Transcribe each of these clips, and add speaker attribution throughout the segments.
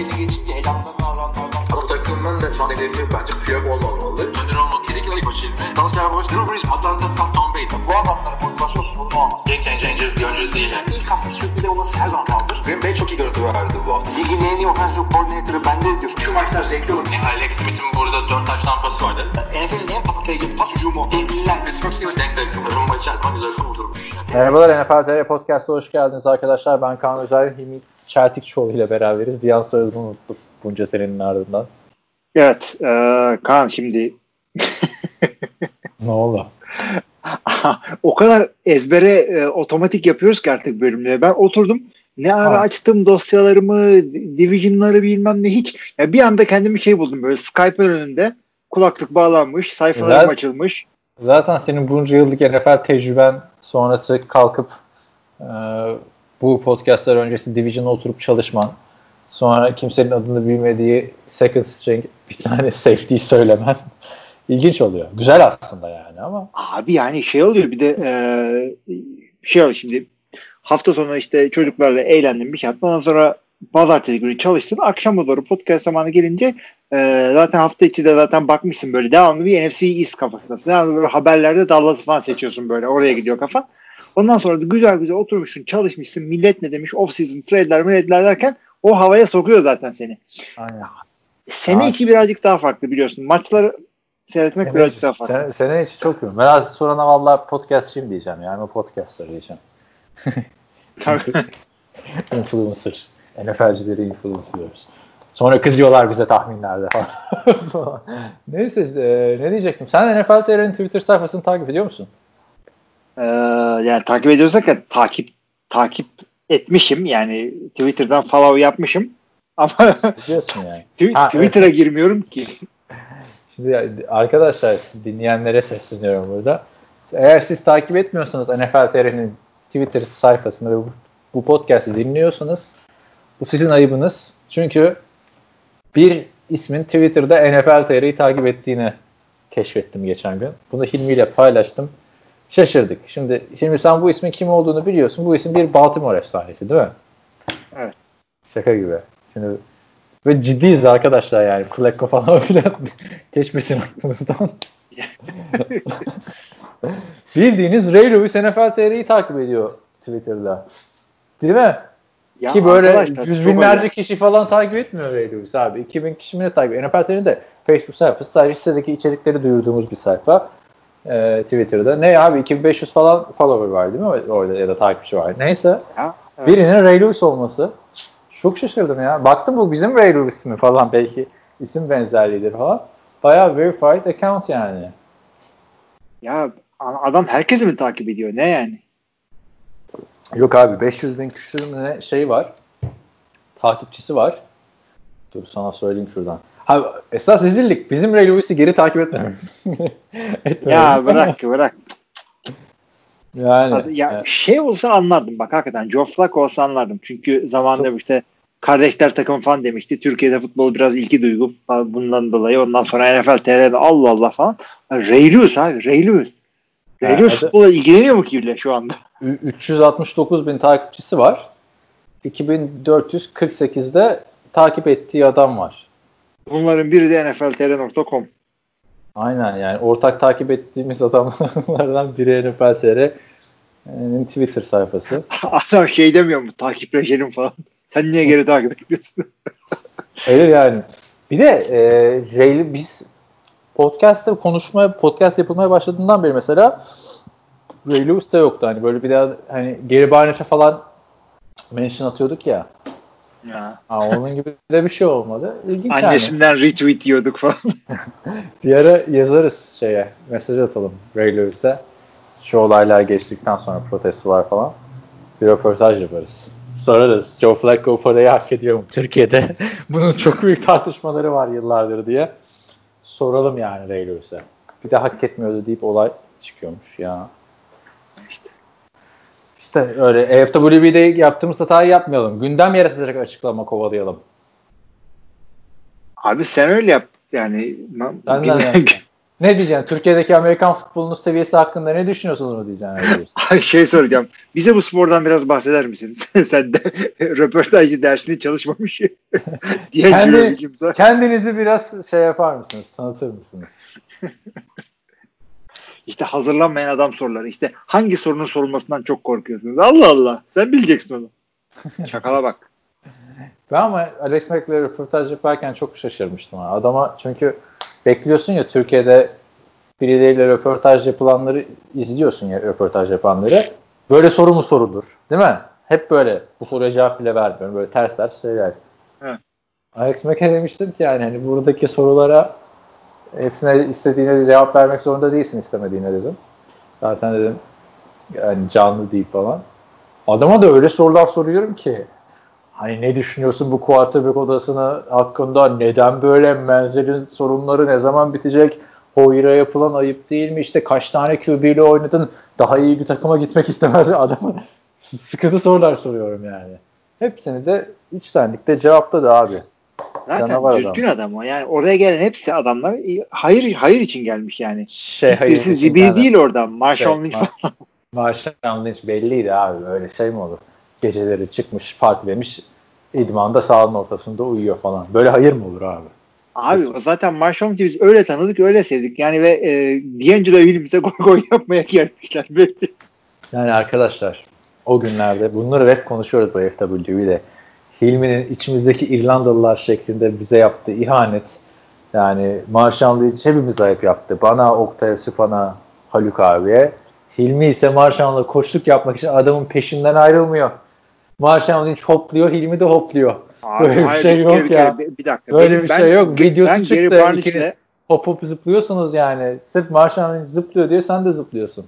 Speaker 1: belli geçince elanlarını alanlardan.
Speaker 2: Ama takımın da şu an hedefi bence Piyok olmamalı. Önder olmalı. Kesinlikle ilk başı ilmi. Dalsya Boş, Drew Brees, Atlanta, Tom, Tom Brady.
Speaker 1: Bu adamların motivasyon sorunu olmaz.
Speaker 2: Game changer bir oyuncu değil. Yani.
Speaker 1: İlk hafta sürpriz olması her zaman kaldır.
Speaker 2: Green Bay çok iyi görüntü verdi bu hafta.
Speaker 1: Ligin en iyi offensive coordinator'ı bende diyor. Şu maçlar zevkli olur.
Speaker 2: Yani Alex Smith'in burada 4 taş tampası vardı.
Speaker 1: NFL'in en patlayıcı pas hücumu. Devliler.
Speaker 2: Pittsburgh Steelers denk denk. Rumba içerisinde güzel kurdurmuş.
Speaker 3: Merhabalar NFL TR Podcast'a hoş geldiniz arkadaşlar. Ben Kaan Özer, Hilmi Çeltikçoğlu ile beraberiz. Bir an soyadını unuttuk bunca senenin ardından.
Speaker 4: Evet, e, Kaan şimdi
Speaker 3: Ne oldu?
Speaker 4: o kadar ezbere e, otomatik yapıyoruz ki artık bölümleri. Ben oturdum ne ara
Speaker 3: Ha.
Speaker 4: açtım dosyalarımı, division'ları bilmem ne hiç. Ya bir anda kendimi şey buldum böyle Skype'ın önünde kulaklık bağlanmış, sayfalarım
Speaker 3: Güzel.
Speaker 4: açılmış.
Speaker 3: Zaten senin bunca yıllık NFL tecrüben sonrası kalkıp e, bu podcastlar öncesi Division'a oturup çalışman, sonra kimsenin adını bilmediği second string bir tane safety söylemen ilginç oluyor. Güzel aslında yani ama
Speaker 4: Abi yani şey oluyor bir de e, şey oluyor şimdi hafta sonu işte çocuklarla eğlendim bir şey yaptım. Ondan sonra pazartesi günü çalıştın. Akşama doğru podcast zamanı gelince e, zaten hafta içi de zaten bakmışsın böyle devamlı bir NFC East kafasındasın. Devamlı böyle haberlerde Dallas falan seçiyorsun böyle. Oraya gidiyor kafan. Ondan sonra da güzel güzel oturmuşsun, çalışmışsın. Millet ne demiş? Off season trade'ler, milletler derken o havaya sokuyor zaten seni.
Speaker 3: aynen.
Speaker 4: Sene
Speaker 3: Abi.
Speaker 4: içi birazcık daha farklı biliyorsun. Maçları seyretmek
Speaker 3: Sene,
Speaker 4: birazcık daha farklı.
Speaker 3: sene, sene içi çok iyi. Meral sorana valla podcastçıyım diyeceğim yani o podcastlar diyeceğim. Influencer. NFL'cileri influencerlıyoruz. Sonra kızıyorlar bize tahminlerde falan. Neyse e, ne diyecektim. Sen NFL TR'nin Twitter sayfasını takip ediyor musun?
Speaker 4: Ee, yani takip ediyorsak ya takip takip etmişim yani Twitter'dan follow yapmışım ama
Speaker 3: yani. Ha,
Speaker 4: Twitter'a girmiyorum ki.
Speaker 3: Şimdi arkadaşlar dinleyenlere sesleniyorum burada. Eğer siz takip etmiyorsanız NFL TR'nin Twitter sayfasını ve bu, bu podcast'i dinliyorsanız bu sizin ayıbınız. Çünkü bir ismin Twitter'da NFL TR'yi takip ettiğini keşfettim geçen gün. Bunu Hilmi ile paylaştım. Şaşırdık. Şimdi şimdi sen bu ismin kim olduğunu biliyorsun. Bu isim bir Baltimore efsanesi değil mi?
Speaker 4: Evet.
Speaker 3: Şaka gibi. Şimdi ve ciddiyiz arkadaşlar yani. Flacco falan filan geçmesin aklınızdan. Bildiğiniz Ray Lewis NFL TR'yi takip ediyor Twitter'da. Değil mi?
Speaker 4: Ya
Speaker 3: Ki böyle yüz binlerce
Speaker 4: öyle.
Speaker 3: kişi falan takip etmiyor Ray Lewis abi. 2000 kişi mi ne takip ediyor? NFL TR'nin de Facebook sayfası sadece sitedeki içerikleri duyurduğumuz bir sayfa. Ee, Twitter'da. Ne abi 2500 falan follower var değil mi? Orada ya da takipçi var. Neyse.
Speaker 4: Ya, evet.
Speaker 3: Birinin Ray Lewis olması. Çok şaşırdım ya. Baktım bu bizim Ray Lewis mi falan belki isim benzerliğidir falan. Bayağı verified account yani.
Speaker 4: Ya adam herkesi mi takip ediyor? Ne yani?
Speaker 3: Yok abi 500 bin küsür şey var. Takipçisi var. Dur sana söyleyeyim şuradan. Ha, esas rezillik bizim Ray Lewis'i geri takip. Etmememiz
Speaker 4: Ya bırak bırak.
Speaker 3: Yani.
Speaker 4: Ya
Speaker 3: evet.
Speaker 4: şey olsa anlardım bak hakikaten. Joe Flacco olsa anlardım. Çünkü zamanında işte kardeşler takım falan demişti. Türkiye'de futbol biraz ilki duygu falan bundan dolayı. Ondan sonra NFL TR'de Allah Allah falan. Ray Lewis abi Ray Lewis. Ray Lewis
Speaker 3: adı-
Speaker 4: futbola ilgileniyor mu ki bile şu anda?
Speaker 3: Ü- 369 bin takipçisi var. 2448'de takip ettiği adam var.
Speaker 4: Bunların biri de nfltr.com.
Speaker 3: Aynen yani ortak takip ettiğimiz adamlardan biri NFL TR'nin Twitter sayfası.
Speaker 4: Adam şey demiyor mu? Takipleşelim falan. Sen niye geri takip ediyorsun?
Speaker 3: Hayır yani. Bir de e, Ray'li biz podcast'te konuşmaya, podcast yapılmaya başladığından beri mesela Ray Lewis de yoktu. Hani böyle bir daha hani Gary Barnett'e falan mention atıyorduk ya.
Speaker 4: Ya.
Speaker 3: Ha, onun gibi de bir şey olmadı. İlginç yani.
Speaker 4: Annesinden retweet diyorduk falan.
Speaker 3: Bir ara yazarız şeye. Mesaj atalım Ray Lewis'e. Şu olaylar geçtikten sonra protestolar falan. Bir röportaj yaparız. Sorarız. Joe Flacco parayı hak ediyor mu Türkiye'de? Bunun çok büyük tartışmaları var yıllardır diye. Soralım yani Ray Lewis'e. Bir de hak etmiyordu deyip olay çıkıyormuş ya.
Speaker 4: İşte.
Speaker 3: Öyle AFWB'de yaptığımız hatayı yapmayalım. Gündem yaratacak açıklama kovalayalım.
Speaker 4: Abi sen öyle yap. Yani gündem,
Speaker 3: yani. Ne diyeceksin? Türkiye'deki Amerikan futbolunun seviyesi hakkında ne düşünüyorsunuz mu diyeceksin?
Speaker 4: Ay şey soracağım. Bize bu spordan biraz bahseder misiniz? Sen de röportajcı dersinde çalışmamış. diye
Speaker 3: Kendi, kendinizi biraz şey yapar mısınız? Tanıtır mısınız?
Speaker 4: İşte hazırlanmayan adam soruları. İşte hangi sorunun sorulmasından çok korkuyorsunuz? Allah Allah. Sen bileceksin onu. Şakala bak.
Speaker 3: Ben ama Alex Mack'le röportaj yaparken çok şaşırmıştım. Adama çünkü bekliyorsun ya Türkiye'de birileriyle röportaj yapılanları izliyorsun ya röportaj yapanları. Böyle soru mu sorulur? Değil mi? Hep böyle. Bu soruya cevap bile vermiyorum. Böyle ters ters şeyler.
Speaker 4: Evet.
Speaker 3: Alex Mack'e demiştim ki yani hani buradaki sorulara hepsine istediğine cevap vermek zorunda değilsin istemediğine dedim. Zaten dedim yani canlı değil falan. Adama da öyle sorular soruyorum ki hani ne düşünüyorsun bu quarterback odasına hakkında neden böyle menzelin sorunları ne zaman bitecek Hoyer'a yapılan ayıp değil mi işte kaç tane QB ile oynadın daha iyi bir takıma gitmek istemez adama sıkıntı sorular soruyorum yani. Hepsini de içtenlikle cevapladı abi.
Speaker 4: Zaten Canavar düzgün adam. adam o. Yani oraya gelen hepsi adamlar hayır hayır için gelmiş yani. Şey, hayır Birisi zibil değil orada. Marshall şey, Lynch falan.
Speaker 3: Marshall Lynch belliydi abi. Öyle şey mi olur? Geceleri çıkmış partilemiş idmanda sahanın ortasında uyuyor falan. Böyle hayır mı olur abi?
Speaker 4: Abi evet. zaten Marshall Lynch'i biz öyle tanıdık öyle sevdik. Yani ve e, D'Angelo Williams'e gol gol yapmaya gelmişler belli.
Speaker 3: Yani arkadaşlar o günlerde bunları hep konuşuyoruz bu FW'de. Hilmi'nin içimizdeki İrlandalılar şeklinde bize yaptığı ihanet yani Marshall Lynch hepimiz ayıp yaptı. Bana, Oktay Süpan'a, Haluk abiye. Hilmi ise Marshall'la koşluk yapmak için adamın peşinden ayrılmıyor. Marshall Lynch hopluyor, Hilmi de hopluyor. Abi, Böyle bir şey yok bir ya. Bir, bir dakika. Böyle benim, bir şey yok. Videosu ben çıktı. İkiniz hop hop zıplıyorsunuz yani. Sırf Marshall Lynch zıplıyor diye sen de zıplıyorsun.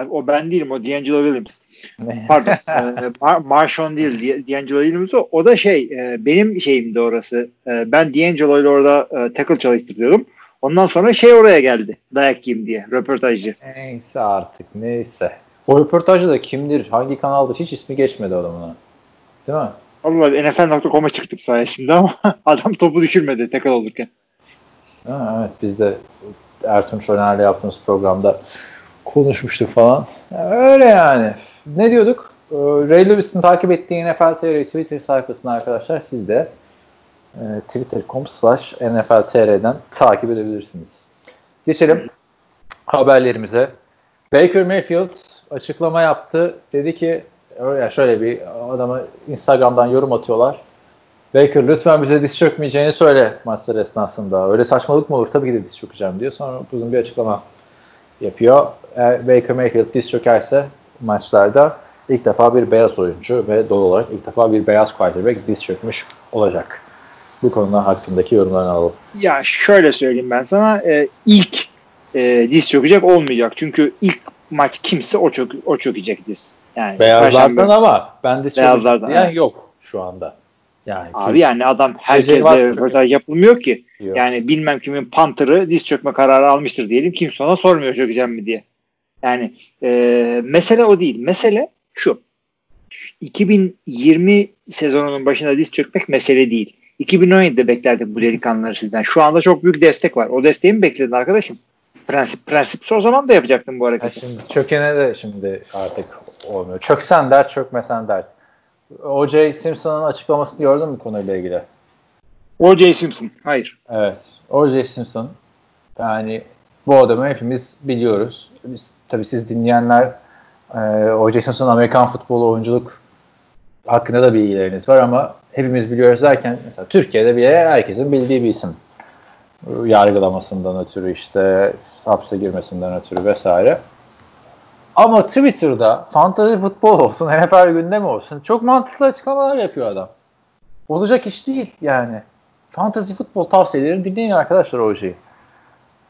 Speaker 4: Abi, o ben değilim. O D'Angelo Williams. Pardon. e, Mar Marshawn değil. D'Angelo Williams o. O da şey e, benim şeyimdi orası. E, ben D'Angelo ile orada e, tackle çalıştırıyordum. Ondan sonra şey oraya geldi. Dayak yiyeyim diye. Röportajcı.
Speaker 3: Neyse artık. Neyse. O röportajda da kimdir? Hangi kanalda? Hiç ismi geçmedi adamın. Değil mi?
Speaker 4: Allah NFL.com'a çıktık sayesinde ama adam topu düşürmedi tackle olurken.
Speaker 3: Ha, evet biz de Ertuğrul Şoner'le yaptığımız programda konuşmuştuk falan. Öyle yani. Ne diyorduk? Ee, Ray Lewis'in takip ettiği NFL TR Twitter sayfasını arkadaşlar siz de e, twitter.com slash NFL TR'den takip edebilirsiniz. Geçelim haberlerimize. Baker Mayfield açıklama yaptı. Dedi ki yani şöyle bir adama Instagram'dan yorum atıyorlar. Baker lütfen bize diz çökmeyeceğini söyle maçlar esnasında. Öyle saçmalık mı olur? Tabii ki de diz çökeceğim diyor. Sonra uzun bir açıklama yapıyor. Eğer Baker Mayfield diz çökerse maçlarda ilk defa bir beyaz oyuncu ve doğal olarak ilk defa bir beyaz quarterback diz çökmüş olacak. Bu konuda hakkındaki yorumlarını alalım.
Speaker 4: Ya şöyle söyleyeyim ben sana. E, ilk e, diz çökecek olmayacak. Çünkü ilk maç kimse o çök o çökecek diz.
Speaker 3: Yani Beyazlardan ama ben diz çökecek diyen yok şu anda.
Speaker 4: Yani Abi yani adam herkesle röportaj yapılmıyor ki. Yok. Yani bilmem kimin pantırı diz çökme kararı almıştır diyelim. Kimse ona sormuyor çökeceğim mi diye. Yani e, mesele o değil. Mesele şu. 2020 sezonunun başında diz çökmek mesele değil. 2017'de beklerdik bu delikanlıları sizden. Şu anda çok büyük destek var. O desteği mi bekledin arkadaşım? Prensip prensipse o zaman da yapacaktım bu hareketi.
Speaker 3: şimdi çökene de şimdi artık olmuyor. Çöksen dert, çökmesen dert. O.J. Simpson'ın açıklamasını gördün mü konuyla ilgili?
Speaker 4: O.J. Simpson. Hayır.
Speaker 3: Evet. O.J. Simpson yani bu adamı hepimiz biliyoruz. Biz, tabii siz dinleyenler e, O.J. Simpson Amerikan futbolu oyunculuk hakkında da bilgileriniz var ama hepimiz biliyoruz derken mesela Türkiye'de bile herkesin bildiği bir isim. Yargılamasından ötürü işte hapse girmesinden ötürü vesaire. Ama Twitter'da fantasy futbol olsun, NFL gündemi olsun çok mantıklı açıklamalar yapıyor adam. Olacak iş değil yani. Fantasy futbol tavsiyelerini dinleyin arkadaşlar o şeyi.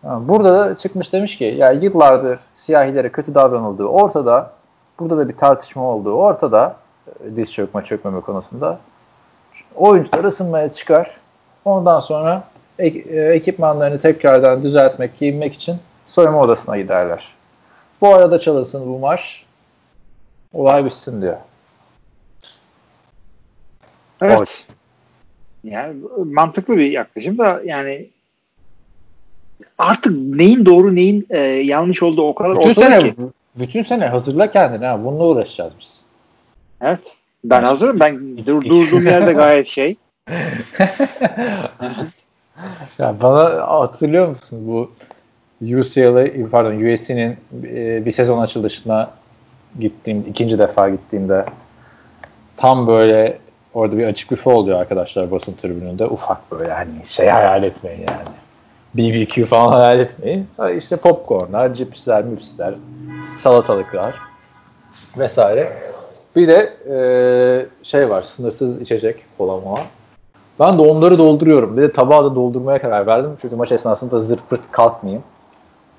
Speaker 3: Burada da çıkmış demiş ki ya yıllardır siyahilere kötü davranıldığı ortada. Burada da bir tartışma olduğu ortada. E, diz çökme çökmeme konusunda. Oyuncular ısınmaya çıkar. Ondan sonra e, ekipmanlarını tekrardan düzeltmek, giyinmek için soyunma odasına giderler. Bu arada çalışsın bu marş. Olay bitsin diyor.
Speaker 4: Evet. Yani mantıklı bir yaklaşım da yani artık neyin doğru neyin e, yanlış olduğu o kadar
Speaker 3: Bütün
Speaker 4: ortada
Speaker 3: sene,
Speaker 4: ki.
Speaker 3: bütün sene hazırla kendini ha. Bununla uğraşacağız biz.
Speaker 4: Evet. Ben hazırım. Ben dur, durduğum yerde gayet şey.
Speaker 3: ya bana hatırlıyor musun bu UCLA pardon USC'nin e, bir sezon açılışına gittiğim ikinci defa gittiğimde tam böyle orada bir açık büfe oluyor arkadaşlar basın tribününde ufak böyle hani şey hayal etmeyin yani. BBQ falan hayal etmeyin. İşte popcornlar, cipsler, mipsler, salatalıklar vesaire. Bir de e, şey var sınırsız içecek kola mola. Ben de onları dolduruyorum. Bir de tabağı da doldurmaya karar verdim. Çünkü maç esnasında zırt pırt kalkmayayım.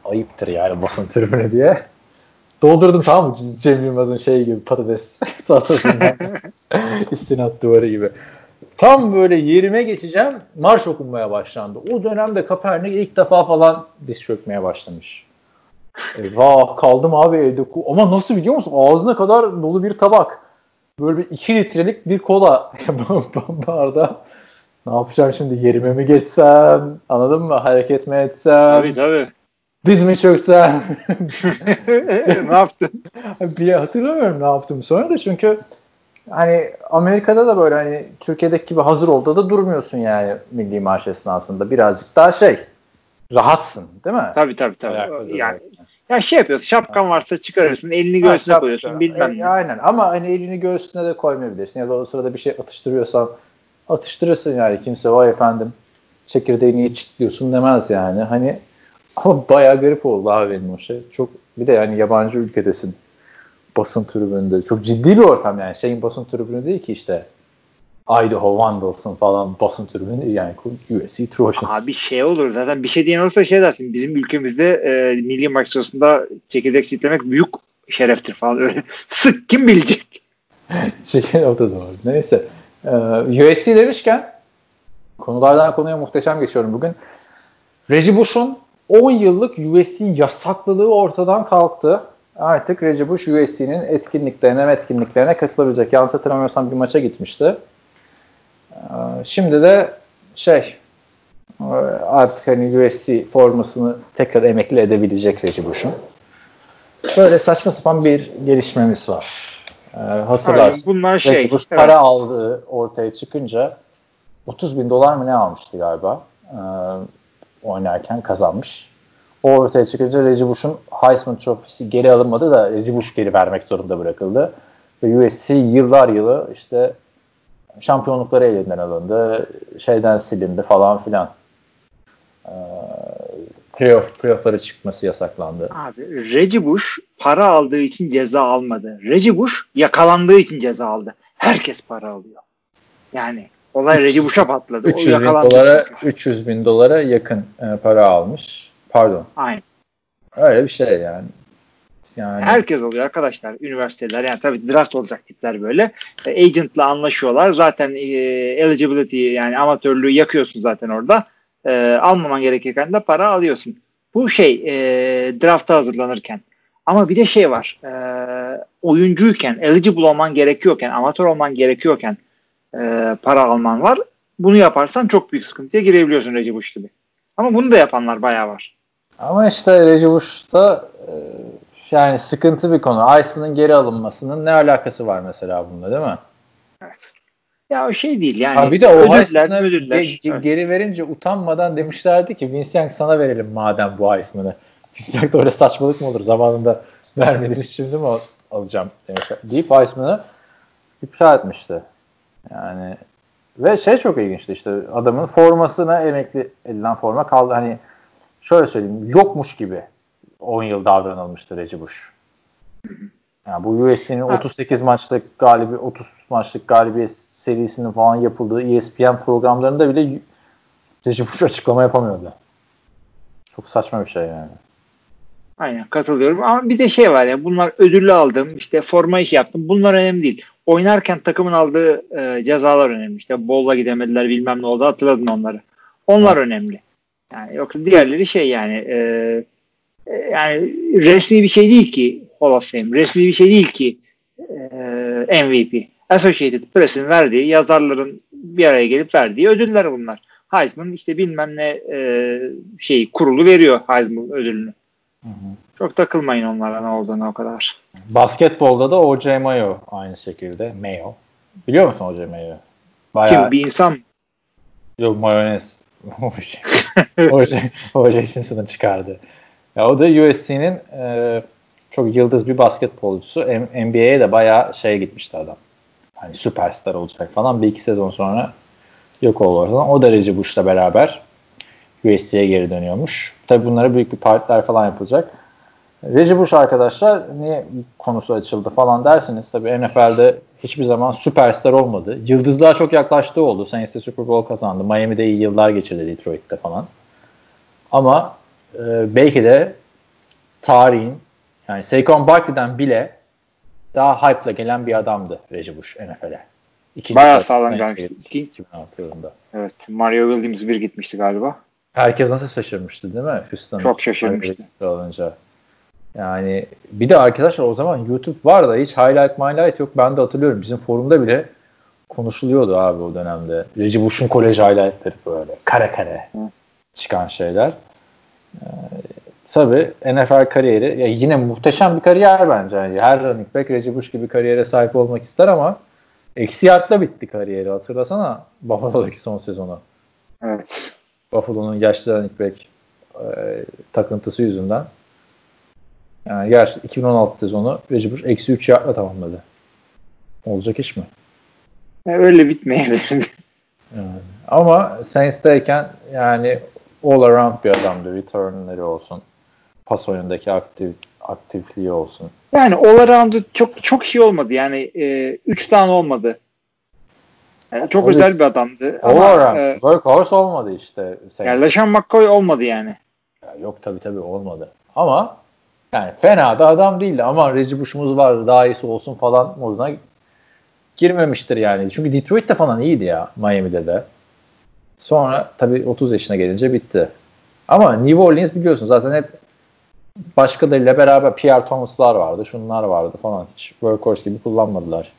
Speaker 3: Ayıptır yani basın tribüne diye. Doldurdum tamam mı? Cem Yılmaz'ın şey gibi patates salatasından. istinat duvarı gibi. Tam böyle yerime geçeceğim. Marş okunmaya başlandı. O dönemde Kaepernick ilk defa falan diz çökmeye başlamış. Eyvah kaldım abi evde. Ama nasıl biliyor musun? Ağzına kadar dolu bir tabak. Böyle bir 2 litrelik bir kola barda. Ne yapacağım şimdi? Yerime mi geçsem? Anladın mı? Hareket mi etsem?
Speaker 4: Tabii tabii.
Speaker 3: Diz mi çöksem?
Speaker 4: ne yaptın?
Speaker 3: bir hatırlamıyorum ne yaptım sonra da çünkü hani Amerika'da da böyle hani Türkiye'deki gibi hazır oldu da durmuyorsun yani milli marş esnasında. Birazcık daha şey rahatsın değil mi?
Speaker 4: Tabii tabii tabii.
Speaker 3: Ayakta
Speaker 4: yani, ya şey yapıyorsun şapkan varsa çıkarıyorsun elini
Speaker 3: Ha,
Speaker 4: göğsüne
Speaker 3: şapka.
Speaker 4: koyuyorsun bilmem
Speaker 3: E,
Speaker 4: ne.
Speaker 3: aynen ama hani elini göğsüne de koymayabilirsin ya da o sırada bir şey atıştırıyorsan atıştırırsın yani kimse vay efendim çekirdeği niye çitliyorsun demez yani hani ama bayağı garip oldu abi benim o şey. Çok bir de yani yabancı ülkedesin basın tribününde. Çok ciddi bir ortam yani. Şeyin basın tribünü değil ki işte Idaho Vandals'ın falan basın tribünü yani USC Trojans.
Speaker 4: Abi şey olur zaten bir şey diyen olursa şey dersin bizim ülkemizde e, milli maç sırasında çekirdek çitlemek büyük şereftir falan öyle. Sık kim bilecek?
Speaker 3: Şeker o da doğru. Neyse. Ee, USC demişken konulardan konuya muhteşem geçiyorum bugün. Reggie Bush'un 10 yıllık USC yasaklılığı ortadan kalktı. Artık Reggie Bush USC'nin etkinliklerine etkinliklerine katılabilecek. Yanlış hatırlamıyorsam bir maça gitmişti. Ee, şimdi de şey e, artık hani USC formasını tekrar emekli edebilecek Reggie Bush'un. Böyle saçma sapan bir gelişmemiz var. Ee, hatırlarsın.
Speaker 4: Aynen, bunlar şey.
Speaker 3: Reggie Bush
Speaker 4: evet.
Speaker 3: para aldığı ortaya çıkınca 30 bin dolar mı ne almıştı galiba ee, oynarken kazanmış. O ortaya çıkınca Reggie Bush'un Heisman Trophy'si geri alınmadı da Reggie Bush geri vermek zorunda bırakıldı. Ve USC yıllar yılı işte şampiyonlukları elinden alındı. Şeyden silindi falan filan. Ee, playoff, playoff'lara çıkması yasaklandı.
Speaker 4: Abi Reggie Bush para aldığı için ceza almadı. Reggie Bush yakalandığı için ceza aldı. Herkes para alıyor. Yani olay Reggie Bush'a patladı. O
Speaker 3: 300 bin dolara
Speaker 4: çünkü.
Speaker 3: 300 bin dolara yakın e, para almış. Pardon.
Speaker 4: Aynen.
Speaker 3: Öyle bir şey yani. Yani
Speaker 4: Herkes alıyor arkadaşlar. Üniversiteler yani tabii draft olacak tipler böyle. E, agent'la anlaşıyorlar. Zaten e, eligibility yani amatörlüğü yakıyorsun zaten orada. E, almaman gerekirken de para alıyorsun. Bu şey e, drafta hazırlanırken. Ama bir de şey var. E, oyuncuyken, eligible olman gerekiyorken, amatör olman gerekiyorken e, para alman var. Bunu yaparsan çok büyük sıkıntıya girebiliyorsun Reggie Bush gibi. Ama bunu da yapanlar bayağı var.
Speaker 3: Ama işte Reggie Bush'ta e, yani sıkıntı bir konu. Iceman'ın geri alınmasının ne alakası var mesela bununla değil mi?
Speaker 4: Evet. Ya o şey değil yani.
Speaker 3: ha bir de o Iceman'ı ge- ge- geri verince utanmadan demişlerdi ki Vince Young sana verelim madem bu Iceman'ı. Vince Young da öyle saçmalık mı olur? Zamanında vermediniz şimdi mi al- alacağım demişler. deyip Iceman'ı iptal etmişti. Yani ve şey çok ilginçti işte adamın formasına emekli edilen forma kaldı. Hani şöyle söyleyeyim yokmuş gibi 10 yıl davranılmıştı Reggie Bush. Yani bu USC'nin
Speaker 4: Ha.
Speaker 3: 38 maçlık galibi 30 maçlık galibiyet serisinin falan yapıldığı ESPN programlarında bile Reggie Bush açıklama yapamıyordu. Çok saçma bir şey yani.
Speaker 4: Aynen katılıyorum ama bir de şey var ya bunlar ödüllü aldım işte forma iş yaptım bunlar önemli değil. Oynarken takımın aldığı e, cezalar önemli. İşte bolla gidemediler bilmem ne oldu hatırladın onları. Onlar önemli. Yani yoksa diğerleri şey yani e, e, yani resmi bir şey değil ki Hall of Fame. Resmi bir şey değil ki e, MVP. Associated Press'in verdiği yazarların bir araya gelip verdiği ödüller bunlar. Heisman işte bilmem ne e, şey kurulu veriyor Heisman ödülünü.
Speaker 3: Hı hı.
Speaker 4: Çok takılmayın onlara ne olduğunu o kadar.
Speaker 3: Basketbolda da O.J. Mayo aynı şekilde. Mayo. Biliyor musun O.J. Mayo? Bayağı...
Speaker 4: Kim bir insan mı?
Speaker 3: Yok mayonez. O.J. Simpson'ı çıkardı. Ya o da USC'nin e, çok yıldız bir basketbolcusu. NBA'ye de bayağı şey gitmişti adam. Hani süperstar olacak falan. Bir iki sezon sonra yok oldu ortadan. O da Reggie Bush'la beraber USC'ye geri dönüyormuş. Tabi bunlara büyük bir partiler falan yapılacak. Reggie Bush arkadaşlar niye konusu açıldı falan derseniz tabii NFL'de hiçbir zaman süperstar olmadı. Yıldızlığa çok yaklaştığı oldu. Saints'te Super Bowl kazandı. Miami'de iyi yıllar geçirdi Detroit'te falan. Ama e, belki de tarihin yani Saquon Barkley'den bile daha hype'la gelen bir adamdı Reggie Bush NFL'e.
Speaker 4: Bayağı sağlam gelmişti.
Speaker 3: gitti 2006 yılında.
Speaker 4: Evet. Mario Williams bir gitmişti galiba.
Speaker 3: Herkes nasıl şaşırmıştı değil mi? Houston.
Speaker 4: Çok şaşırmıştı.
Speaker 3: Olunca. Yani bir de arkadaşlar o zaman YouTube var da hiç highlight highlight yok. Ben de hatırlıyorum. Bizim forumda bile konuşuluyordu abi o dönemde. Reggie Bush'un kolej highlightları böyle. Kare kare çıkan şeyler. Ee, tabii NFL kariyeri ya yine muhteşem bir kariyer bence. Yani her running back Reggie Bush gibi kariyere sahip olmak ister ama eksi yardla bitti kariyeri. Hatırlasana Buffalo'daki son sezonu.
Speaker 4: Evet.
Speaker 3: Buffalo'nun yaşlı running back e, takıntısı yüzünden. Yani gerçi 2016 sezonu Reggie Bush eksi 3 yardla tamamladı. Olacak iş mi?
Speaker 4: E, öyle bitmeyebilir.
Speaker 3: Yani. Ama Saints'teyken yani all around bir adamdı. Returnleri olsun. Pas oyundaki aktif, aktifliği olsun.
Speaker 4: yani all around'u çok çok iyi olmadı. Yani 3 tane olmadı. Yani çok
Speaker 3: Tabii.
Speaker 4: özel bir adamdı.
Speaker 3: All
Speaker 4: Ama
Speaker 3: around.
Speaker 4: e,
Speaker 3: Workhorse olmadı işte. Saints.
Speaker 4: yani LeSean McCoy olmadı yani.
Speaker 3: Ya Yok tabii tabii olmadı. Ama yani fena da adam değildi. Ama Reggie Bush'umuz vardı daha iyisi olsun falan moduna girmemiştir yani. Çünkü Detroit'te falan iyiydi ya Miami'de de. Sonra tabii 30 yaşına gelince bitti. Ama New Orleans biliyorsun zaten hep başkalarıyla beraber Pierre Thomas'lar vardı, şunlar vardı falan. Hiç workhorse gibi kullanmadılar.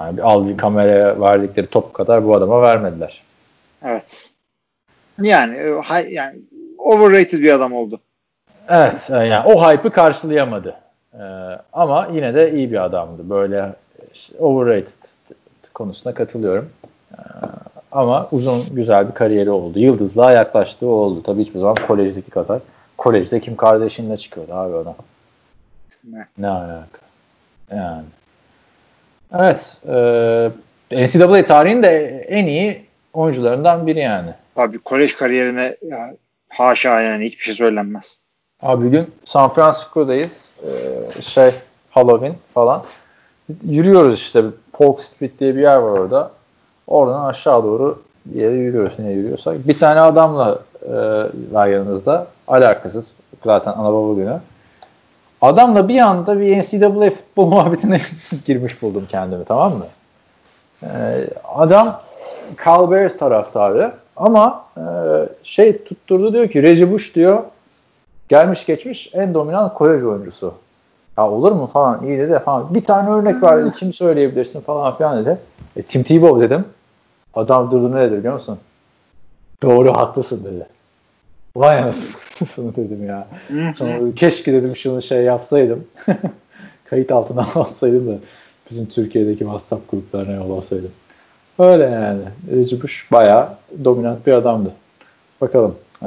Speaker 3: Yani bir al bir kameraya verdikleri top kadar bu adama vermediler.
Speaker 4: Evet. Yani e, yani overrated bir adam oldu.
Speaker 3: Evet e, yani o hype'ı karşılayamadı. Ee, ama yine de iyi bir adamdı. Böyle işte overrated konusuna katılıyorum. Ee, ama uzun güzel bir kariyeri oldu. Yıldızlığa yaklaştığı oldu. Tabii hiçbir zaman kolejdeki kadar. Kolejde Kim Kardashian'la çıkıyordu abi adam.
Speaker 4: Ne?
Speaker 3: Ne alaka? Yani. Evet. E, NCAA tarihinin de en iyi oyuncularından biri yani.
Speaker 4: Tabii kolej kariyerine ya, haşa yani hiçbir şey söylenmez.
Speaker 3: Abi gün San Francisco'dayız. Ee, şey Halloween falan. Yürüyoruz işte. Polk Street diye bir yer var orada. Oradan aşağı doğru bir yere yürüyoruz. Niye yürüyorsak. Bir tane adamla e, var yanımızda. Alakasız. Zaten ana baba günü. Adamla bir anda bir NCAA futbol muhabbetine girmiş buldum kendimi tamam mı? Ee, adam Carl Bears taraftarı ama e, şey tutturdu diyor ki Reggie Bush diyor gelmiş geçmiş en dominant kolej oyuncusu. Ya olur mu falan iyi dedi falan. Bir tane örnek var dedi kim söyleyebilirsin falan filan dedi. E, Tim Tebow dedim. Adam durdu ne dedi biliyor musun? Doğru haklısın dedi. Vay anasını dedim ya. Sonra keşke dedim şunu şey yapsaydım. Kayıt altına alsaydım da bizim Türkiye'deki WhatsApp gruplarına yollasaydım. Öyle yani. Reggie Bush bayağı dominant bir adamdı. Bakalım ee,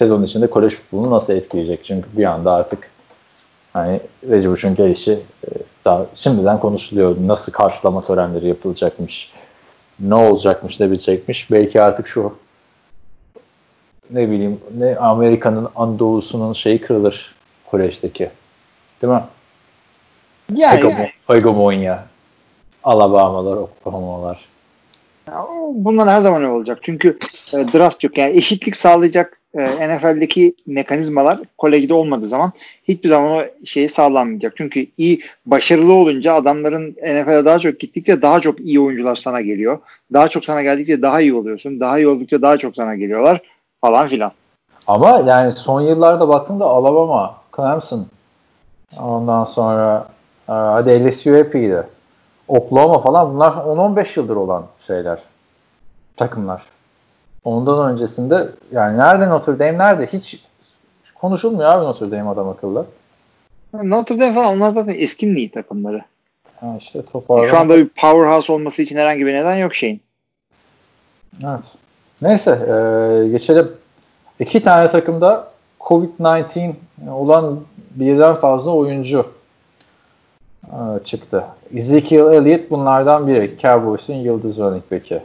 Speaker 3: sezon içinde kolej futbolunu nasıl etkileyecek? Çünkü bir anda artık hani Reggie Bush'un gelişi e, daha şimdiden konuşuluyor. Nasıl karşılama törenleri yapılacakmış? Ne olacakmış, ne bitecekmiş? Belki artık şu ne bileyim ne Amerika'nın Anadolu'sunun şeyi kırılır kolejdeki. Değil mi?
Speaker 4: Yani,
Speaker 3: Hegemon- Hegemonya. Alabama'lar, Oklahoma'lar.
Speaker 4: Ya, bunlar her zaman öyle olacak. Çünkü e, draft yok. Yani eşitlik sağlayacak e, NFL'deki mekanizmalar kolejde olmadığı zaman hiçbir zaman o şeyi sağlanmayacak. Çünkü iyi başarılı olunca adamların NFL'e daha çok gittikçe daha çok iyi oyuncular sana geliyor. Daha çok sana geldikçe daha iyi oluyorsun. Daha iyi oldukça daha çok sana geliyorlar falan filan.
Speaker 3: Ama yani son yıllarda baktığında Alabama, Clemson, ondan sonra e, hadi LSU hep iyiydi. Oklahoma falan bunlar 10-15 yıldır olan şeyler. Takımlar. Ondan öncesinde yani nerede Notre Dame nerede? Hiç konuşulmuyor abi Notre Dame adam akıllı.
Speaker 4: Notre Dame falan onlar zaten eski iyi takımları.
Speaker 3: Ha işte toparlan.
Speaker 4: Şu anda bir powerhouse olması için herhangi bir neden yok şeyin.
Speaker 3: Evet. Neyse e, geçelim. İki tane takımda Covid-19 olan birden fazla oyuncu e, çıktı. Ezekiel Elliott bunlardan biri. Cowboys'un yıldız running back'i.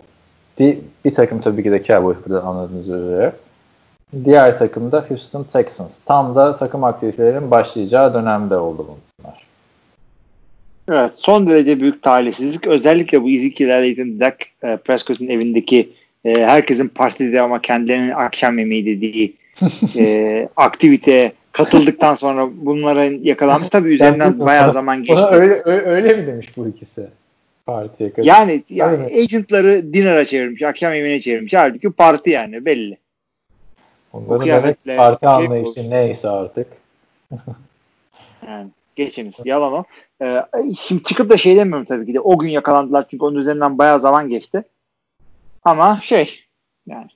Speaker 3: Bir, bir takım tabii ki de Cowboys burada anladığınız üzere. Diğer takım da Houston Texans. Tam da takım aktivitelerinin başlayacağı dönemde oldu bunlar.
Speaker 4: Evet. Son derece büyük talihsizlik. Özellikle bu Ezekiel Elliott'in Dak e, Prescott'un evindeki e, herkesin partide ama kendilerinin akşam yemeği dediği e, aktiviteye katıldıktan sonra bunların yakalanmış. Tabii üzerinden bayağı zaman geçti.
Speaker 3: Ona öyle, öyle, öyle mi demiş bu ikisi? Partiye katılmış.
Speaker 4: Yani, yani agentları dinner'a çevirmiş, akşam yemeğine çevirmiş. Halbuki parti yani belli.
Speaker 3: Onların demek parti anlayışı olsun. neyse artık.
Speaker 4: yani geçiniz. Yalan o. Ee, şimdi çıkıp da şey demiyorum tabii ki de. O gün yakalandılar çünkü onun üzerinden bayağı zaman geçti. Ama şey yani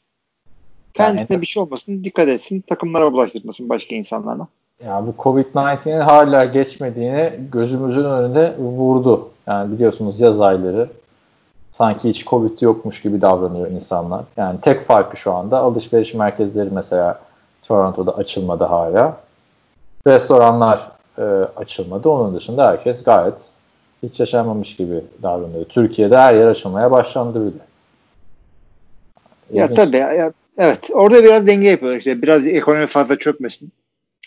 Speaker 4: kendisine yani, bir şey olmasın, dikkat etsin, takımlara bulaştırmasın başka insanlarla.
Speaker 3: Ya bu Covid-19'in hala geçmediğini gözümüzün önünde vurdu. Yani biliyorsunuz yaz ayları sanki hiç Covid yokmuş gibi davranıyor insanlar. Yani tek farkı şu anda alışveriş merkezleri mesela Toronto'da açılmadı hala. Restoranlar e, açılmadı. Onun dışında herkes gayet hiç yaşanmamış gibi davranıyor. Türkiye'de her yer açılmaya başlandı bile.
Speaker 4: Ya İlginç. tabii ya, evet orada biraz denge yapıyor işte biraz ekonomi fazla çökmesin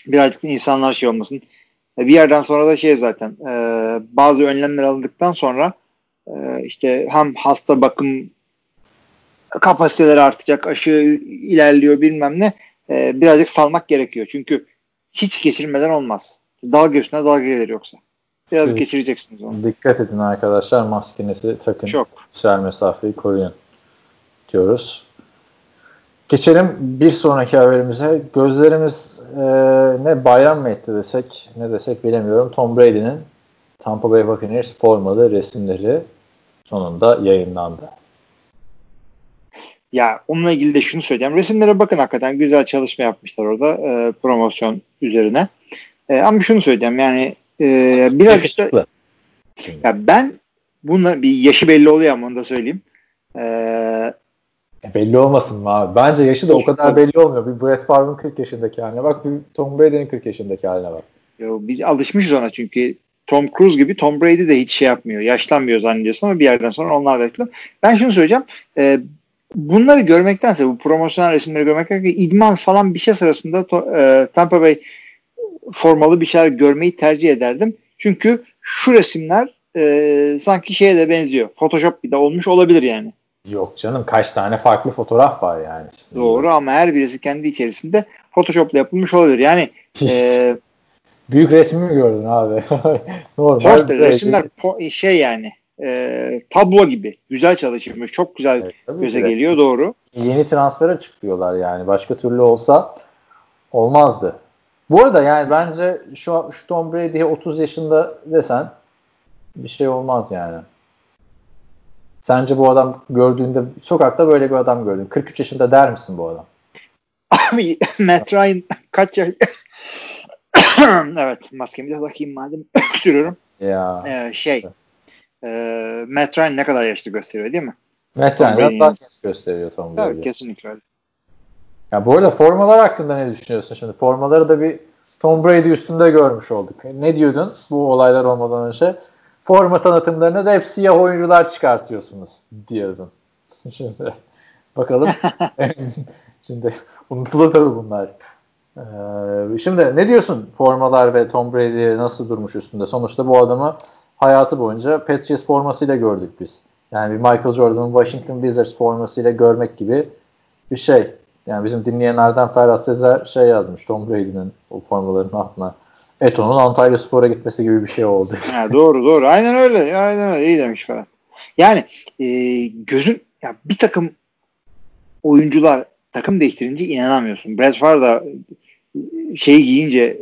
Speaker 4: birazcık insanlar şey olmasın bir yerden sonra da şey zaten e, bazı önlemler alındıktan sonra e, işte hem hasta bakım kapasiteleri artacak aşı ilerliyor bilmem ne e, birazcık salmak gerekiyor çünkü hiç geçirmeden olmaz dalga üstüne dalga gelir yoksa biraz evet. geçireceksiniz onu.
Speaker 3: Dikkat edin arkadaşlar maskenizi takın. Çok. Sosyal mesafeyi koruyun diyoruz. Geçelim bir sonraki haberimize. Gözlerimiz e, ne bayram mı etti desek ne desek bilemiyorum. Tom Brady'nin Tampa Bay Buccaneers formalı resimleri sonunda yayınlandı.
Speaker 4: Ya onunla ilgili de şunu söyleyeceğim. Resimlere bakın hakikaten güzel çalışma yapmışlar orada e, promosyon üzerine. E, ama şunu söyleyeceğim yani e, birazcık da ya ben bunlar bir yaşı belli oluyor ama onu da söyleyeyim. E,
Speaker 3: e, belli olmasın mı abi? Bence yaşı da o kadar belli olmuyor. Bir Brett Favre'ın 40 yaşındaki haline bak. Bir Tom Brady'nin 40 yaşındaki haline bak.
Speaker 4: Yo, biz alışmışız ona çünkü Tom Cruise gibi Tom Brady de hiç şey yapmıyor. Yaşlanmıyor zannediyorsun ama bir yerden sonra onlar reklam. Ben şunu söyleyeceğim. E, bunları görmektense bu promosyonel resimleri görmektense idman falan bir şey sırasında e, Tampa Bay formalı bir şeyler görmeyi tercih ederdim. Çünkü şu resimler e, sanki şeye de benziyor. Photoshop bir de olmuş olabilir yani.
Speaker 3: Yok canım kaç tane farklı fotoğraf var yani.
Speaker 4: Doğru ama her birisi kendi içerisinde Photoshop'la yapılmış olabilir. Yani e,
Speaker 3: büyük resmi mi gördün abi?
Speaker 4: Normal. Portre, resimler po- şey yani e, tablo gibi güzel çalışılmış. Çok güzel evet, göze de. geliyor doğru.
Speaker 3: Yeni transfere çıkıyorlar yani. Başka türlü olsa olmazdı. Bu arada yani bence şu, şu Tom Brady'ye 30 yaşında desen bir şey olmaz yani. Sence bu adam gördüğünde sokakta böyle bir adam gördün. 43 yaşında der misin bu adam?
Speaker 4: Abi Matt Ryan kaç yaş? evet maskemi de takayım madem sürüyorum.
Speaker 3: Ya.
Speaker 4: Ee, şey e, Matt Ryan ne kadar yaşlı gösteriyor değil mi?
Speaker 3: Matt Ryan daha genç gösteriyor Tom Brady.
Speaker 4: Evet kesinlikle öyle.
Speaker 3: Ya bu arada formalar hakkında ne düşünüyorsun şimdi? Formaları da bir Tom Brady üstünde görmüş olduk. Ne diyordun bu olaylar olmadan önce? Forma tanıtımlarına da hep siyah oyuncular çıkartıyorsunuz diyordun. Şimdi bakalım. şimdi unutulur tabii bunlar. Ee, şimdi ne diyorsun formalar ve Tom Brady nasıl durmuş üstünde? Sonuçta bu adamı hayatı boyunca Patriots formasıyla gördük biz. Yani bir Michael Jordan'ın Washington Wizards formasıyla görmek gibi bir şey. Yani bizim dinleyenlerden Ferhat Sezer şey yazmış Tom Brady'nin o formaların altına Eto'nun Antalya Spor'a gitmesi gibi bir şey oldu.
Speaker 4: Ha, doğru doğru. Aynen öyle. Aynen öyle. İyi demiş falan. Yani e, gözün ya bir takım oyuncular takım değiştirince inanamıyorsun. Brad Favre da şeyi giyince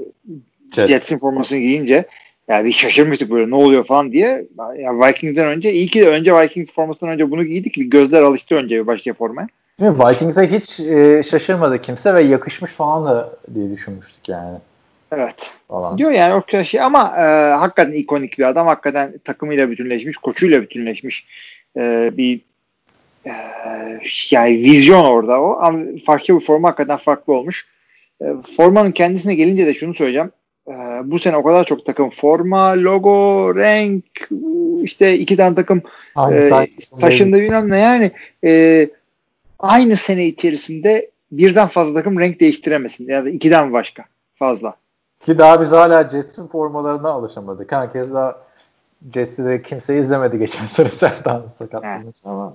Speaker 4: Jet. Jets'in formasını giyince ya bir şaşırmıştık böyle ne oluyor falan diye. Ya Vikings'den önce iyi ki de önce Vikings formasından önce bunu giydik. Bir gözler alıştı önce bir başka formaya.
Speaker 3: Vikings'e hiç e, şaşırmadı kimse ve yakışmış falan da diye düşünmüştük yani.
Speaker 4: Evet.
Speaker 3: Falan.
Speaker 4: Diyor yani o kadar şey ama e, hakikaten ikonik bir adam. Hakikaten takımıyla bütünleşmiş, koçuyla bütünleşmiş e, bir e, yani vizyon orada o. Ama farklı bir forma hakikaten farklı olmuş. E, formanın kendisine gelince de şunu söyleyeceğim. E, bu sene o kadar çok takım forma, logo, renk işte iki tane takım
Speaker 3: Aynı
Speaker 4: e, taşındı bilmem ne yani e, aynı sene içerisinde birden fazla takım renk değiştiremesin ya da ikiden başka fazla.
Speaker 3: Ki daha biz hala Jets'in formalarına alışamadık. Herkes daha Jets'i de kimse izlemedi geçen sene Serdan sakatlanmış ama.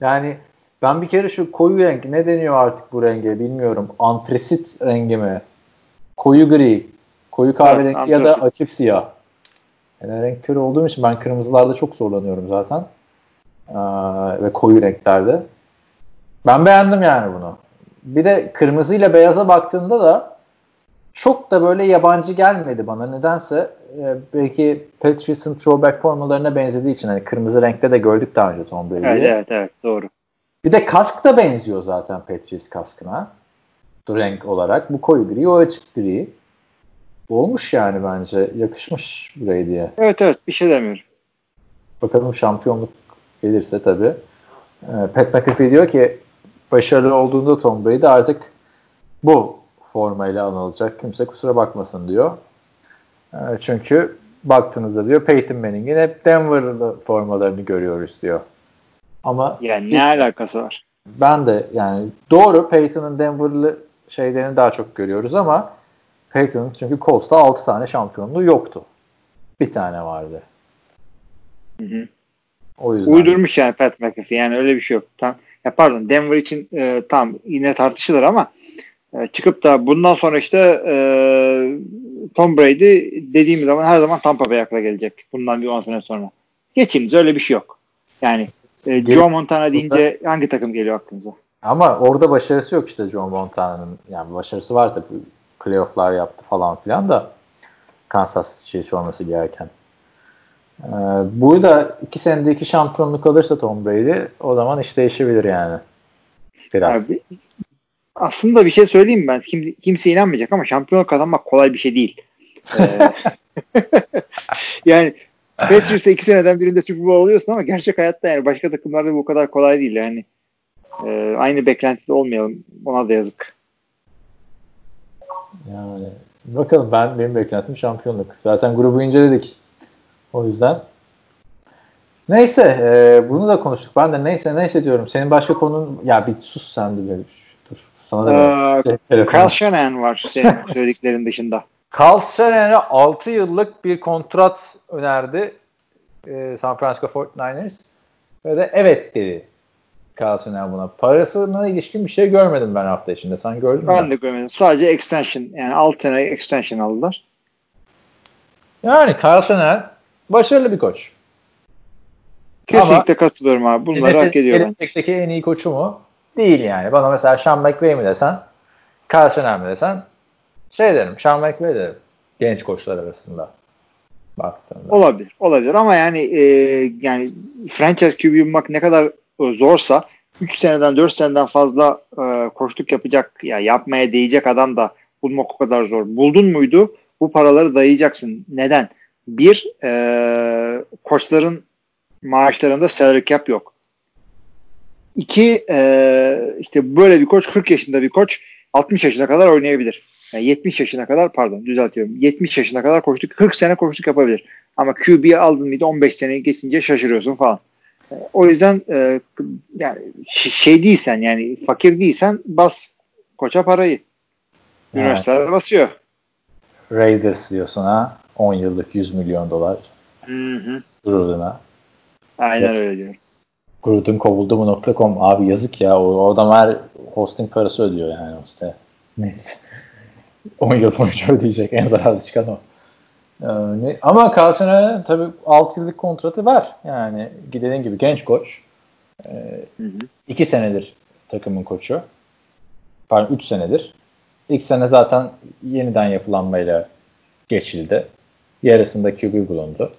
Speaker 3: Yani ben bir kere şu koyu renk ne deniyor artık bu renge bilmiyorum. Antresit rengi mi? Koyu gri, koyu kahverengi
Speaker 4: Evet,
Speaker 3: ya da açık siyah. Yani renk körü olduğum için ben kırmızılarda çok zorlanıyorum zaten. Ee, ve koyu renklerde. Ben beğendim yani bunu. Bir de kırmızıyla beyaza baktığında da çok da böyle yabancı gelmedi bana. Nedense e, belki Patriots'ın throwback formalarına benzediği için hani kırmızı renkte de gördük daha önce Tom Brady'yi.
Speaker 4: Evet evet evet doğru.
Speaker 3: Bir de kask da benziyor zaten Patriots kaskına. Renk olarak. Bu koyu gri, o açık gri. Olmuş yani bence. Yakışmış Brady'ye.
Speaker 4: Evet evet bir şey demiyorum.
Speaker 3: Bakalım şampiyonluk gelirse tabii. Ee, Pat McAfee diyor ki başarılı olduğunda Tom Brady artık bu formayla anılacak. Kimse kusura bakmasın diyor. Ee, çünkü baktığınızda diyor Peyton Manning'in hep Denver'lı formalarını görüyoruz diyor. Ama
Speaker 4: Yani ne alakası var?
Speaker 3: ben de yani doğru Peyton'ın Denver'lı şeylerini daha çok görüyoruz ama Peyton'ın çünkü Colts'ta 6 tane şampiyonluğu yoktu. Bir tane vardı.
Speaker 4: Hı hı.
Speaker 3: O yüzden.
Speaker 4: Uydurmuş yani Pat McAfee yani öyle bir şey yok. Tam, ya pardon Denver için e, tam yine tartışılır ama e, çıkıp da bundan sonra işte e, Tom Brady dediğimiz zaman her zaman Tampa Bay akla gelecek. Bundan bir 10 sene sonra. Geçiniz öyle bir şey yok. Yani e, Joe Montana deyince hangi takım geliyor aklınıza?
Speaker 3: Ama orada başarısı yok işte John Montana'nın. Yani başarısı var tabii. Playoff'lar yaptı falan filan da Kansas Chiefs olması gereken. Ee, burada iki senede iki şampiyonluk alırsa Tom Brady o zaman iş değişebilir yani. Biraz.
Speaker 4: Abi, aslında bir şey söyleyeyim ben. Kim, kimse inanmayacak ama şampiyonluk kazanmak kolay bir şey değil. Ee, yani Patriots'a iki seneden birinde Super Bowl alıyorsun ama gerçek hayatta yani başka takımlarda bu kadar kolay değil yani. Ee, aynı beklentide olmayalım. Ona da yazık.
Speaker 3: Yani bakalım ben benim beklentim şampiyonluk. Zaten grubu inceledik. O yüzden Neyse e, bunu da konuştuk. Ben de neyse neyse diyorum. Senin başka konun ya bir sus sen de bir dur. Sana da
Speaker 4: Ee,
Speaker 3: şey, telefon.
Speaker 4: Kyle Shanahan var senin söylediklerin dışında.
Speaker 3: Carl Shanahan'e 6 yıllık bir kontrat önerdi e, San Francisco 49ers. Ve de evet dedi Carl Shanahan buna. Parasına ilişkin bir şey görmedim ben hafta içinde. Sen gördün mü?
Speaker 4: Ben de görmedim. Sadece extension yani 6 sene extension aldılar.
Speaker 3: Yani Carl Shanahan başarılı bir koç.
Speaker 4: Kesinlikle katılıyorum abi. Bunları hak ediyorlar.
Speaker 3: Gelecekteki en iyi koçu mu? Değil yani. Bana mesela Sean McVay mi desen, Carl Shanahan mi desen şey derim, Sean McVay derim. Genç koçlar arasında baktığında.
Speaker 4: Olabilir. Olabilir ama yani e, yani franchise QB bulmak ne kadar e, zorsa 3 seneden 4 seneden fazla e, koçluk yapacak ya yapmaya değecek adam da bulmak o kadar zor. Buldun muydu? Bu paraları dayayacaksın. Neden? Bir, e, koçların maaşlarında salary cap yok. İki, e, işte böyle bir koç 40 yaşında bir koç 60 yaşına kadar oynayabilir. Yani 70 yaşına kadar pardon düzeltiyorum. 70 yaşına kadar koştuk. 40 sene koştuk yapabilir. Ama QB aldın mıydı 15 seneyi geçince şaşırıyorsun falan. E, O yüzden e, yani şey değilsen yani fakir değilsen bas koça parayı.
Speaker 3: Evet.
Speaker 4: Üniversiteler basıyor.
Speaker 3: Raiders diyorsun ha. 10 yıllık 100 milyon dolar
Speaker 4: Hı hı.
Speaker 3: Gruden'a.
Speaker 4: Aynen
Speaker 3: Yes.
Speaker 4: öyle diyorum.
Speaker 3: Gruden kovuldu mu.com abi yazık ya. O, adam her hosting parası ödüyor yani site. Neyse. 10 yıl boyunca ödeyecek. En zararlı çıkan o. Ee, ama Carl Shanahan'a tabii 6 yıllık kontratı var. Yani gidenin gibi genç koç.
Speaker 4: Hı hı.
Speaker 3: 2 senedir takımın koçu. Pardon 3 senedir. İlk sene zaten yeniden yapılanmayla geçildi. Yarısında QB bulundu.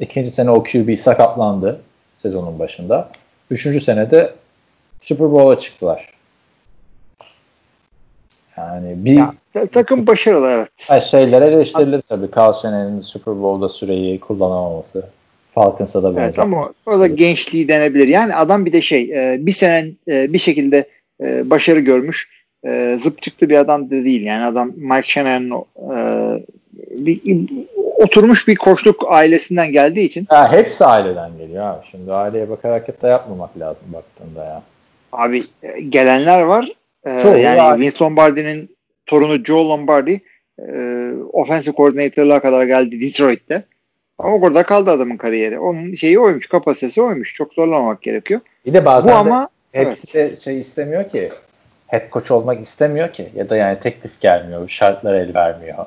Speaker 3: İkinci sene o QB sakatlandı sezonun başında. Üçüncü senede Super Bowl'a çıktılar. Yani bir
Speaker 4: Ya, ta- takım başarılı evet.
Speaker 3: Ha, şeyler eleştirilir tabii. Carl Shannon'ın Super Bowl'da süreyi kullanamaması. Falcons'a da benzer.
Speaker 4: Evet ama o da gençliği denebilir. Yani adam bir de şey e, bir sene e, bir şekilde e, başarı görmüş zıp çıktı bir adam da değil. Yani adam Mike Shanahan'ın e, bir, oturmuş bir koçluk ailesinden geldiği için
Speaker 3: Ha, hepsi aileden geliyor abi. Şimdi aileye bakarak da yapmamak lazım baktığında ya.
Speaker 4: abi e, gelenler var. E,
Speaker 3: Çoğu
Speaker 4: yani
Speaker 3: var.
Speaker 4: Vince Lombardi'nin torunu Joe Lombardi e, offensive coordinator'lığa kadar geldi Detroit'te. Ama burada kaldı adamın kariyeri. Onun şeyi oymuş, kapasitesi oymuş. Çok zorlamamak gerekiyor.
Speaker 3: Bir de bazen
Speaker 4: Bu
Speaker 3: de
Speaker 4: ama
Speaker 3: hepsi de şey istemiyor ki. Head coach olmak istemiyor ki. Ya da yani teklif gelmiyor. Şartlar el vermiyor.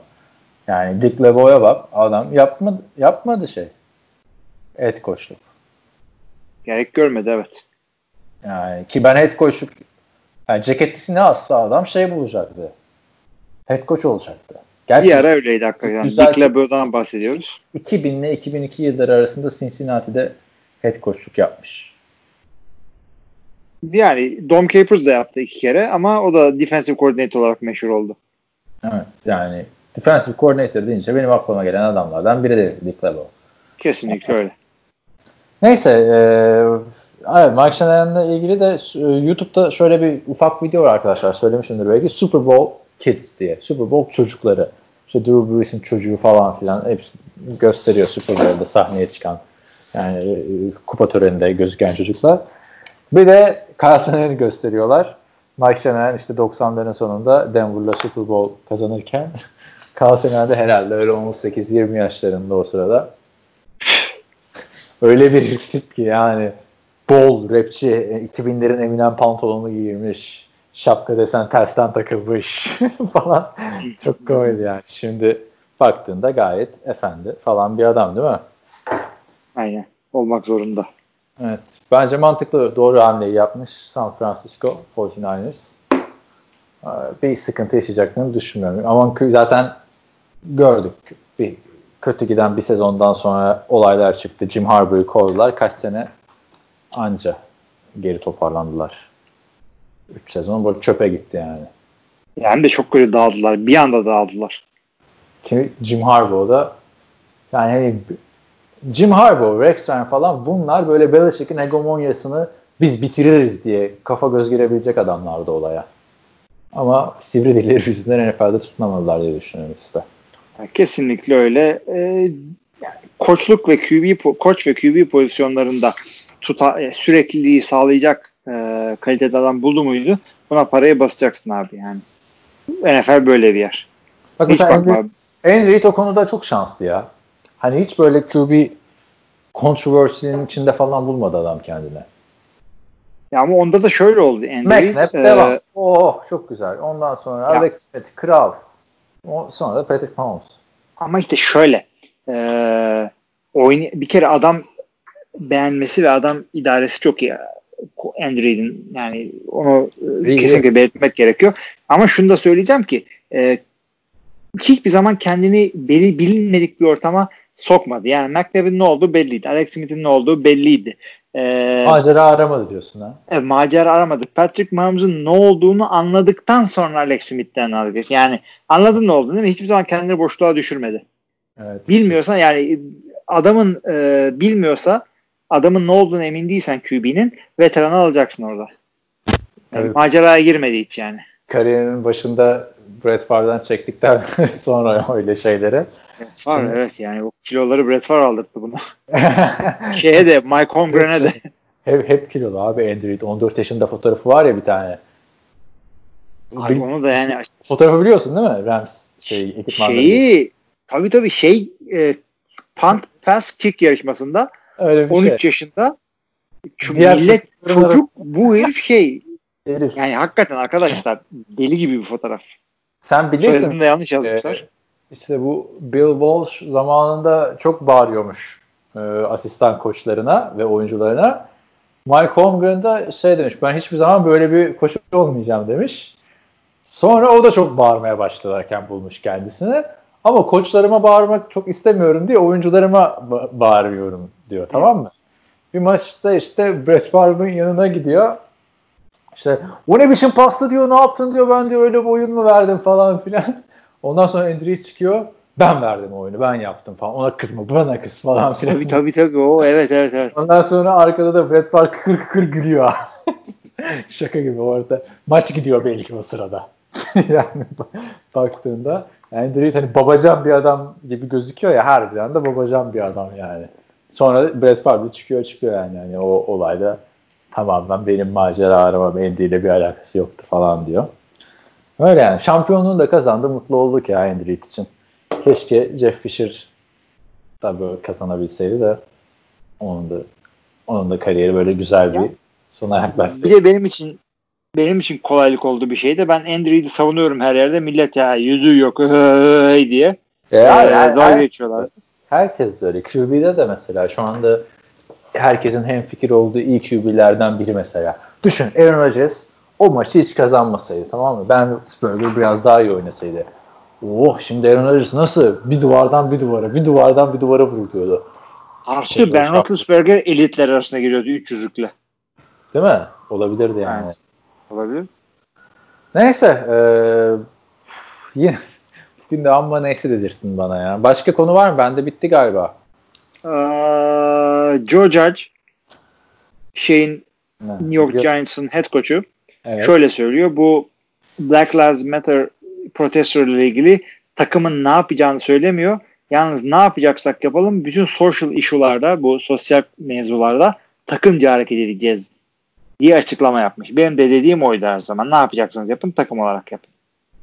Speaker 3: Yani Dick LeBeau'ya bak. Adam yapmadı, yapmadı şey. Head coachluk.
Speaker 4: gerek görmedi evet.
Speaker 3: Yani ki ben head coachluk yani ceketlisini alsa adam şey bulacaktı. Head coach olacaktı. Gerçi
Speaker 4: Bir ara öyleydi hakikaten.
Speaker 3: Güzel-
Speaker 4: Dick LeBeau'dan bahsediyoruz.
Speaker 3: 2000 ile 2002 yılları arasında Cincinnati'de head coachluk yapmış.
Speaker 4: Yani Dom Capers da yaptı iki kere ama o da defensive coordinator olarak meşhur oldu.
Speaker 3: Evet yani defensive coordinator deyince benim aklıma gelen adamlardan biri de Dick LeBeau.
Speaker 4: Kesinlikle öyle.
Speaker 3: Neyse e, evet, Mike Shanahan'la ilgili de e, YouTube'da şöyle bir ufak video var arkadaşlar söylemişimdir belki Super Bowl Kids diye. Super Bowl çocukları. İşte Drew Brees'in çocuğu falan filan hepsi gösteriyor Super Bowl'da sahneye çıkan yani e, kupa töreninde gözüken çocuklar. Bir de Kyle Shanahan'ı gösteriyorlar. Mike Shanahan işte 90'ların sonunda Denver'la Super Bowl kazanırken Da herhalde öyle 18-20 yaşlarında o sırada. Öyle bir tip ki yani bol rapçi 2000'lerin Eminem pantolonu giymiş şapka desen tersten takılmış falan çok komedi yani şimdi baktığında gayet efendi falan bir adam değil mi?
Speaker 4: Aynen. Olmak zorunda.
Speaker 3: Evet. Bence mantıklı doğru hamleyi yapmış San Francisco 49ers. Ee, Bir sıkıntı yaşayacaklarını düşünmüyorum. Ama zaten gördük. Bir kötü giden bir sezondan sonra olaylar çıktı. Jim Harbaugh'u kovdular. Kaç sene anca geri toparlandılar. 3 sezon böyle çöpe gitti yani.
Speaker 4: Yani de çok kötü dağıldılar. Bir anda dağıldılar.
Speaker 3: Ki Jim Harbaugh da yani hani Jim Harbaugh, Rex Ryan falan bunlar böyle Belichick'in hegemonyasını biz bitiririz diye kafa göz girebilecek adamlardı olaya. Ama sivri dilleri yüzünden NFL'de tutunamadılar diye düşünüyorum işte.
Speaker 4: Kesinlikle öyle. Yani koçluk ve QB koç ve QB pozisyonlarında tuta, e, sürekliliği sağlayacak e, kalitede adam buldu muydu? Buna parayı basacaksın abi yani. NFL böyle bir yer.
Speaker 3: Bak
Speaker 4: Hiç bakma.
Speaker 3: Andy Reid o konuda çok şanslı ya. Hani hiç böyle QB controversy'nin içinde falan bulmadı adam kendine.
Speaker 4: Ya ama onda da şöyle oldu. Andy
Speaker 3: McNabb
Speaker 4: e,
Speaker 3: devam. Oh çok güzel. Ondan sonra
Speaker 4: Ya.
Speaker 3: Alex Smith kral. O, sonra da Patrick Mahomes.
Speaker 4: Ama işte şöyle e, oyun bir kere adam beğenmesi ve adam idaresi çok iyi. Andy Reid'in yani onu e,
Speaker 3: İyi,
Speaker 4: kesinlikle belirtmek gerekiyor. Ama şunu da söyleyeceğim ki e, hiçbir zaman kendini beli, bilinmedik bir ortama sokmadı. Yani McNabb'in ne olduğu belliydi. Alex Smith'in ne olduğu belliydi. E,
Speaker 3: Macera aramadı diyorsun ha.
Speaker 4: Evet, macera aramadı. Patrick Mahomes'un ne olduğunu anladıktan sonra Alex Smith'ten anladık. Yani anladın ne olduğunu değil mi? Hiçbir zaman kendini boşluğa düşürmedi.
Speaker 3: Evet.
Speaker 4: Bilmiyorsan yani adamın e, bilmiyorsa adamın ne olduğunu emin değilsen QB'nin veteranı alacaksın orada. Yani
Speaker 3: Evet.
Speaker 4: Maceraya girmedi hiç yani.
Speaker 3: Kariyerinin başında Brett Favre'dan çektikten sonra öyle şeylere.
Speaker 4: Var evet yani o kiloları Brett Favre aldırdı bunu. Şeye de Mike Holmgren'e de.
Speaker 3: hep, hep kilolu abi Andy Reid. 14 yaşında fotoğrafı var ya bir tane.
Speaker 4: Abi onu da yani
Speaker 3: Fotoğrafı biliyorsun değil mi? Rams şey, ekipmanları.
Speaker 4: şeyi tabii tabii şey e, punt pass kick yarışmasında
Speaker 3: Öyle bir
Speaker 4: 13
Speaker 3: şey.
Speaker 4: yaşında şu
Speaker 3: Diğer
Speaker 4: millet çocuk bu herif şey
Speaker 3: Herif.
Speaker 4: yani hakikaten arkadaşlar deli gibi bir fotoğraf.
Speaker 3: Sen bilirsin.
Speaker 4: Soyadını da yanlış yazmışlar.
Speaker 3: İşte bu Bill Walsh zamanında çok bağırıyormuş e, asistan koçlarına ve oyuncularına. Mike Holmgren da şey demiş ben hiçbir zaman böyle bir koç olmayacağım demiş. Sonra o da çok bağırmaya başlarken bulmuş kendisini. Ama koçlarıma bağırmak çok istemiyorum diye oyuncularıma ba- bağırıyorum diyor tamam mı? Bir maçta işte Brett Favre'ın yanına gidiyor. İşte o ne biçim pasta diyor ne yaptın diyor ben diyor öyle bir oyun mu verdim falan filan. Ondan sonra Andrew çıkıyor ben verdim oyunu ben yaptım falan ona kızma bana kız falan filan.
Speaker 4: Tabii tabii tabii o evet evet evet.
Speaker 3: Ondan sonra arkada da Brett Favre kıkır kıkır gülüyor. Şaka gibi orada. Maç gidiyor belki o sırada. yani baktığında Andrew hani babacan bir adam gibi gözüküyor ya harbiden de babacan bir adam yani. Sonra Brett Favre çıkıyor çıkıyor yani. yani o olayda tamamen benim macera aramam Andy ile bir alakası yoktu falan diyor. Öyle yani. Şampiyonluğunu da kazandı. Mutlu olduk ya Andy Reid için. Keşke Jeff Fisher da böyle kazanabilseydi de onun da onun da kariyeri böyle güzel bir sona yaklaşsaydı.
Speaker 4: Bir de benim için benim için kolaylık oldu bir şey de ben Andrew'i savunuyorum her yerde. Millet ya yüzü yok hey diye.
Speaker 3: E,
Speaker 4: Ee,
Speaker 3: her- her-
Speaker 4: dalga
Speaker 3: her-
Speaker 4: geçiyorlar.
Speaker 3: herkes öyle. QB'de de mesela şu anda herkesin hemfikir olduğu iyi QB'lerden biri mesela. Düşün Aaron Rodgers o maçı hiç kazanmasaydı tamam mı? Ben Roethlisberger biraz daha iyi oynasaydı. Oh şimdi Aaron Rodgers nasıl bir duvardan bir duvara bir duvardan bir duvara vuruyordu.
Speaker 4: Artı Ben Roethlisberger elitler arasına giriyordu 300'lükle.
Speaker 3: Değil mi? Olabilirdi yani.
Speaker 4: Evet. Olabilir.
Speaker 3: Neyse. eee yine bugün de amma neyse dedirttin bana ya. Başka konu var mı? Bende bitti galiba.
Speaker 4: Ee, Joe Judge şeyin
Speaker 3: Ne?
Speaker 4: New York Giants'ın head coach'u
Speaker 3: Evet.
Speaker 4: şöyle söylüyor. Bu Black Lives Matter protestolarıyla ilgili takımın ne yapacağını söylemiyor. Yalnız ne yapacaksak yapalım bütün social issue'larda bu sosyal mevzularda takımca hareket edeceğiz diye açıklama yapmış. Benim de dediğim oydu her zaman. Ne yapacaksınız yapın takım olarak yapın.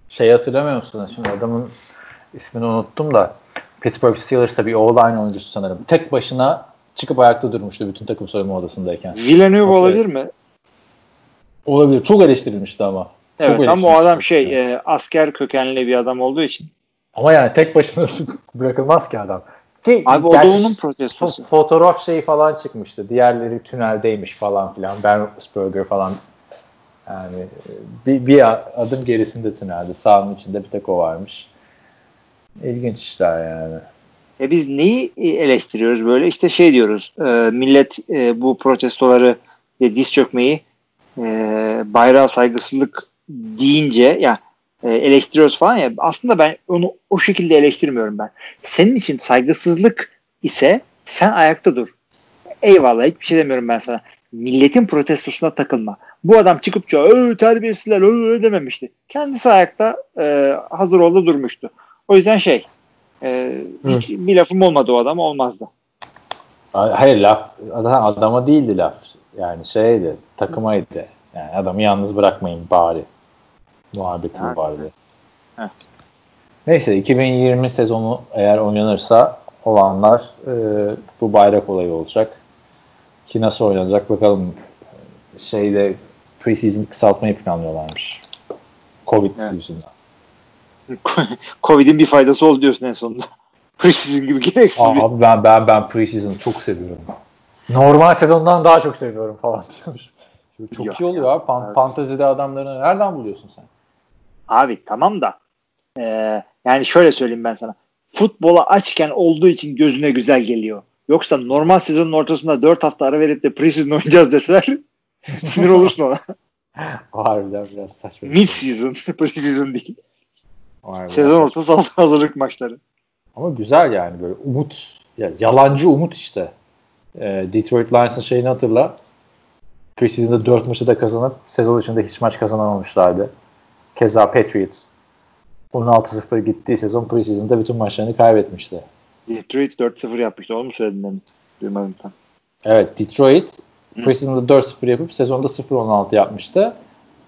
Speaker 3: Şey hatırlamıyor musunuz? Şimdi adamın ismini unuttum da Pittsburgh Steelers'ta bir O-line oyuncusu sanırım. Tek başına çıkıp ayakta durmuştu bütün takım soyunma odasındayken.
Speaker 4: Villeneuve
Speaker 3: Nasıl?
Speaker 4: olabilir mi?
Speaker 3: Olabilir. Çok eleştirilmişti ama. Çok
Speaker 4: Evet ama o adam şey e, asker kökenli bir adam olduğu için.
Speaker 3: Ama yani tek başına bırakılmaz ki adam. Ki,
Speaker 4: Abi o
Speaker 3: fo-
Speaker 4: protestosu.
Speaker 3: fotoğraf şeyi falan çıkmıştı. Diğerleri tüneldeymiş falan filan. Ben Roethlisberger falan yani e, bir, bir adım gerisinde tünelde. Sahanın içinde bir tek o varmış. İlginç işler yani.
Speaker 4: E biz neyi eleştiriyoruz böyle? İşte şey diyoruz. e, millet e, bu protestoları e, diz çökmeyi e, bayrağa saygısızlık deyince ya e, eleştiriyoruz falan ya aslında ben onu o şekilde eleştirmiyorum ben. Senin için saygısızlık ise sen ayakta dur. Eyvallah hiçbir şey demiyorum ben sana. Milletin protestosuna takılma. Bu adam çıkıp öyle terbiyesizler öyle dememişti. Kendisi ayakta e, hazır oldu durmuştu. O yüzden şey e, hiç bir lafım olmadı o adam olmazdı.
Speaker 3: Hayır laf adam- adama değildi laf. Yani şeydi takımaydı. Yani adamı yalnız bırakmayın bari. Muhabbeti
Speaker 4: Ha.
Speaker 3: vardı. Neyse 2020 sezonu eğer oynanırsa olanlar e, bu bayrak olayı olacak. Ki nasıl oynanacak bakalım. Şeyde preseason kısaltmayı planlıyorlarmış. Covid
Speaker 4: Evet.
Speaker 3: yüzünden.
Speaker 4: Covid'in bir faydası oldu diyorsun en sonunda. Preseason gibi gereksiz bir.
Speaker 3: Abi ben ben ben preseason'ı çok seviyorum. Normal sezondan daha çok seviyorum falan diyormuş. Çok
Speaker 4: Yok
Speaker 3: iyi oluyor abi. Fan-
Speaker 4: Evet.
Speaker 3: Fantezide adamlarını nereden buluyorsun sen?
Speaker 4: Abi tamam da e, yani şöyle söyleyeyim ben sana. Futbola açken olduğu için gözüne güzel geliyor. Yoksa normal sezonun ortasında 4 hafta ara verip de preseason oynayacağız deseler sinir olursun ona.
Speaker 3: Harbiden biraz saçma.
Speaker 4: Mid season, preseason değil.
Speaker 3: Harbiden
Speaker 4: Sezon ortası hazırlık maçları.
Speaker 3: Ama güzel yani böyle umut. Ya, yalancı umut işte. Ee, Detroit Lions'ın şeyini hatırla. Preseason'da 4 maçı da kazanıp sezon içinde hiç maç kazanamamışlardı. Keza Patriots 16-0 gittiği sezon preseason'da bütün maçlarını kaybetmişti.
Speaker 4: Detroit 4-0 yapmıştı. Onu mu söyledin demin? Duymadım tam.
Speaker 3: Evet Detroit
Speaker 4: Hı.
Speaker 3: preseason'da 4-0 yapıp sezonda 0-16 yapmıştı.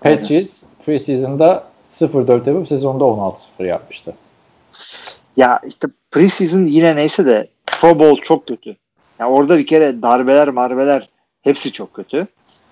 Speaker 3: Patriots preseason'da 0-4 yapıp sezonda 16-0 yapmıştı.
Speaker 4: Ya işte preseason yine neyse de Pro Bowl çok kötü. Ya orada bir kere darbeler marbeler hepsi çok kötü.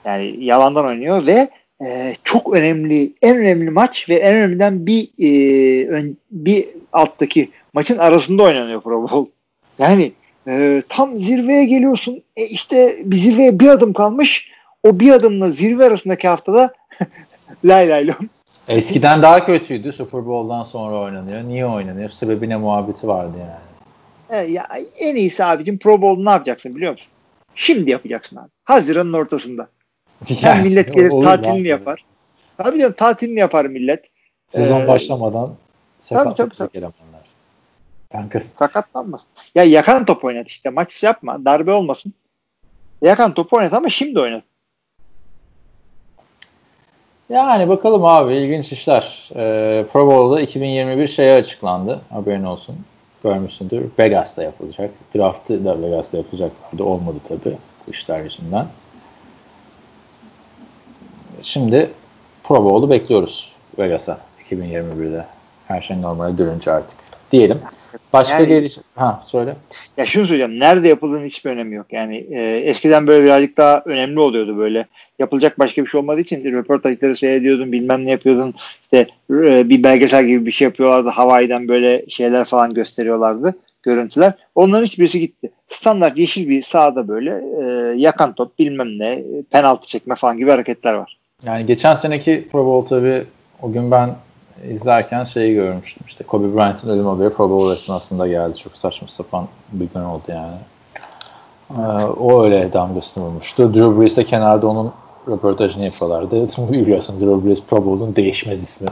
Speaker 4: Yani yalandan oynuyor ve e, çok önemli en önemli maç ve en önemliden bir e, ön- bir alttaki maçın arasında oynanıyor Pro Bowl. Yani e, tam zirveye geliyorsun. E, işte bir zirveye bir adım kalmış. O bir adımla zirve arasındaki haftada lay lay lom.
Speaker 3: Eskiden daha kötüydü. Super Bowl'dan sonra oynanıyor. Niye oynanıyor? Sebebi ne muhabbeti vardı yani.
Speaker 4: Ya en iyisi abicim Pro Bowl ne yapacaksın biliyor musun? Şimdi yapacaksın abi. Haziran'ın ortasında. Yani millet gelir tatilini yapar. Tabii canım tatilini yapar millet.
Speaker 3: Sezon
Speaker 4: Ee,
Speaker 3: başlamadan
Speaker 4: tabii,
Speaker 3: sakat
Speaker 4: tabii.
Speaker 3: Kanka
Speaker 4: Sakatlanmasın. Ya yakan top oynat işte. Maç yapma. Darbe olmasın. Yakan top oynat ama şimdi oynat.
Speaker 3: Yani bakalım abi ilginç işler. Ee, Pro Bowl'da 2021 şeye açıklandı. Haberin olsun. Görmüşsündür. Vegas'ta yapılacak. Draft'ı da Vegas'ta yapacaklardı. Olmadı tabii. İşler yüzünden. Şimdi Pro Bowl'u bekliyoruz Vegas'a 2021'de. Her şey normale dönünce artık. Diyelim. Başka
Speaker 4: Yani-
Speaker 3: geliş... Ha söyle.
Speaker 4: Ya şunu söyleyeceğim. Nerede yapıldığının hiçbir önemi yok. Yani e, eskiden böyle birazcık daha önemli oluyordu böyle. Yapılacak başka bir şey olmadığı için röportajları seyrediyordun, bilmem ne yapıyordun. İşte e, bir belgesel gibi bir şey yapıyorlardı. Hawaii'den böyle şeyler falan gösteriyorlardı. Görüntüler. Onların hiçbirisi gitti. Standart yeşil bir sahada böyle e, yakan top bilmem ne penaltı çekme falan gibi hareketler var.
Speaker 3: Yani geçen seneki Pro Bowl tabii o gün ben izlerken şeyi görmüştüm. İşte Kobe Bryant'ın ölüm haberi Pro Bowl esnasında geldi. Çok saçma sapan bir gün oldu yani. Ee, o öyle damgasını vurmuştu. Drew Brees de kenarda onun röportajını yapıyorlardı. Biliyorsun Drew Brees Pro Bowl'un değişmez ismi.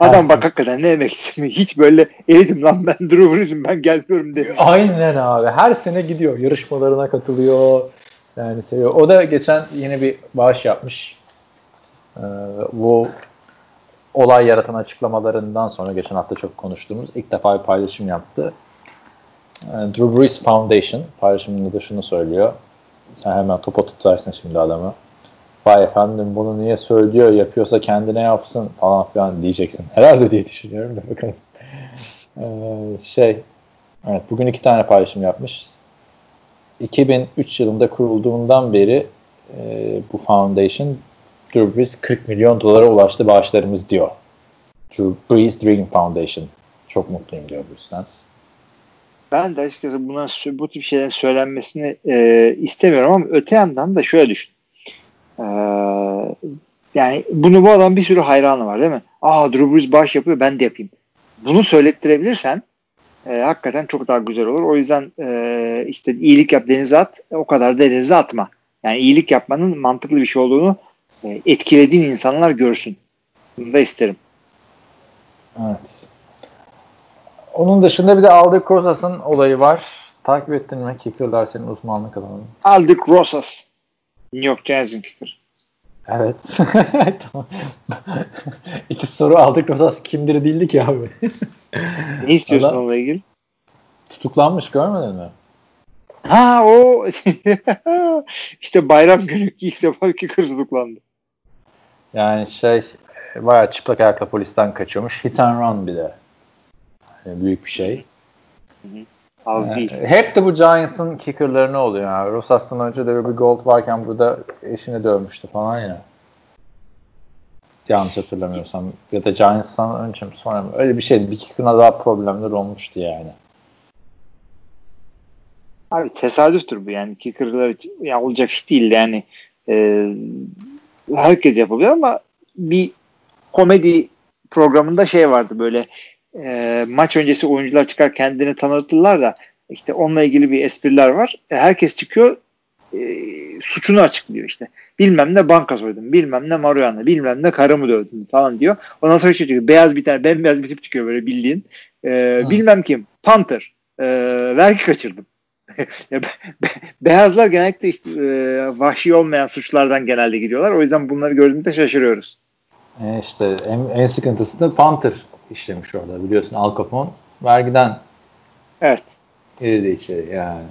Speaker 4: Adam bak hakikaten ne demek istemiyor. Hiç böyle eridim lan ben Drew Brees'im ben gelmiyorum demiş.
Speaker 3: Aynen abi. Her sene gidiyor. Yarışmalarına katılıyor. Yani seviyor. O da geçen yine bir bağış yapmış. Ee, olay yaratan açıklamalarından sonra geçen hafta çok konuştuğumuz ilk defa bir paylaşım yaptı. Ee, Drew Brees Foundation paylaşımında da şunu söylüyor. Sen hemen topa tutarsın şimdi adamı. Vay efendim bunu niye söylüyor yapıyorsa kendine yapsın falan filan diyeceksin. Herhalde diye düşünüyorum da bakalım. Ee, şey evet bugün iki tane paylaşım yapmış. 2003 yılında kurulduğundan beri e, bu foundation Drew Brees 40 milyon dolara ulaştı bağışlarımız diyor. Drew Brees Dream Foundation. Çok mutluyum diyor bu yüzden.
Speaker 4: Ben de açıkçası buna bu tip şeylerin söylenmesini e, istemiyorum ama öte yandan da şöyle düşün. E, yani bunu bu adam bir sürü hayranı var değil mi? Aa Drew Brees bağış yapıyor ben de yapayım. Bunu söylettirebilirsen e, hakikaten çok daha güzel olur. O yüzden e, işte iyilik yap denize at o kadar da denize atma. Yani iyilik yapmanın mantıklı bir şey olduğunu etkilediğin insanlar görsün. Bunu da isterim.
Speaker 3: Evet. Onun dışında bir de Alder Rosas'ın olayı var. Takip ettin mi? Kicker'lar senin uzmanlık alanın.
Speaker 4: Aldik Rosas. New York Giants'in kicker.
Speaker 3: Evet. İki soru Alder Rosas kimdir değildi ki abi.
Speaker 4: Ne istiyorsun
Speaker 3: Adam-
Speaker 4: onunla ilgili?
Speaker 3: Tutuklanmış görmedin mi?
Speaker 4: Ha o işte bayram günü ilk defa kicker tutuklandı.
Speaker 3: Yani şey bayağı çıplak ayakla polisten kaçıyormuş. Hit and run bir de. Yani büyük bir şey.
Speaker 4: Az
Speaker 3: Yani
Speaker 4: değil.
Speaker 3: hep de bu Giants'ın kickerlarına oluyor. Yani. Rosas'tan önce de bir Gold varken burada eşini dövmüştü falan ya. Yanlış hatırlamıyorsam. Ya da Giants'tan önce mi sonra mı? Öyle bir şeydi. Bir kicker'ına daha problemler olmuştu yani.
Speaker 4: Abi tesadüftür bu yani kicker'lar ya olacak iş değil yani. Ee, herkes yapabilir ama bir komedi programında şey vardı böyle e, maç öncesi oyuncular çıkar kendini tanıtırlar da işte onunla ilgili bir espriler var. E, herkes çıkıyor e, suçunu açıklıyor işte. Bilmem ne banka soydum, bilmem ne marihuana, bilmem ne karımı dövdüm falan diyor. Ondan sonra şey çıkıyor. Beyaz bir tane bembeyaz bir tip çıkıyor böyle bildiğin. E, bilmem kim. Panther. E, vergi kaçırdım. Ya be- be- beyazlar genellikle işte, e, vahşi olmayan suçlardan genelde gidiyorlar. O yüzden bunları gördüğümüzde şaşırıyoruz.
Speaker 3: E işte en, en sıkıntısı da Panther işlemiş orada. Biliyorsun Al Capone vergiden
Speaker 4: Evet.
Speaker 3: girdi içeri yani.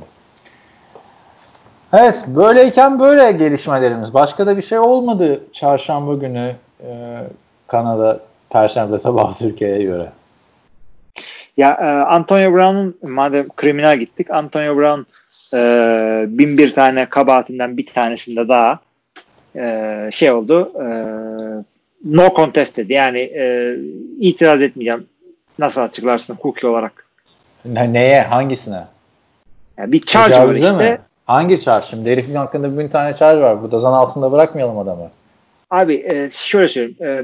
Speaker 3: Evet böyleyken böyle gelişmelerimiz. Başka da bir şey olmadı çarşamba günü e, Kanada Perşembe sabahı Türkiye'ye göre.
Speaker 4: Ya e, Antonio Brown'un madem kriminal gittik Antonio Brown e, bin bir tane kabahatinden bir tanesinde daha e, şey oldu e, no contest dedi. Yani e, itiraz etmeyeceğim. Nasıl açıklarsın hukuki olarak?
Speaker 3: Ne, neye? Hangisine?
Speaker 4: Yani bir charge var
Speaker 3: Tecavüze
Speaker 4: işte.
Speaker 3: mi? Hangi charge şimdi? Herifin hakkında bin tane charge var. Burada zan altında bırakmayalım adamı.
Speaker 4: Abi e, şöyle söyleyeyim. E,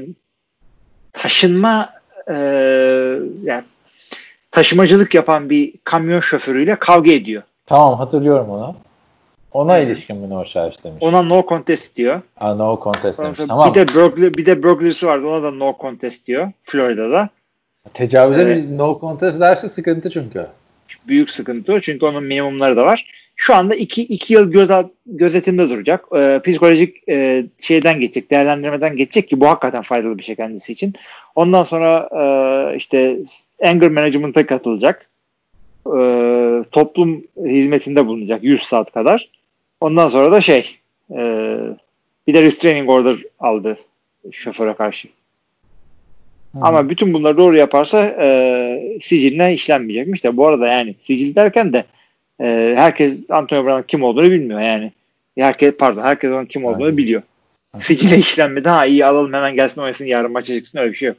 Speaker 4: taşınma e, yani taşımacılık yapan bir kamyon şoförüyle kavga ediyor.
Speaker 3: Tamam hatırlıyorum onu. Ona ilişkin bir no charge demiş.
Speaker 4: Ona no contest diyor.
Speaker 3: Aa, no contest
Speaker 4: Ondan
Speaker 3: demiş. Tamam.
Speaker 4: Bir de burglary, bir de burglary'si vardı. Ona da no contest diyor. Florida'da.
Speaker 3: Tecavüze
Speaker 4: Evet.
Speaker 3: bir no contest derse sıkıntı çünkü.
Speaker 4: Büyük sıkıntı o. Çünkü onun minimumları da var. Şu anda iki, iki yıl göz, gözetimde duracak. Ee, psikolojik e, şeyden geçecek, değerlendirmeden geçecek ki bu hakikaten faydalı bir şey kendisi için. Ondan sonra e, işte anger management'a katılacak. E, toplum hizmetinde bulunacak 100 saat kadar. Ondan sonra da şey e, bir de restraining order aldı şoföre karşı. Ama bütün bunları doğru yaparsa e, siciline işlenmeyecekmiş de bu arada yani sicil derken de e, herkes Antonio Brown'un kim olduğunu bilmiyor yani. Herkes pardon herkes onun kim olduğunu
Speaker 3: Aynen.
Speaker 4: biliyor. Sicile işlenmedi. Ha iyi alalım hemen gelsin oynasın yarın maça çıksın öyle bir şey yok.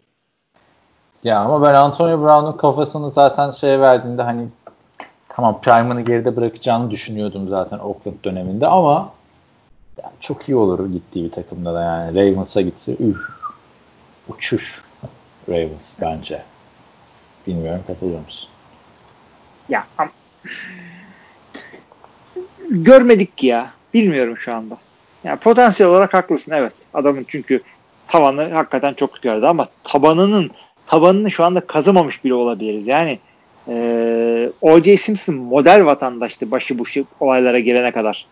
Speaker 3: Ya ama ben Antonio Brown'un kafasını zaten şey verdiğinde hani tamam prime'ını geride bırakacağını düşünüyordum zaten Oakland döneminde ama ya çok iyi olur gittiği bir takımda da yani Ravens'a gitse üf, uçuş Ravens bence. Bilmiyorum katılıyor musun?
Speaker 4: Ya görmedik ki ya. Bilmiyorum şu anda. Yani potansiyel olarak haklısın evet. Adamın çünkü tavanı hakikaten çok tutuyordu ama tabanının tabanını şu anda kazımamış bile olabiliriz. Yani eee O.J. Simpson model vatandaştı başı bu şey- olaylara gelene kadar.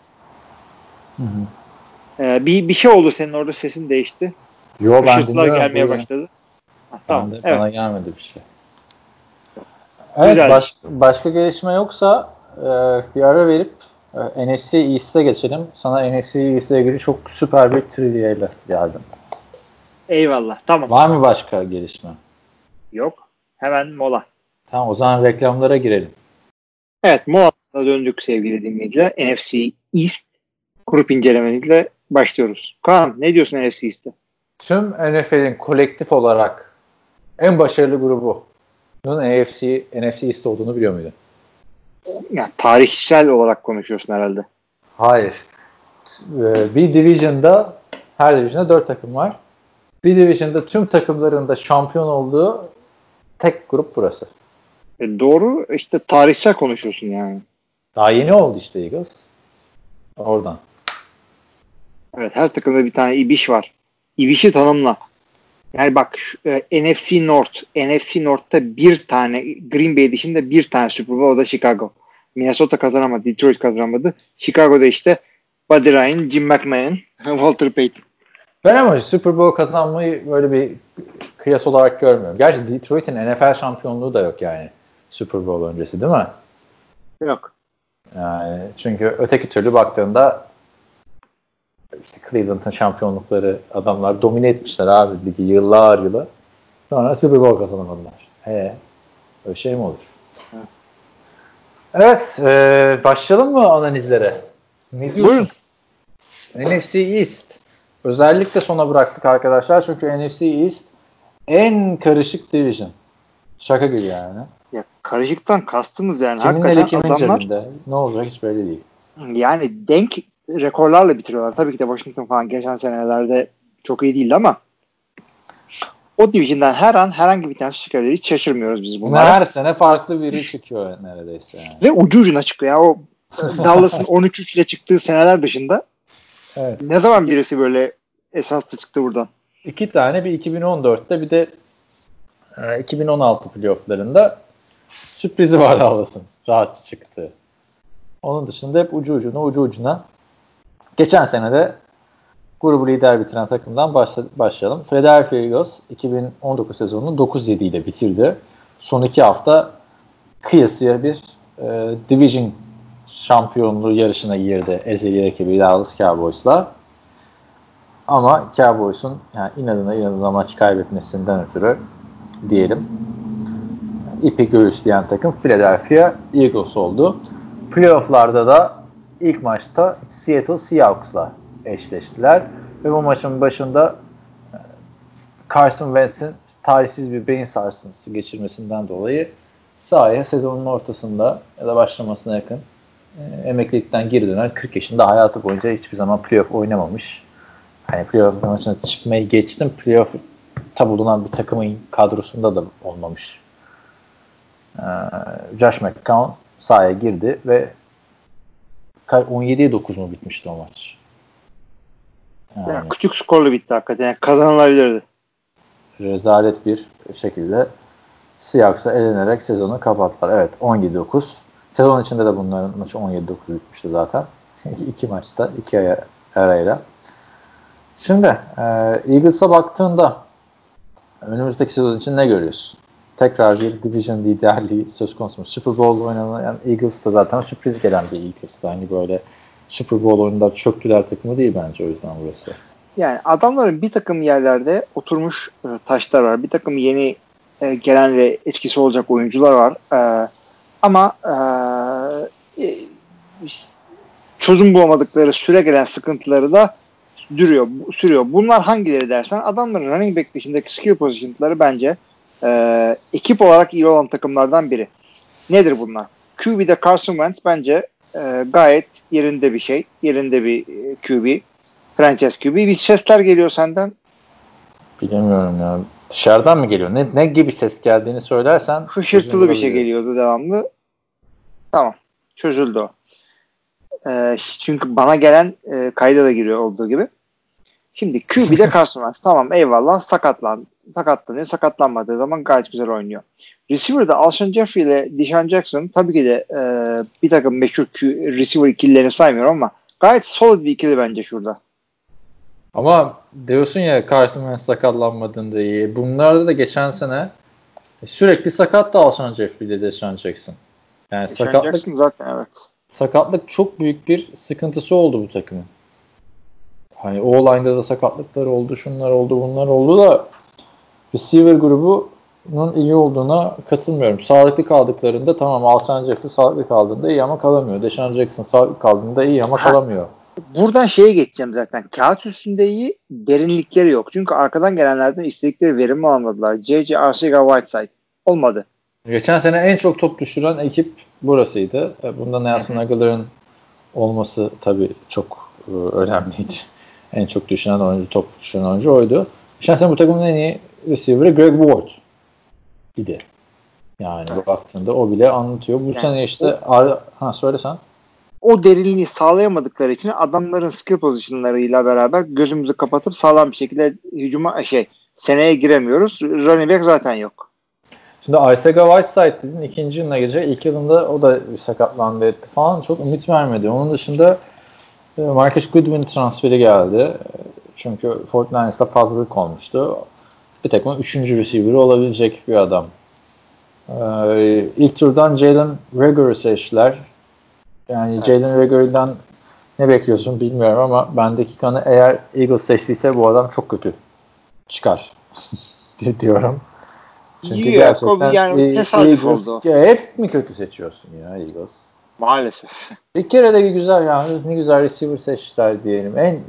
Speaker 4: Eee, bir, bir şey oldu senin orada sesin değişti.
Speaker 3: Yo ben
Speaker 4: gelmeye
Speaker 3: buyurun.
Speaker 4: başladı. Ha,
Speaker 3: Ben
Speaker 4: tamam.
Speaker 3: de-
Speaker 4: Evet.
Speaker 3: Bana gelmedi bir şey. Evet
Speaker 4: Güzel.
Speaker 3: baş- başka gelişme yoksa e, bir ara verip e, NFC East'e geçelim. Sana NFC East'le ilgili çok süper bir trivia ile geldim.
Speaker 4: Eyvallah. Tamam.
Speaker 3: Var mı başka gelişme?
Speaker 4: Yok. Hemen mola.
Speaker 3: Tamam o zaman reklamlara girelim.
Speaker 4: Evet molada döndük sevgili dinleyiciler. NFC East grup incelemeniyle başlıyoruz. Kaan ne diyorsun NFC East'te?
Speaker 3: Tüm NFL'in kolektif olarak en başarılı grubu. Bunun NFC, NFC East olduğunu biliyor muydun?
Speaker 4: Ya, tarihsel olarak konuşuyorsun herhalde.
Speaker 3: Hayır. Ee, Bir division'da her division'da 4 takım var. Bir division'da tüm takımların da şampiyon olduğu tek grup burası.
Speaker 4: E, doğru işte tarihsel konuşuyorsun yani.
Speaker 3: Daha yeni oldu işte Eagles. Oradan.
Speaker 4: Evet her takımda bir tane ibiş var. İbiş'i tanımla. Yani bak şu, e, NFC North. NFC North'ta bir tane Green Bay dışında bir tane Super Bowl o da Chicago. Minnesota kazanamadı. Detroit kazanamadı. Chicago'da işte Buddy Ryan, Jim McMahon, Walter Payton.
Speaker 3: Ben ama Super Bowl kazanmayı böyle bir kıyas olarak görmüyorum. Gerçi Detroit'in NFL şampiyonluğu da yok yani. Super Bowl öncesi değil mi?
Speaker 4: Yok.
Speaker 3: Yani çünkü öteki türlü baktığında işte Cleveland'ın şampiyonlukları adamlar domine etmişler abi ligi yıllar yılı. Sonra Super Bowl kazanamadılar. He, öyle şey mi olur? Evet, e, başlayalım mı analizlere? Ne diyorsun? NFC East. Özellikle sona bıraktık arkadaşlar çünkü NFC East en karışık division. Şaka gibi yani.
Speaker 4: Ya karışıktan kastımız yani.
Speaker 3: Kimin
Speaker 4: Hakikaten
Speaker 3: eli kimin
Speaker 4: adamlar
Speaker 3: cebinde? Ne olacak hiç belli değil.
Speaker 4: yani denk rekorlarla bitiriyorlar. Tabii ki de Washington falan geçen senelerde çok iyi değildi ama o division'dan her an herhangi bir tanesi çıkabilir. Hiç şaşırmıyoruz biz
Speaker 3: Bunlar
Speaker 4: bunlara.
Speaker 3: her sene farklı biri çıkıyor neredeyse yani.
Speaker 4: Ve ucu ucuna çıkıyor ya. O Dallas'ın 13-3 ile çıktığı seneler dışında
Speaker 3: Evet.
Speaker 4: ne zaman birisi böyle esaslı çıktı buradan?
Speaker 3: İki tane bir 2014'te bir de e, 2016 playofflarında sürprizi var Dallas'ın. Rahat çıktı. Onun dışında hep ucu ucuna ucu ucuna. Geçen sene de grubu lider bitiren takımdan başla- başlayalım. Philadelphia Eagles 2019 sezonunu 9-7 ile bitirdi. Son iki hafta kıyasıya bir e, division şampiyonluğu yarışına girdi ezeli rakibi Dallas Cowboys'la. Ama Cowboys'un yani inadına inadına maç kaybetmesinden ötürü diyelim ipi göğüsleyen takım Philadelphia Eagles oldu. Playoff'larda da ilk maçta Seattle Seahawks'la eşleştiler ve bu maçın başında e, Carson Wentz'in talihsiz bir beyin sarsıntısı geçirmesinden dolayı sahaya sezonun ortasında ya da başlamasına yakın e, emeklilikten geri dönen 40 yaşında hayatı boyunca hiçbir zaman playoff oynamamış. Hani playoff maçına çıkmayı geçtim. Playoff'ta bulunan bir takımın kadrosunda da olmamış. Ee, Josh McCown sahaya girdi ve 17'ye 9 mu bitmişti o maç?
Speaker 4: Yani. yani küçük skorlu bitti hakikaten. Yani kazanılabilirdi.
Speaker 3: Rezalet bir şekilde Seahawks'a elenerek sezonu kapattılar. Evet 17-9. Sezon içinde de bunların maçı 17-9 bitmişti zaten. iki maçta, iki ay arayla. Şimdi e, Eagles'a baktığında önümüzdeki sezon için ne görüyorsun? Tekrar bir division liderliği söz konusu mu? Super Bowl oynanan yani Eagles da zaten sürpriz gelen bir Eagles'da. Hani böyle Super Bowl oyununda çöktüler takımı değil bence o yüzden burası.
Speaker 4: Yani adamların bir takım yerlerde oturmuş e, taşlar var. Bir takım yeni e, gelen ve etkisi olacak oyuncular var. E, ama e, e çözüm bulamadıkları süre gelen sıkıntıları da duruyor, sürüyor. Bunlar hangileri dersen adamların running back dışındaki skill pozisyonları bence e, ekip olarak iyi olan takımlardan biri. Nedir bunlar? QB'de Carson Wentz bence e, gayet yerinde bir şey. Yerinde bir e, QB. Franchise QB. Bir sesler geliyor senden.
Speaker 3: Bilemiyorum ya. Dışarıdan mı geliyor? Ne, ne gibi ses geldiğini söylersen.
Speaker 4: Hışırtılı bir şey geliyordu devamlı. Tamam. Çözüldü o. E, çünkü bana gelen e, kayda da giriyor olduğu gibi. Şimdi QB'de Carson Wentz. tamam eyvallah sakatlan, sakatlanıyor. Sakatlanmadığı zaman gayet güzel oynuyor. Receiver'da Alshon Jeffrey ile Deshaun Jackson tabii ki de e, bir takım meşhur Q, receiver ikililerini saymıyorum ama gayet solid bir ikili bence şurada.
Speaker 3: Ama diyorsun ya Carson Wentz sakatlanmadığında iyi. Bunlarda da geçen sene sürekli sakat da Alshon Jeffrey ile Deshaun Jackson. Yani sakatlık
Speaker 4: zaten evet
Speaker 3: sakatlık çok büyük bir sıkıntısı oldu bu takımın. Hani o line'da da sakatlıklar oldu, şunlar oldu, bunlar oldu da receiver grubunun iyi olduğuna katılmıyorum. Sağlıklı kaldıklarında tamam Alshon Jeffrey sağlıklı kaldığında iyi ama kalamıyor. Deshaun Jackson sağlıklı kaldığında iyi ama kalamıyor.
Speaker 4: Buradan şeye geçeceğim zaten. Kağıt üstünde iyi, derinlikleri yok. Çünkü arkadan gelenlerden istedikleri verimi almadılar. J.J. Arcega-Whiteside olmadı.
Speaker 3: Geçen sene en çok top düşüren ekip burasıydı. E, bunda Nelson Aguilar'ın olması tabii çok e, önemliydi. En çok düşüren oyuncu, top düşüren oyuncu oydu. Geçen sene bu takımın en iyi receiver'ı Greg Ward idi. Yani evet. baktığında o bile anlatıyor. Bu yani, sene işte o, ha söylesen.
Speaker 4: O derinliği sağlayamadıkları için adamların skill pozisyonlarıyla beraber gözümüzü kapatıp sağlam bir şekilde hücuma şey seneye giremiyoruz. Running back zaten yok.
Speaker 3: Şimdi Isaiah Whiteside dedin ikinci yılına girecek. İlk yılında o da sakatlandı etti falan. Çok ümit vermedi. Onun dışında e, Marcus Goodwin transferi geldi. Çünkü Fortnite'da fazlalık olmuştu. Bir takım üçüncü receiver olabilecek bir adam. Ee, ilk turdan Jalen Rager'ı seçtiler. Yani evet. Jalen Rager'dan ne bekliyorsun bilmiyorum ama bendeki kanı eğer Eagles seçtiyse bu adam çok kötü çıkar diyorum. Çünkü Yok, gerçekten yani Eagles, oldu. hep mi kötü seçiyorsun ya Eagles?
Speaker 4: Maalesef.
Speaker 3: Bir kere de güzel yani ne güzel receiver seçtiler diyelim. En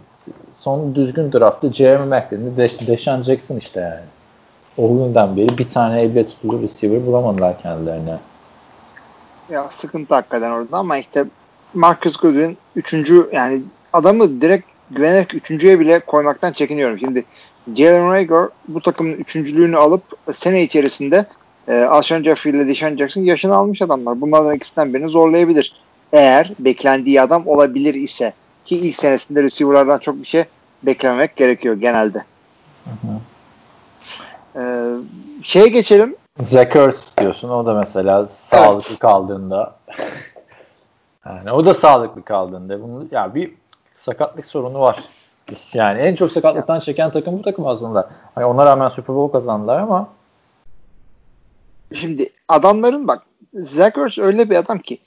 Speaker 3: son düzgün draftı Jeremy McLean'ı De Deshaun Jackson işte yani. O günden beri bir tane elle tutulu receiver bulamadılar kendilerine.
Speaker 4: Ya sıkıntı hakikaten orada ama işte Marcus Goodwin üçüncü yani adamı direkt güvenerek üçüncüye bile koymaktan çekiniyorum. Şimdi Jalen Rager bu takımın üçüncülüğünü alıp sene içerisinde e, Alshon Jeffrey ile Deshaun Jackson yaşını almış adamlar. Bunlardan ikisinden birini zorlayabilir. Eğer beklendiği adam olabilir ise ki ilk senesinde receiver'lardan çok bir şey beklememek gerekiyor genelde. Hı hı. Ee, şeye geçelim.
Speaker 3: Ertz diyorsun. O da mesela sağlıklı evet. kaldığında yani o da sağlıklı kaldığında bunu ya bir sakatlık sorunu var. Yani en çok sakatlıktan çeken takım bu takım aslında. Hani ona rağmen Super Bowl kazandılar ama
Speaker 4: Şimdi adamların bak Zach öyle bir adam ki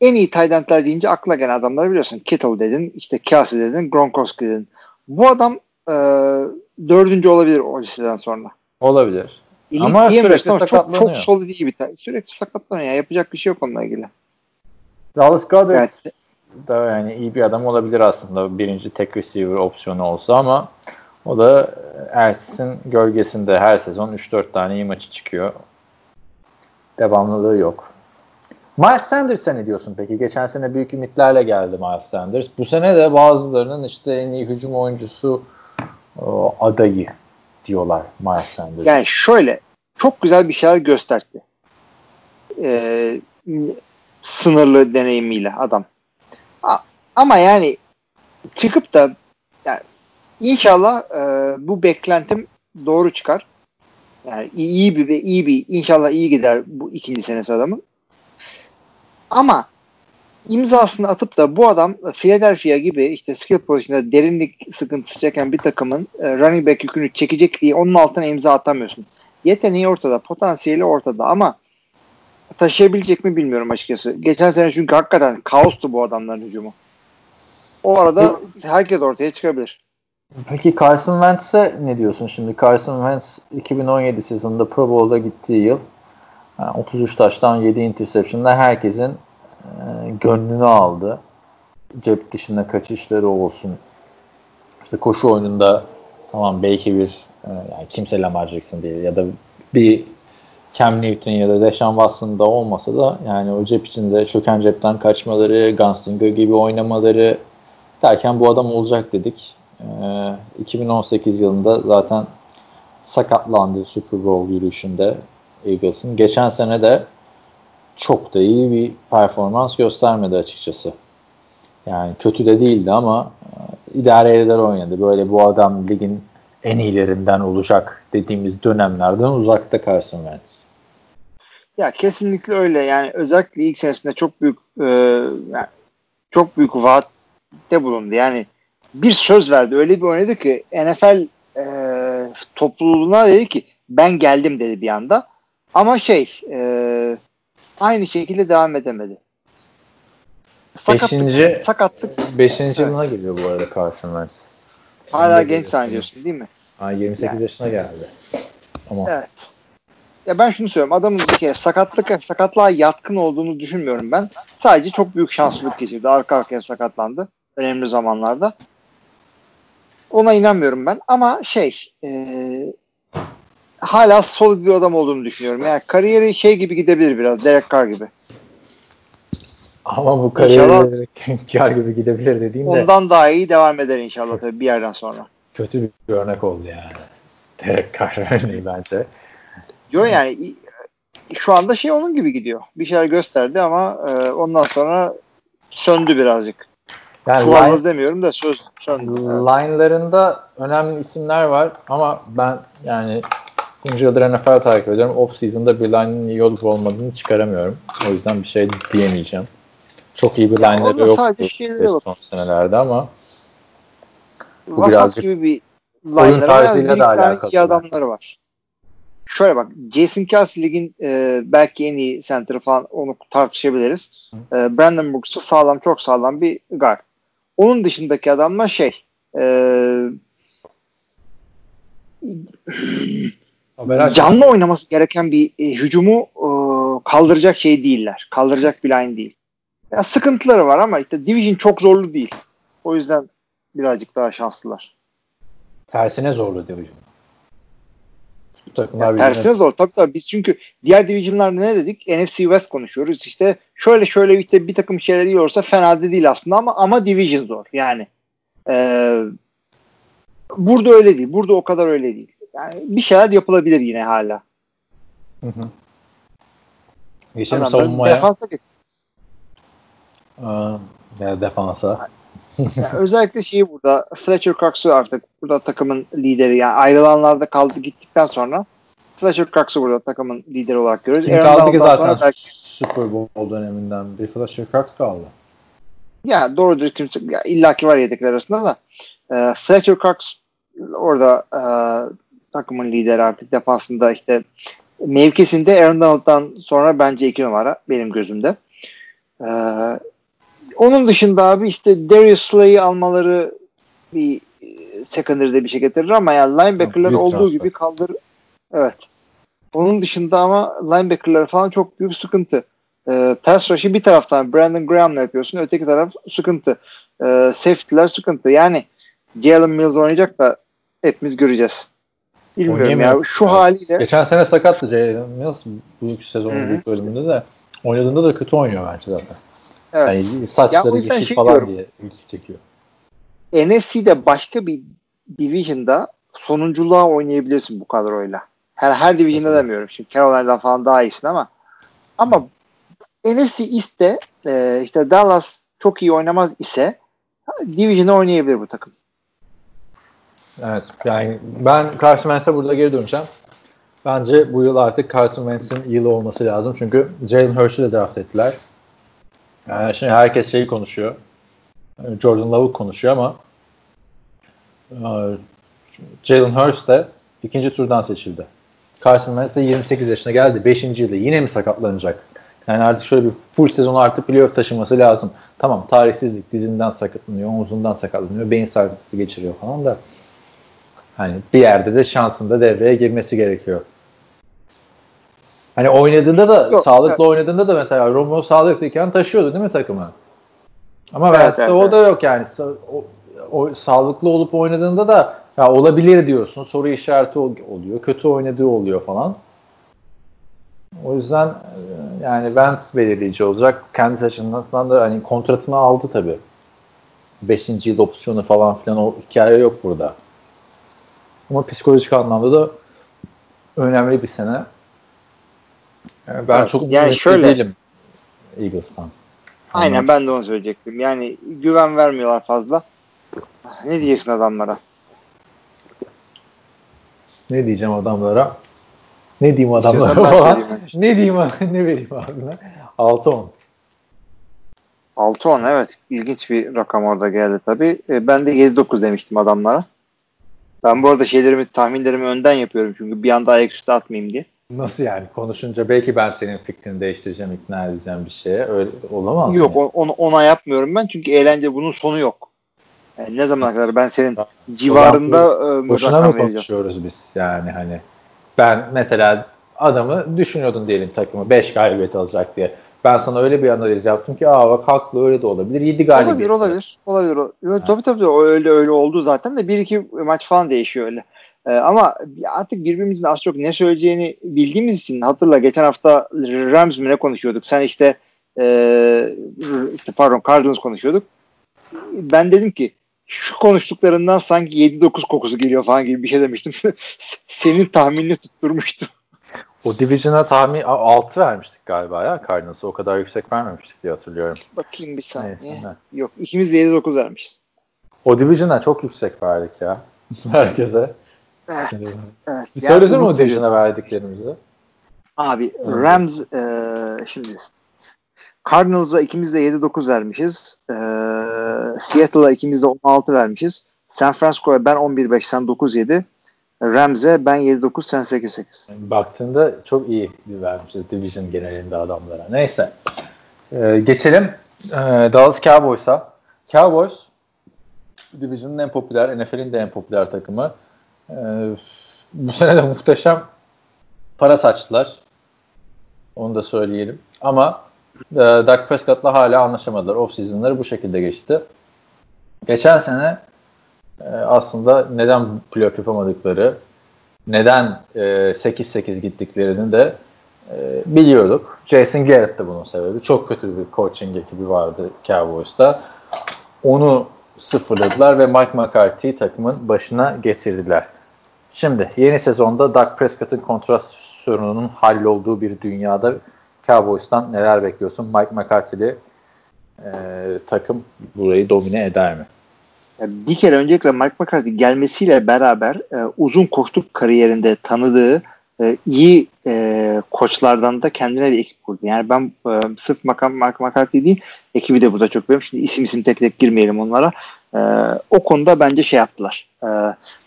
Speaker 4: en iyi tight deyince akla gelen adamları biliyorsun. Kittle dedin, işte Kelsey dedin, Gronkowski dedin. Bu adam e, dördüncü olabilir o listeden sonra.
Speaker 3: Olabilir.
Speaker 4: İyi ama sürekli ama çok, çok solid iyi bir tane. Sürekli sakatlanıyor. Yapacak bir şey yok onunla ilgili.
Speaker 3: Dallas Goddard evet da yani iyi bir adam olabilir aslında birinci tek receiver opsiyonu olsa ama o da Ersin gölgesinde her sezon 3-4 tane iyi maçı çıkıyor. Devamlılığı yok. Miles Sanders'a ne diyorsun peki? Geçen sene büyük ümitlerle geldi Miles Sanders. Bu sene de bazılarının işte en iyi hücum oyuncusu adayı diyorlar Miles Sanders.
Speaker 4: Yani şöyle çok güzel bir şeyler gösterdi. Ee, sınırlı deneyimiyle adam ama yani çıkıp da yani inşallah e, bu beklentim doğru çıkar. Yani iyi bir iyi bir inşallah iyi gider bu ikinci senesi adamın. Ama imzasını atıp da bu adam Philadelphia gibi işte skill pozisyonunda derinlik sıkıntısı çeken bir takımın e, running back yükünü çekecek diye onun altına imza atamıyorsun. Yeteneği ortada, potansiyeli ortada ama taşıyabilecek mi bilmiyorum açıkçası. Geçen sene çünkü hakikaten kaostu bu adamların hücumu. O arada herkes ortaya çıkabilir.
Speaker 3: Peki Carson Wentz'e ne diyorsun şimdi? Carson Wentz 2017 sezonunda Pro Bowl'da gittiği yıl yani 33 taştan 7 interception'da herkesin e, gönlünü aldı. Cep dışında kaçışları olsun. İşte koşu oyununda tamam belki bir e, yani kimse Lamar Jackson değil ya da bir Cam Newton ya da Deshaun Watson'da olmasa da yani o cep içinde çöken cepten kaçmaları, Gunslinger gibi oynamaları derken bu adam olacak dedik. Ee, 2018 yılında zaten sakatlandı Super Bowl yürüyüşünde Eagles'ın. Geçen sene de çok da iyi bir performans göstermedi açıkçası. Yani kötü de değildi ama e, idare eder oynadı. Böyle bu adam ligin en iyilerinden olacak dediğimiz dönemlerden uzakta Carson Wentz.
Speaker 4: Ya kesinlikle öyle. Yani özellikle ilk senesinde çok büyük e, yani çok büyük vaatte bulundu. Yani bir söz verdi. Öyle bir oynadı ki NFL e, topluluğuna dedi ki ben geldim dedi bir anda. Ama şey e, aynı şekilde devam edemedi.
Speaker 3: Sakatlık, beşinci,
Speaker 4: sakatlık.
Speaker 3: Beşinci yılına evet. geliyor bu arada Carson Wentz.
Speaker 4: Hala genç zannediyorsun değil mi?
Speaker 3: Ha, 28 yani. yaşına geldi. Ama.
Speaker 4: Evet. Ya ben şunu söylüyorum. Adamın bir kere sakatlık, sakatlığa yatkın olduğunu düşünmüyorum ben. Sadece çok büyük şanslılık geçirdi. Arka arkaya sakatlandı. Önemli zamanlarda. Ona inanmıyorum ben. Ama şey e, hala solid bir adam olduğunu düşünüyorum. Yani kariyeri şey gibi gidebilir biraz. Derek Carr gibi.
Speaker 3: Ama bu kariyeri kar gibi gidebilir dediğim
Speaker 4: de. Ondan daha iyi devam eder inşallah tabii bir yerden sonra.
Speaker 3: Kötü bir örnek oldu yani. Derek Carr örneği bence.
Speaker 4: Yok yani şu anda şey onun gibi gidiyor. Bir şeyler gösterdi ama e, ondan sonra söndü birazcık. Yani line, demiyorum da söz söndü.
Speaker 3: Line'larında önemli isimler var ama ben yani bunca yıldır NFL takip ediyorum. Off season'da bir line'ın iyi olup olmadığını çıkaramıyorum. O yüzden bir şey diyemeyeceğim. Çok iyi bir line'ları yok son senelerde ama
Speaker 4: bu Vasat birazcık gibi bir line'ları da alakalı. iyi adamları var. Şöyle bak Jason Kelsey ligin e, belki en iyi center falan onu tartışabiliriz. E, Brandon Brooks'u sağlam çok sağlam bir guard. Onun dışındaki adamlar şey e, canlı oynaması gereken bir e, hücumu e, kaldıracak şey değiller. Kaldıracak bir line değil. Ya sıkıntıları var ama işte Division çok zorlu değil. O yüzden birazcık daha şanslılar.
Speaker 3: Tersine zorlu Division.
Speaker 4: Bu takımlar yani tersine zor. Tabii tabii biz çünkü diğer divisionlarda ne dedik? NFC West konuşuyoruz. İşte şöyle şöyle işte bir takım şeyler yiyorsa fena da değil aslında ama ama division zor. Yani ee, burada öyle değil. Burada o kadar öyle değil. Yani bir şeyler yapılabilir yine hala. Hı hı.
Speaker 3: Geçelim savunmaya. Defansa geç. Aa, ya defansa.
Speaker 4: yani özellikle şeyi burada Fletcher Cox'u artık burada takımın lideri yani ayrılanlarda kaldı gittikten sonra Fletcher Cox'u burada takımın lideri olarak görüyoruz.
Speaker 3: Kim kaldı ki zaten belki... Super Bowl döneminden bir Fletcher Cox kaldı.
Speaker 4: Ya doğrudur kimse ya illaki var yedekler arasında da e, Fletcher Cox orada e, takımın lideri artık defansında işte mevkisinde Aaron Donald'dan sonra bence iki numara benim gözümde. E, onun dışında abi işte Darius Slay'i almaları bir e, secondary'de bir şey getirir ama yani linebacker'lar olduğu transfer. gibi kaldır. Evet. Onun dışında ama linebacker'lar falan çok büyük sıkıntı. Ee, pass rush'ı bir taraftan Brandon Graham'la yapıyorsun. Öteki taraf sıkıntı. Ee, safety'ler sıkıntı. Yani Jalen Mills oynayacak da hepimiz göreceğiz. Bilmiyorum ya. Şu yani. haliyle.
Speaker 3: Geçen sene sakattı Jalen Mills bu iki sezonun büyük bölümünde de. Oynadığında da kötü oynuyor bence zaten. Evet. Yani saçları yeşil şey falan diyorum. diye ilgi çekiyor.
Speaker 4: NFC'de başka bir division'da sonunculuğa oynayabilirsin bu kadroyla. Her her division'da demiyorum. Şimdi Carolina'dan falan daha iyisin ama ama NFC East'te e, işte Dallas çok iyi oynamaz ise Division'ı oynayabilir bu takım.
Speaker 3: Evet yani ben Carson Wentz'e burada geri döneceğim. Bence bu yıl artık Carson Wentz'in yılı olması lazım. Çünkü Jalen Hurst'ü de draft ettiler. Yani şimdi herkes şeyi konuşuyor. Jordan Love'ı konuşuyor ama e, Jalen Hurst de ikinci turdan seçildi. Carson Wentz de 28 yaşına geldi. 5. yılda yine mi sakatlanacak? Yani artık şöyle bir full sezonu artık playoff taşıması lazım. Tamam tarihsizlik dizinden sakatlanıyor, omuzundan sakatlanıyor, beyin sarsıntısı geçiriyor falan da hani bir yerde de şansında devreye girmesi gerekiyor. Hani oynadığında da
Speaker 4: Yok,
Speaker 3: sağlıklı
Speaker 4: evet.
Speaker 3: oynadığında da mesela Romo sağlıklıyken taşıyordu değil mi takımı? Ama
Speaker 4: Evet,
Speaker 3: Wentz'te
Speaker 4: evet,
Speaker 3: o
Speaker 4: evet.
Speaker 3: da yok yani. O, o, sağlıklı olup oynadığında da ya olabilir diyorsun. Soru işareti ol- oluyor. Kötü oynadığı oluyor falan. O yüzden e, yani Wentz belirleyici olacak. Kendi açısından da hani kontratını aldı tabii. Beşinci yıl opsiyonu falan filan o hikaye yok burada. Ama psikolojik anlamda da önemli bir sene. Yani ben
Speaker 4: Evet,
Speaker 3: çok
Speaker 4: yani şöyle-
Speaker 3: değilim Eagles'tan.
Speaker 4: Aynen ben de onu söyleyecektim. Yani güven vermiyorlar fazla. Ne diyeceksin adamlara?
Speaker 3: Ne diyeceğim adamlara? Ne diyeyim adamlara falan? Ne diyeyim ne vereyim abime? 6-10.
Speaker 4: 6-10 evet. İlginç bir rakam orada geldi tabii. E, ben de 7-9 demiştim adamlara. Ben bu arada şeylerimi, tahminlerimi önden yapıyorum çünkü bir anda ayaküstü atmayayım diye.
Speaker 3: Nasıl yani? Konuşunca belki ben senin fikrini değiştireceğim, ikna edeceğim bir şeye. Öyle olamaz mı?
Speaker 4: Yok o- onu, ona yapmıyorum ben çünkü eğlence bunun sonu yok. Yani ne zamana kadar ben senin civarında e,
Speaker 3: Boşuna mı konuşuyoruz biz yani hani? Ben mesela adamı düşünüyordun diyelim takımı 5 galibiyet alacak diye. Ben sana öyle bir analiz yaptım ki aa bak haklı öyle de olabilir. 7 galibiyet.
Speaker 4: Olabilir, olabilir. Olabilir. Yo, tabii tabii öyle öyle oldu zaten de bir iki maç falan değişiyor öyle. Ee, ama artık birbirimizin az çok ne söyleyeceğini bildiğimiz için hatırla geçen hafta Rams mi ne konuşuyorduk? Sen işte, e, pardon Cardinals konuşuyorduk. Ben dedim ki şu konuştuklarından sanki 7-9 kokusu geliyor falan gibi bir şey demiştim. Senin tahminini tutturmuştum.
Speaker 3: O Division'a tahmin 6 vermiştik galiba ya Cardinals'a. O kadar yüksek vermemiştik diye hatırlıyorum.
Speaker 4: Bakayım bir saniye.
Speaker 3: Neyse, ne.
Speaker 4: Yok ikimiz de 7-9 vermişiz.
Speaker 3: O Division'a çok yüksek verdik ya. Herkese.
Speaker 4: Evet.
Speaker 3: Evet.
Speaker 4: evet.
Speaker 3: Bir
Speaker 4: Yani
Speaker 3: söylesene o Division'a verdiklerimizi.
Speaker 4: Abi
Speaker 3: Evet.
Speaker 4: Rams e, şimdi Cardinals'a ikimiz de 7-9 vermişiz. E, Seattle'a ikimiz de 16 vermişiz. San Francisco'ya ben 11-5 sen 9-7. Rams'e ben 7-9 sen 8-8.
Speaker 3: Yani baktığında çok iyi bir vermişiz Division genelinde adamlara. Neyse. Ee, geçelim ee, Dallas Cowboys'a. Cowboys Division'ın en popüler, NFL'in de en popüler takımı. Ee, bu sene de muhteşem para saçtılar. Onu da söyleyelim. Ama e, Dak Prescott'la hala anlaşamadılar. Off-season'ları bu şekilde geçti. Geçen sene e, aslında neden playoff yapamadıkları, neden e, 8-8 gittiklerini de e, biliyorduk. Jason Garrett de bunun sebebi. Çok kötü bir coaching ekibi vardı Cowboys'ta. Onu sıfırladılar ve Mike McCarthy'yi takımın başına getirdiler. Şimdi yeni sezonda Dak Prescott'ın kontrat sorununun hallolduğu bir dünyada Cowboys'tan neler bekliyorsun? Mike McCarthy'li e, takım burayı domine eder mi?
Speaker 4: Bir kere öncelikle Mike McCarthy gelmesiyle beraber e, uzun koştuk kariyerinde tanıdığı e, iyi e, koçlardan da kendine bir ekip kurdu. Yani ben e, sırf Mike McCarthy değil ekibi de burada çok beğendim. Şimdi isim isim tek tek girmeyelim onlara. E, o konuda bence şey yaptılar. E,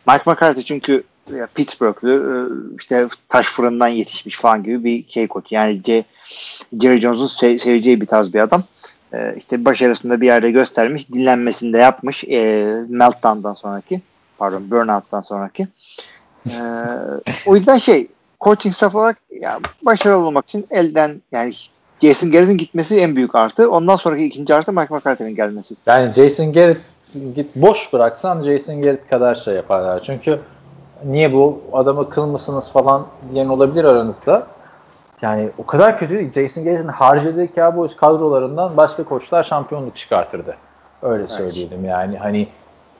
Speaker 4: Mike McCarthy çünkü ya Pittsburgh'lü e, işte taş fırından yetişmiş falan gibi bir şey. Yani C, Jerry Jones'un se- seveceği bir tarz bir adam. E, işte başarısında bir yerde göstermiş. Dinlenmesini de yapmış. E, meltdown'dan sonraki pardon burnout'tan sonraki. E, o yüzden şey coaching staff olarak ya, başarılı olmak için elden yani Jason Garrett'in gitmesi en büyük artı. Ondan sonraki ikinci artı Mike McCarthy'nin gelmesi.
Speaker 3: Yani Jason Garrett git boş bıraksan Jason Garrett kadar şey yaparlar. Çünkü niye bu adamı kıl mısınız falan diyen olabilir aranızda. Yani o kadar kötü Jason Garrett'in harcadığı Cowboys kadrolarından başka koçlar şampiyonluk çıkartırdı. Öyle söyleyelim yani. Hani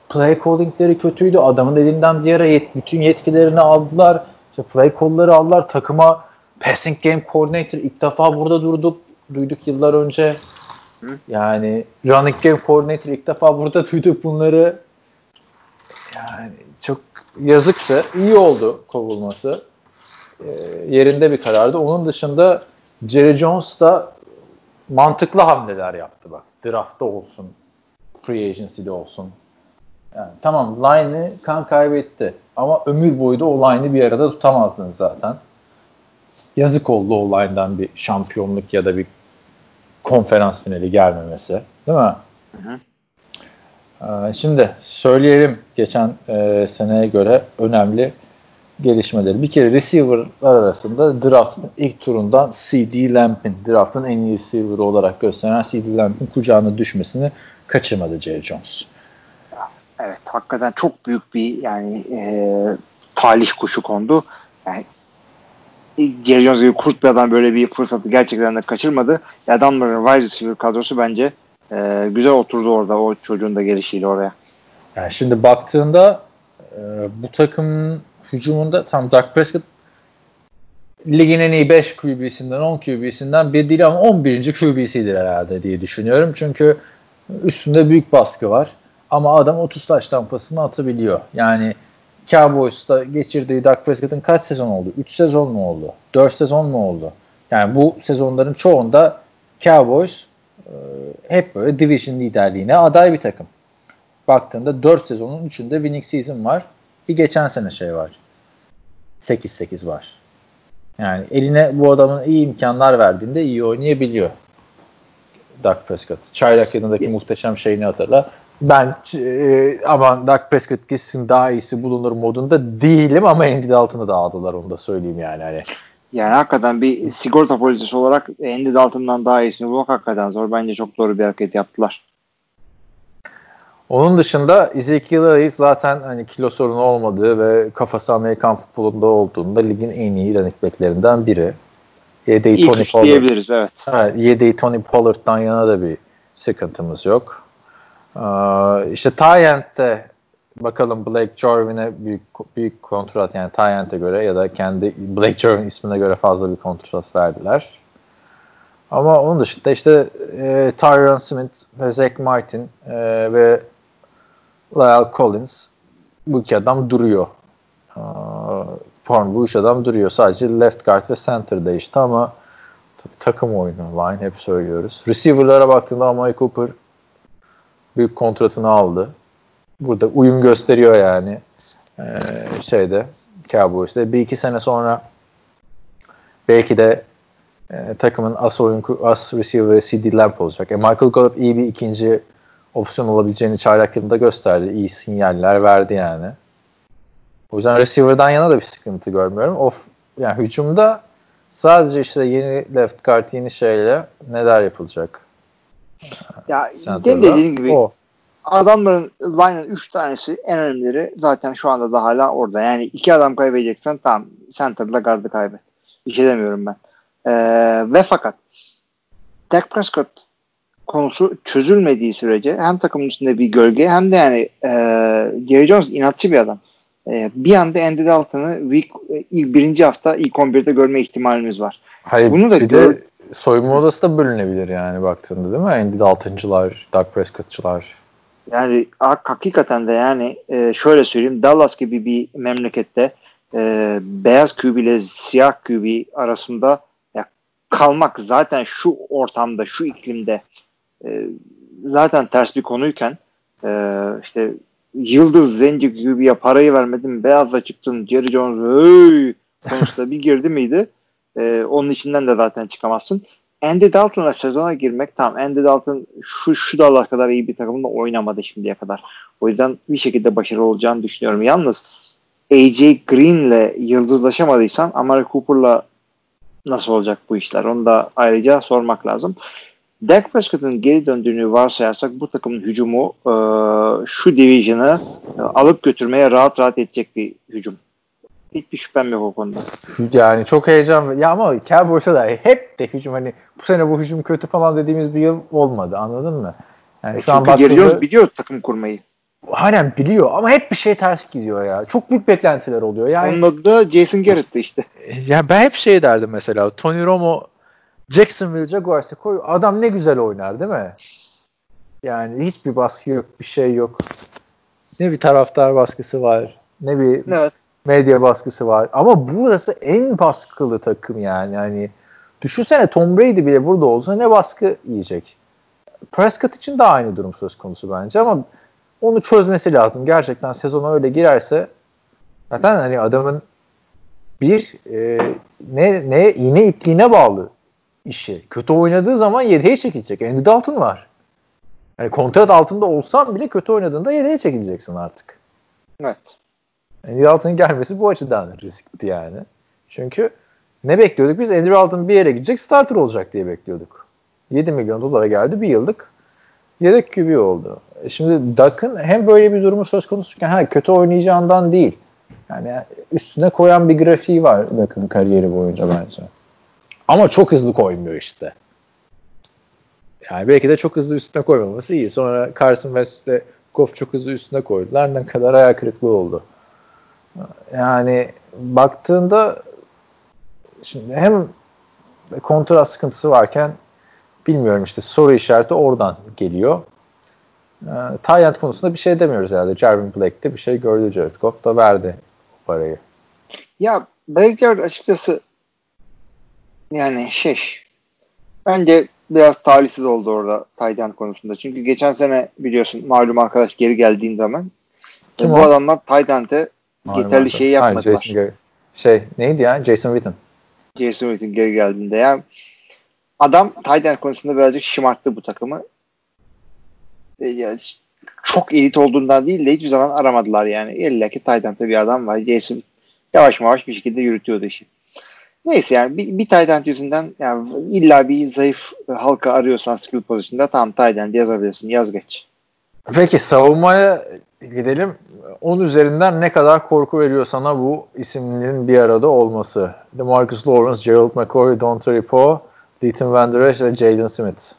Speaker 3: play calling'leri kötüydü. Adamın elinden bir ara yet, bütün yetkilerini aldılar. İşte play call'ları aldılar. Takıma passing game coordinator ilk defa burada durduk. Duyduk yıllar önce. Yani running game coordinator ilk defa burada duyduk bunları. Yani çok yazıktı. İyi oldu kovulması. E, yerinde bir karardı. Onun dışında Jerry Jones da mantıklı hamleler yaptı bak. Draft'ta olsun. Free agency'de olsun. Yani tamam line'ı kan kaybetti. Ama ömür boyu da o line'ı bir arada tutamazdınız zaten. Yazık oldu o line'dan bir şampiyonluk ya da bir konferans finali gelmemesi. Değil mi? Hı hı. Ee, şimdi söyleyelim geçen e, seneye göre önemli gelişmeleri. Bir kere receiver'lar arasında draft'ın ilk turundan C.D. Lamp'in draft'ın en iyi receiver olarak gösteren C.D. Lamp'in kucağına düşmesini kaçırmadı Jerry Jones.
Speaker 4: Evet hakikaten çok büyük bir yani e, talih kuşu kondu. Yani Jerry Jones gibi kurt bir adam böyle bir fırsatı gerçekten de kaçırmadı. Adamların wide receiver kadrosu bence e, güzel oturdu orada o çocuğun da gelişiyle oraya.
Speaker 3: Yani şimdi baktığında e, bu takımın hücumunda tam Dak Prescott ligin en iyi 5 QB'sinden 10 QB'sinden bir değil ama 11. QB'sidir herhalde diye düşünüyorum. Çünkü üstünde büyük baskı var. Ama adam 30 taş tampasını atabiliyor. Yani Cowboys'ta geçirdiği Dak Prescott'ın kaç sezon oldu? 3 sezon mu oldu? 4 sezon mu oldu? Yani bu sezonların çoğunda Cowboys e, hep böyle division liderliğine aday bir takım. Baktığında 4 sezonun 3'ünde winning season var. Bir geçen sene şey var. 8-8 var. Yani eline bu adamın iyi imkanlar verdiğinde iyi oynayabiliyor. Dak Prescott. Çaylak yanındaki muhteşem şeyini hatırla ben e, aman Dak Prescott gitsin daha iyisi bulunur modunda değilim ama Andy Dalton'ı da aldılar onu da söyleyeyim yani. Hani.
Speaker 4: Yani hakikaten bir sigorta polisisi olarak Andy Dalton'dan daha iyisini bulmak hakikaten zor. Bence çok doğru bir hareket yaptılar.
Speaker 3: Onun dışında Ezekiel Elliott zaten hani kilo sorunu olmadığı ve kafası Amerikan futbolunda olduğunda ligin en iyi running backlerinden biri.
Speaker 4: Yedeği İlk Tony Pollard. diyebiliriz evet.
Speaker 3: evet. Yedeği Tony Pollard'dan yana da bir sıkıntımız yok. Ee, işte Tyent'te bakalım Blake Jarvin'e büyük büyük kontrat yani Tyent'e göre ya da kendi Blake Jarvin ismine göre fazla bir kontrat verdiler. Ama onun dışında işte e, Tyron Smith Zach Martin e, ve Lyle Collins bu iki adam duruyor. E, pardon bu üç adam duruyor. Sadece left guard ve center değişti ama takım oyunu line hep söylüyoruz. Receiver'lara baktığında Amari Cooper büyük kontratını aldı. Burada uyum gösteriyor yani ee, şeyde Cowboys'te. Bir iki sene sonra belki de e, takımın as oyun as receiver CD Lamp olacak. E, Michael Gallup iyi bir ikinci opsiyon olabileceğini çaylak yılında gösterdi. İyi sinyaller verdi yani. O yüzden receiver'dan yana da bir sıkıntı görmüyorum. Of yani hücumda sadece işte yeni left guard yeni şeyle neler yapılacak?
Speaker 4: Ya de dediğin gibi o. adamların line'ın 3 tanesi en önemlileri zaten şu anda da hala orada. Yani iki adam kaybedeceksen tamam center'la gardı kaybet. Bir şey demiyorum ben. Ee, ve fakat Dak Prescott konusu çözülmediği sürece hem takımın üstünde bir gölge hem de yani e, Jerry Jones inatçı bir adam. E, bir anda Andy Dalton'ı week, ilk birinci hafta ilk 11'de görme ihtimalimiz var.
Speaker 3: Hayır, Bunu da gör, soyunma odası da bölünebilir yani baktığında değil mi? Andy Dalton'cılar, Doug Prescott'çılar.
Speaker 4: Yani hakikaten de yani e, şöyle söyleyeyim Dallas gibi bir memlekette e, beyaz QB ile siyah QB arasında ya, kalmak zaten şu ortamda, şu iklimde e, zaten ters bir konuyken e, işte Yıldız Zenci QB'ye parayı vermedin, beyazla çıktın, Jerry Jones hey, konusunda bir girdi miydi? E, onun içinden de zaten çıkamazsın. Andy Dalton'a sezona girmek tamam Andy Dalton şu, şu dallar kadar iyi bir takımda oynamadı şimdiye kadar. O yüzden bir şekilde başarılı olacağını düşünüyorum. Yalnız AJ Green'le yıldızlaşamadıysan Amari Cooper'la nasıl olacak bu işler? Onu da ayrıca sormak lazım. Dak Prescott'ın geri döndüğünü varsayarsak bu takımın hücumu e, şu division'ı e, alıp götürmeye rahat rahat edecek bir hücum. Hiçbir şüphem yok o konuda.
Speaker 3: Yani çok heyecan. Ya ama Cowboys'a da hep de hücum hani bu sene bu hücum kötü falan dediğimiz bir yıl olmadı anladın mı?
Speaker 4: Yani e şu an baktığında, biliyor takım kurmayı.
Speaker 3: Aynen biliyor ama hep bir şey ters gidiyor ya. Çok büyük beklentiler oluyor. Yani,
Speaker 4: Onun adı da Jason Garrett'tı işte.
Speaker 3: Ya ben hep şey derdim mesela Tony Romo Jacksonville Jaguars'a koy. Adam ne güzel oynar değil mi? Yani hiçbir baskı yok, bir şey yok. Ne bir taraftar baskısı var, ne bir
Speaker 4: Evet.
Speaker 3: Medya baskısı var. Ama burası en baskılı takım yani. Yani düşünsene Tom Brady bile burada olsa ne baskı yiyecek. Prescott için de aynı durum söz konusu bence ama onu çözmesi lazım. Gerçekten sezona öyle girerse zaten hani adamın bir e, ne ne iğne ipliğine bağlı işi. Kötü oynadığı zaman yedeğe çekilecek. Andy Dalton var. Yani kontrat altında olsan bile kötü oynadığında yedeğe çekileceksin artık.
Speaker 4: Evet.
Speaker 3: Andy Dalton'ın gelmesi bu açıdan riskli yani. Çünkü ne bekliyorduk biz? Andy Dalton bir yere gidecek starter olacak diye bekliyorduk. 7 milyon dolara geldi bir yıllık. Yedek QB oldu. E Şimdi Duck'ın hem böyle bir durumu söz konusuyken ha, kötü oynayacağından değil. Yani üstüne koyan bir grafiği var Duck'ın kariyeri boyunca bence. Ama çok hızlı koymuyor işte. Yani belki de çok hızlı üstüne koymaması iyi. Sonra Carson Wentz Goff çok hızlı üstüne koydular. Ne kadar ayak kırıklığı oldu. Yani baktığında şimdi hem kontrat sıkıntısı varken bilmiyorum işte soru işareti oradan geliyor. E, Tayland konusunda bir şey demiyoruz herhalde. Jarvin Black'te bir şey gördü Jared Goff da verdi parayı.
Speaker 4: Ya Jarrett açıkçası yani şey bence biraz talihsiz oldu orada Tayland konusunda. Çünkü geçen sene biliyorsun malum arkadaş geri geldiğin zaman
Speaker 3: Kim
Speaker 4: bu
Speaker 3: o?
Speaker 4: adamlar Tayland'e yeterli şeyi
Speaker 3: Hayır,
Speaker 4: yapmadılar.
Speaker 3: Jason Garrett. şey neydi ya? Jason Witten.
Speaker 4: Jason Witten geri geldiğinde. Yani adam Tayland konusunda birazcık şımarttı bu takımı. E, ya, çok elit olduğundan değil de hiçbir zaman aramadılar yani. İlla ki Tayland'da bir adam var. Jason yavaş yavaş bir şekilde yürütüyordu işi. Neyse yani bir, bir Tayland yüzünden yani illa bir zayıf halka arıyorsan skill pozisyonda tamam Tayland yazabilirsin. Yaz geç.
Speaker 3: Peki savunmaya gidelim. 10 üzerinden ne kadar korku veriyor sana bu isimlerin bir arada olması? DeMarcus Lawrence, Gerald McCoy, Dontre Poe, Leighton Van Der Esch ve Jalen Smith.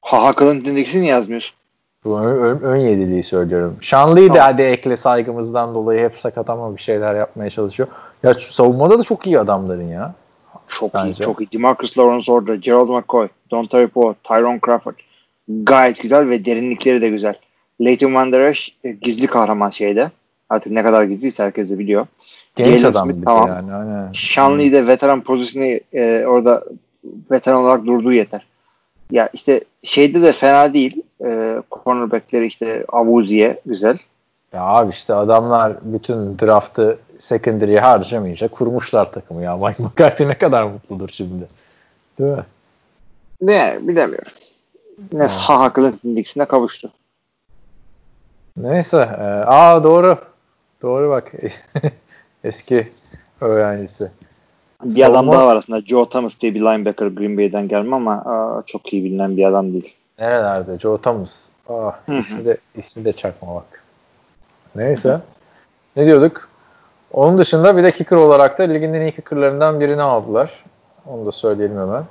Speaker 4: Ha Hakan'ın ikisini yazmıyorsun.
Speaker 3: Bu ön, ön, ön yediliği söylüyorum. Şanlı'yı da
Speaker 4: Tamam.
Speaker 3: hadi ekle saygımızdan dolayı hep sakat ama bir şeyler yapmaya çalışıyor. Ya savunmada da çok iyi adamların ya.
Speaker 4: Çok
Speaker 3: Bence.
Speaker 4: iyi, çok iyi. DeMarcus Lawrence orada, Gerald McCoy, Dontae Poe, Tyrone Crawford. Gayet güzel ve derinlikleri de güzel. Leighton Van Der Esch e, gizli kahraman şeyde. Artık ne kadar gizliyse herkes de biliyor.
Speaker 3: Genç
Speaker 4: Jalen
Speaker 3: adam
Speaker 4: Smith, tamam.
Speaker 3: yani. Aynen.
Speaker 4: Shanley de veteran pozisyonu e, orada veteran olarak durduğu yeter. Ya işte şeyde de fena değil. E, cornerbackleri işte Avuzi'ye güzel.
Speaker 3: Ya abi işte adamlar bütün draftı secondary'e harcamayınca kurmuşlar takımı ya. Mike McCarthy ne kadar mutludur şimdi. Değil mi?
Speaker 4: Ne bilemiyorum. Ne ha Hakkı'nın ikisine kavuştu.
Speaker 3: Neyse. E, aa doğru. Doğru bak. Eski öğrencisi.
Speaker 4: Bir adam
Speaker 3: Savunma-
Speaker 4: daha var aslında. Joe Thomas diye bir linebacker Green Bay'den gelme ama aa, çok iyi bilinen bir adam değil.
Speaker 3: Nerelerde? Joe Thomas. Aa, ismi de, ismi de çakma bak. Neyse. Ne diyorduk? Onun dışında bir de kicker olarak da ligin en iyi kickerlarından birini aldılar. Onu da söyleyelim hemen.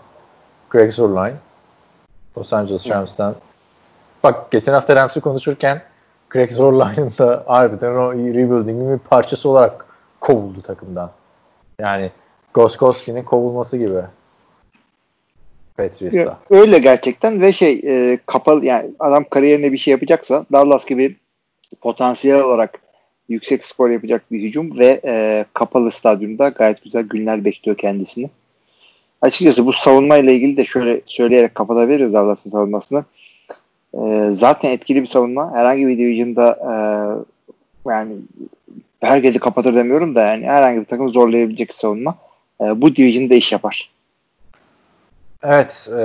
Speaker 3: Greg Zuerlein. Los Angeles Rams'ten. Bak geçen hafta Rams'i konuşurken Greg Zuerlein'in da harbiden o rebuilding'in bir parçası olarak kovuldu takımdan. Yani Goskowski'nin kovulması gibi. Patriots'ta.
Speaker 4: Öyle gerçekten ve şey e, kapalı yani adam kariyerine bir şey yapacaksa Dallas gibi potansiyel olarak yüksek skor yapacak bir hücum ve e, kapalı stadyumda gayet güzel günler bekliyor kendisini. Açıkçası bu savunmayla ilgili de şöyle söyleyerek kapatabiliriz Dallas'ın savunmasını. E, zaten etkili bir savunma. Herhangi bir division'da e, yani herkesi kapatır demiyorum da yani herhangi bir takım zorlayabilecek bir savunma. E, bu division'da iş yapar.
Speaker 3: Evet, e,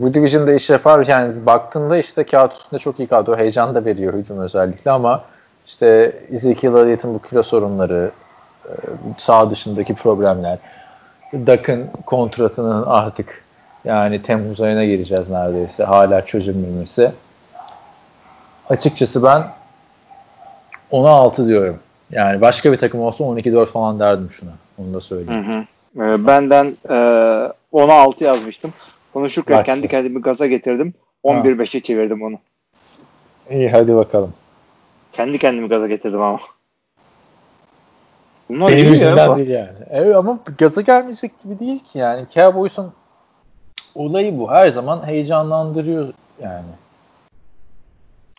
Speaker 3: bu division'da iş yapar. Yani baktığında işte kağıt üstünde çok iyi kadro. Heyecan da veriyor hücum özellikle ama işte Ezekiel Elliott'ın bu kilo sorunları, e, sağ dışındaki problemler, Duck'ın kontratının artık yani Temmuz ayına gireceğiz neredeyse. Hala çözülmemesi. Açıkçası ben 10'a 6 diyorum. Yani başka bir takım olsa 12-4 falan derdim şuna. Onu da söyleyeyim.
Speaker 4: Hı hı. Ee, benden e, 10'a 6 yazmıştım. Konuşurken
Speaker 3: Baksın.
Speaker 4: kendi kendimi gaza getirdim. 11-5'e çevirdim onu.
Speaker 3: İyi hadi bakalım.
Speaker 4: Kendi kendimi gaza getirdim ama. Bunlar
Speaker 3: Benim
Speaker 4: değil ya.
Speaker 3: yüzümden değil yani. Evet ama gaza gelmeyecek gibi değil ki yani. Cowboys'un olayı bu. Her zaman heyecanlandırıyor yani.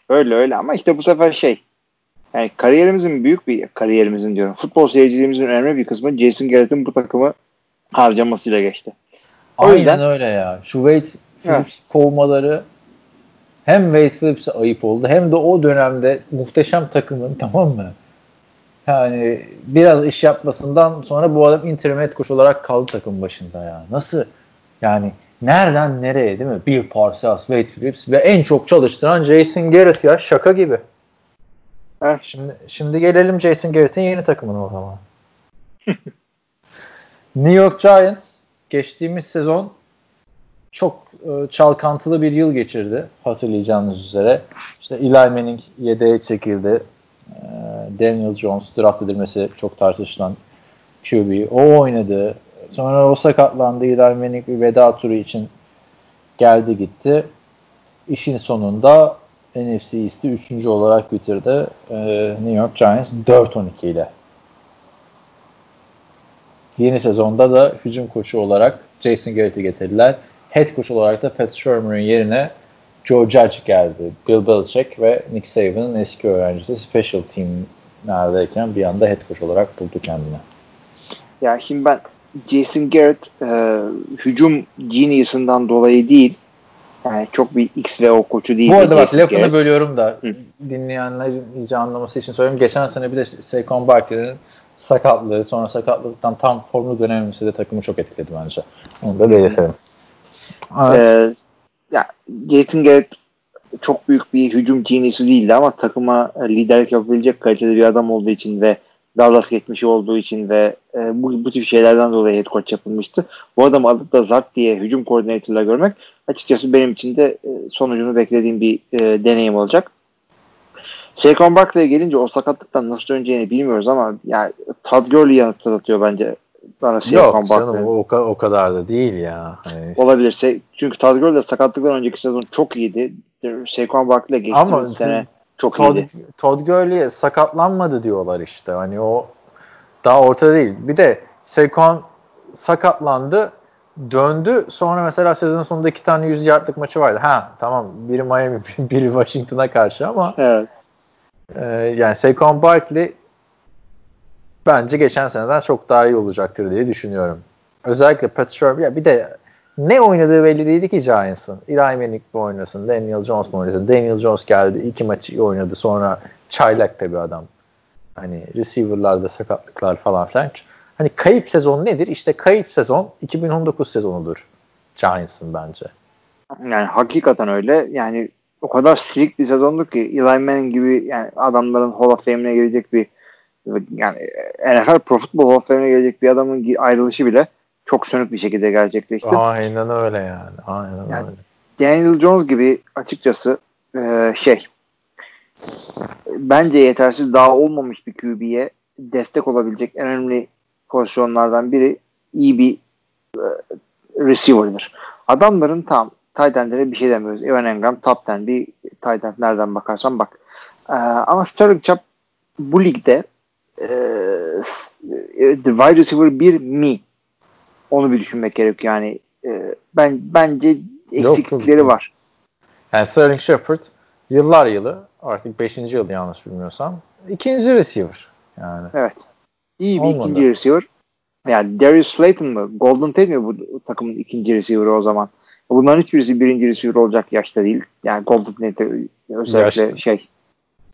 Speaker 4: Öyle öyle ama işte bu sefer şey yani kariyerimizin büyük bir kariyerimizin diyorum. Futbol seyirciliğimizin önemli bir kısmı Jason Garrett'in bu takımı harcamasıyla geçti. O
Speaker 3: Aynen
Speaker 4: yüzden-
Speaker 3: öyle ya. Şu Wade Phillips kovmaları hem Wade Phillips'e ayıp oldu hem de o dönemde muhteşem takımın tamam mı? Yani biraz iş yapmasından sonra bu adam head coach olarak kaldı takım başında ya. Nasıl? Yani nereden nereye değil mi? Bill Parcells, Wade Phillips ve en çok çalıştıran Jason Garrett ya şaka gibi.
Speaker 4: Heh.
Speaker 3: Şimdi şimdi gelelim Jason Garrett'in yeni takımına o zaman. New York Giants geçtiğimiz sezon çok e, çalkantılı bir yıl geçirdi hatırlayacağınız üzere. İşte Eli Manning yedeğe çekildi. E, Daniel Jones draft edilmesi çok tartışılan QB. O oynadı. Sonra o sakatlandı. Eli Manning bir veda turu için geldi gitti. İşin sonunda NFC East'i 3. olarak bitirdi. E, New York Giants 4-12 ile. Yeni sezonda da hücum koçu olarak Jason Garrett'i getirdiler. Head coach olarak da Pat Shermer'ın yerine Joe Judge geldi. Bill Belichick ve Nick Saban'ın eski öğrencisi special teamlerdeyken bir anda head coach olarak buldu kendini.
Speaker 4: Ya şimdi ben Jason Garrett e, hücum genius'ından dolayı değil yani çok bir X ve O koçu değil.
Speaker 3: Bu arada bak lafını
Speaker 4: Garrett.
Speaker 3: bölüyorum da
Speaker 4: Hı.
Speaker 3: dinleyenlerin iyice anlaması için söylüyorum. Geçen sene bir de Saquon Barkley'nin sakatlığı sonra sakatlıktan tam formlu dönememesi de takımı çok etkiledi bence. Onu da belirtelim. Evet.
Speaker 4: Ee, ya Jason Garrett çok büyük bir hücum genius'u değildi ama takıma liderlik yapabilecek kalitede bir adam olduğu için ve Dallas geçmişi olduğu için ve e, bu, bu tip şeylerden dolayı head coach yapılmıştı. Bu adamı alıp da Zart diye hücum koordinatörüyle görmek açıkçası benim için de e, sonucunu beklediğim bir e, deneyim olacak. Saquon Barkley'e gelince o sakatlıktan nasıl döneceğini bilmiyoruz ama yani Todd Gurley hatırlatıyor bence bana Saquon
Speaker 3: Yok canım o, o ka- o kadar da değil ya. Hani,
Speaker 4: Olabilirse çünkü Todd Gurley sakatlıktan önceki sezon çok iyiydi. Saquon Barkley geçtiğimiz
Speaker 3: Ama
Speaker 4: sene çok
Speaker 3: Todd,
Speaker 4: iyiydi.
Speaker 3: Todd Gurley'e sakatlanmadı diyorlar işte. Hani o daha ortada değil. Bir de Saquon sakatlandı döndü. Sonra mesela sezon sonunda iki tane 100 yardlık maçı vardı. Ha tamam biri Miami biri Washington'a karşı ama
Speaker 4: Evet.
Speaker 3: e, yani Saquon Barkley bence geçen seneden çok daha iyi olacaktır diye düşünüyorum. Özellikle Pat Shermer. Ya bir de ne oynadığı belli değildi ki Giants'ın. Eli Manning mi oynasın, Daniel Jones mu oynasın? Daniel Jones geldi, iki maçı iyi oynadı. Sonra çaylak da bir adam. Hani receiver'larda sakatlıklar falan filan. Hani kayıp sezon nedir? İşte kayıp sezon 2019 sezonudur Giants'ın bence.
Speaker 4: Yani hakikaten öyle. Yani o kadar silik bir sezondu ki Eli Manning gibi yani adamların Hall of Fame'ine gelecek bir yani NFL Pro Football Hall of Fame'ine gelecek bir adamın ayrılışı bile çok sönük bir şekilde gerçekleşti.
Speaker 3: Aynen öyle yani. Aynen
Speaker 4: Yani-
Speaker 3: öyle.
Speaker 4: Daniel Jones gibi açıkçası e, şey bence yetersiz daha olmamış bir QB'ye destek olabilecek en önemli pozisyonlardan biri iyi bir e, receiver'dır. Adamların tam tight end'lere bir şey demiyoruz. Evan Engram top 10 bir tight end nereden bakarsan bak. E, ama Sterling Chubb bu ligde e, the wide receiver bir mi? Onu bir düşünmek gerekiyor. Yani e, ben bence eksiklikleri
Speaker 3: yok.
Speaker 4: var.
Speaker 3: Yani Sterling Shepard yıllar yılı artık 5. yıl yanlış bilmiyorsam ikinci receiver. Yani
Speaker 4: Evet. İyi bir
Speaker 3: Olmadı.
Speaker 4: ikinci receiver. Yani Darius Slayton mı? Golden Tate mi bu takımın ikinci receiver'ı o zaman? Bunların hiçbirisi birinci receiver olacak yaşta değil. Yani Golden Tate özellikle
Speaker 3: Yaşta.
Speaker 4: şey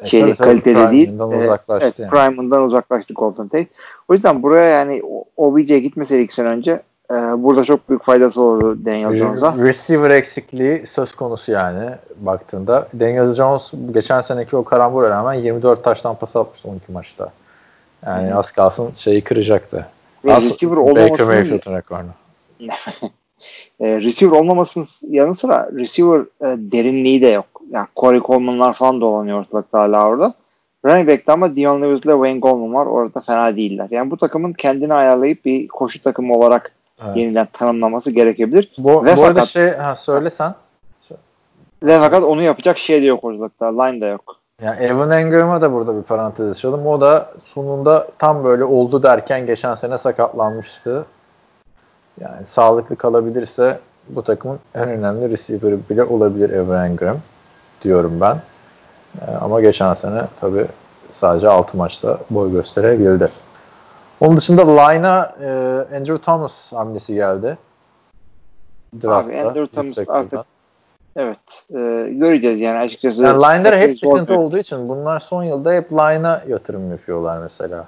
Speaker 3: e, tabii tabii
Speaker 4: kaliteli değil. Ee,
Speaker 3: uzaklaştı
Speaker 4: evet,
Speaker 3: yani.
Speaker 4: prime'ından uzaklaştı Golden Tate. O yüzden buraya yani o- OBJ gitmeseydi iki sene önce e, burada çok büyük faydası olurdu Daniel Jones'a.
Speaker 3: Receiver eksikliği söz konusu yani baktığında. Daniel Jones geçen seneki o karambura rağmen 24 taştan pas atmıştı 12 maçta. Yani
Speaker 4: Hı.
Speaker 3: az kalsın şeyi kıracaktı.
Speaker 4: Ve
Speaker 3: Az-
Speaker 4: receiver
Speaker 3: Baker Mayfield'ın rekorunu.
Speaker 4: e, receiver olmamasının yanı sıra receiver e, derinliği de yok. Yani Corey Coleman'lar falan dolanıyor ortalıkta hala orada. Running back'te ama Dion Lewis ile Wayne Goldman var. Orada fena değiller. Yani bu takımın kendini ayarlayıp bir koşu takımı olarak
Speaker 3: Evet.
Speaker 4: yeniden tanımlaması gerekebilir.
Speaker 3: Bu,
Speaker 4: Ve
Speaker 3: bu arada
Speaker 4: fakat-
Speaker 3: şey ha, söylesen.
Speaker 4: Ve fakat onu yapacak şey de yok ortalıkta. Line de yok.
Speaker 3: Yani Evan Engram'a da burada bir parantez açalım. O da sonunda tam böyle oldu derken geçen sene sakatlanmıştı. Yani sağlıklı kalabilirse bu takımın en önemli receiver'ı bile olabilir Evan Engram diyorum ben. Ee, ama geçen sene tabii sadece 6 maçta boy gösterebildi. Onun dışında line'a e, Andrew Thomas hamlesi geldi.
Speaker 4: Draftta, Abi Andrew Thomas artık evet e, göreceğiz yani açıkçası. Yani
Speaker 3: line'lara hep sıkıntı olduğu için bunlar son yılda hep line'a yatırım yapıyorlar mesela.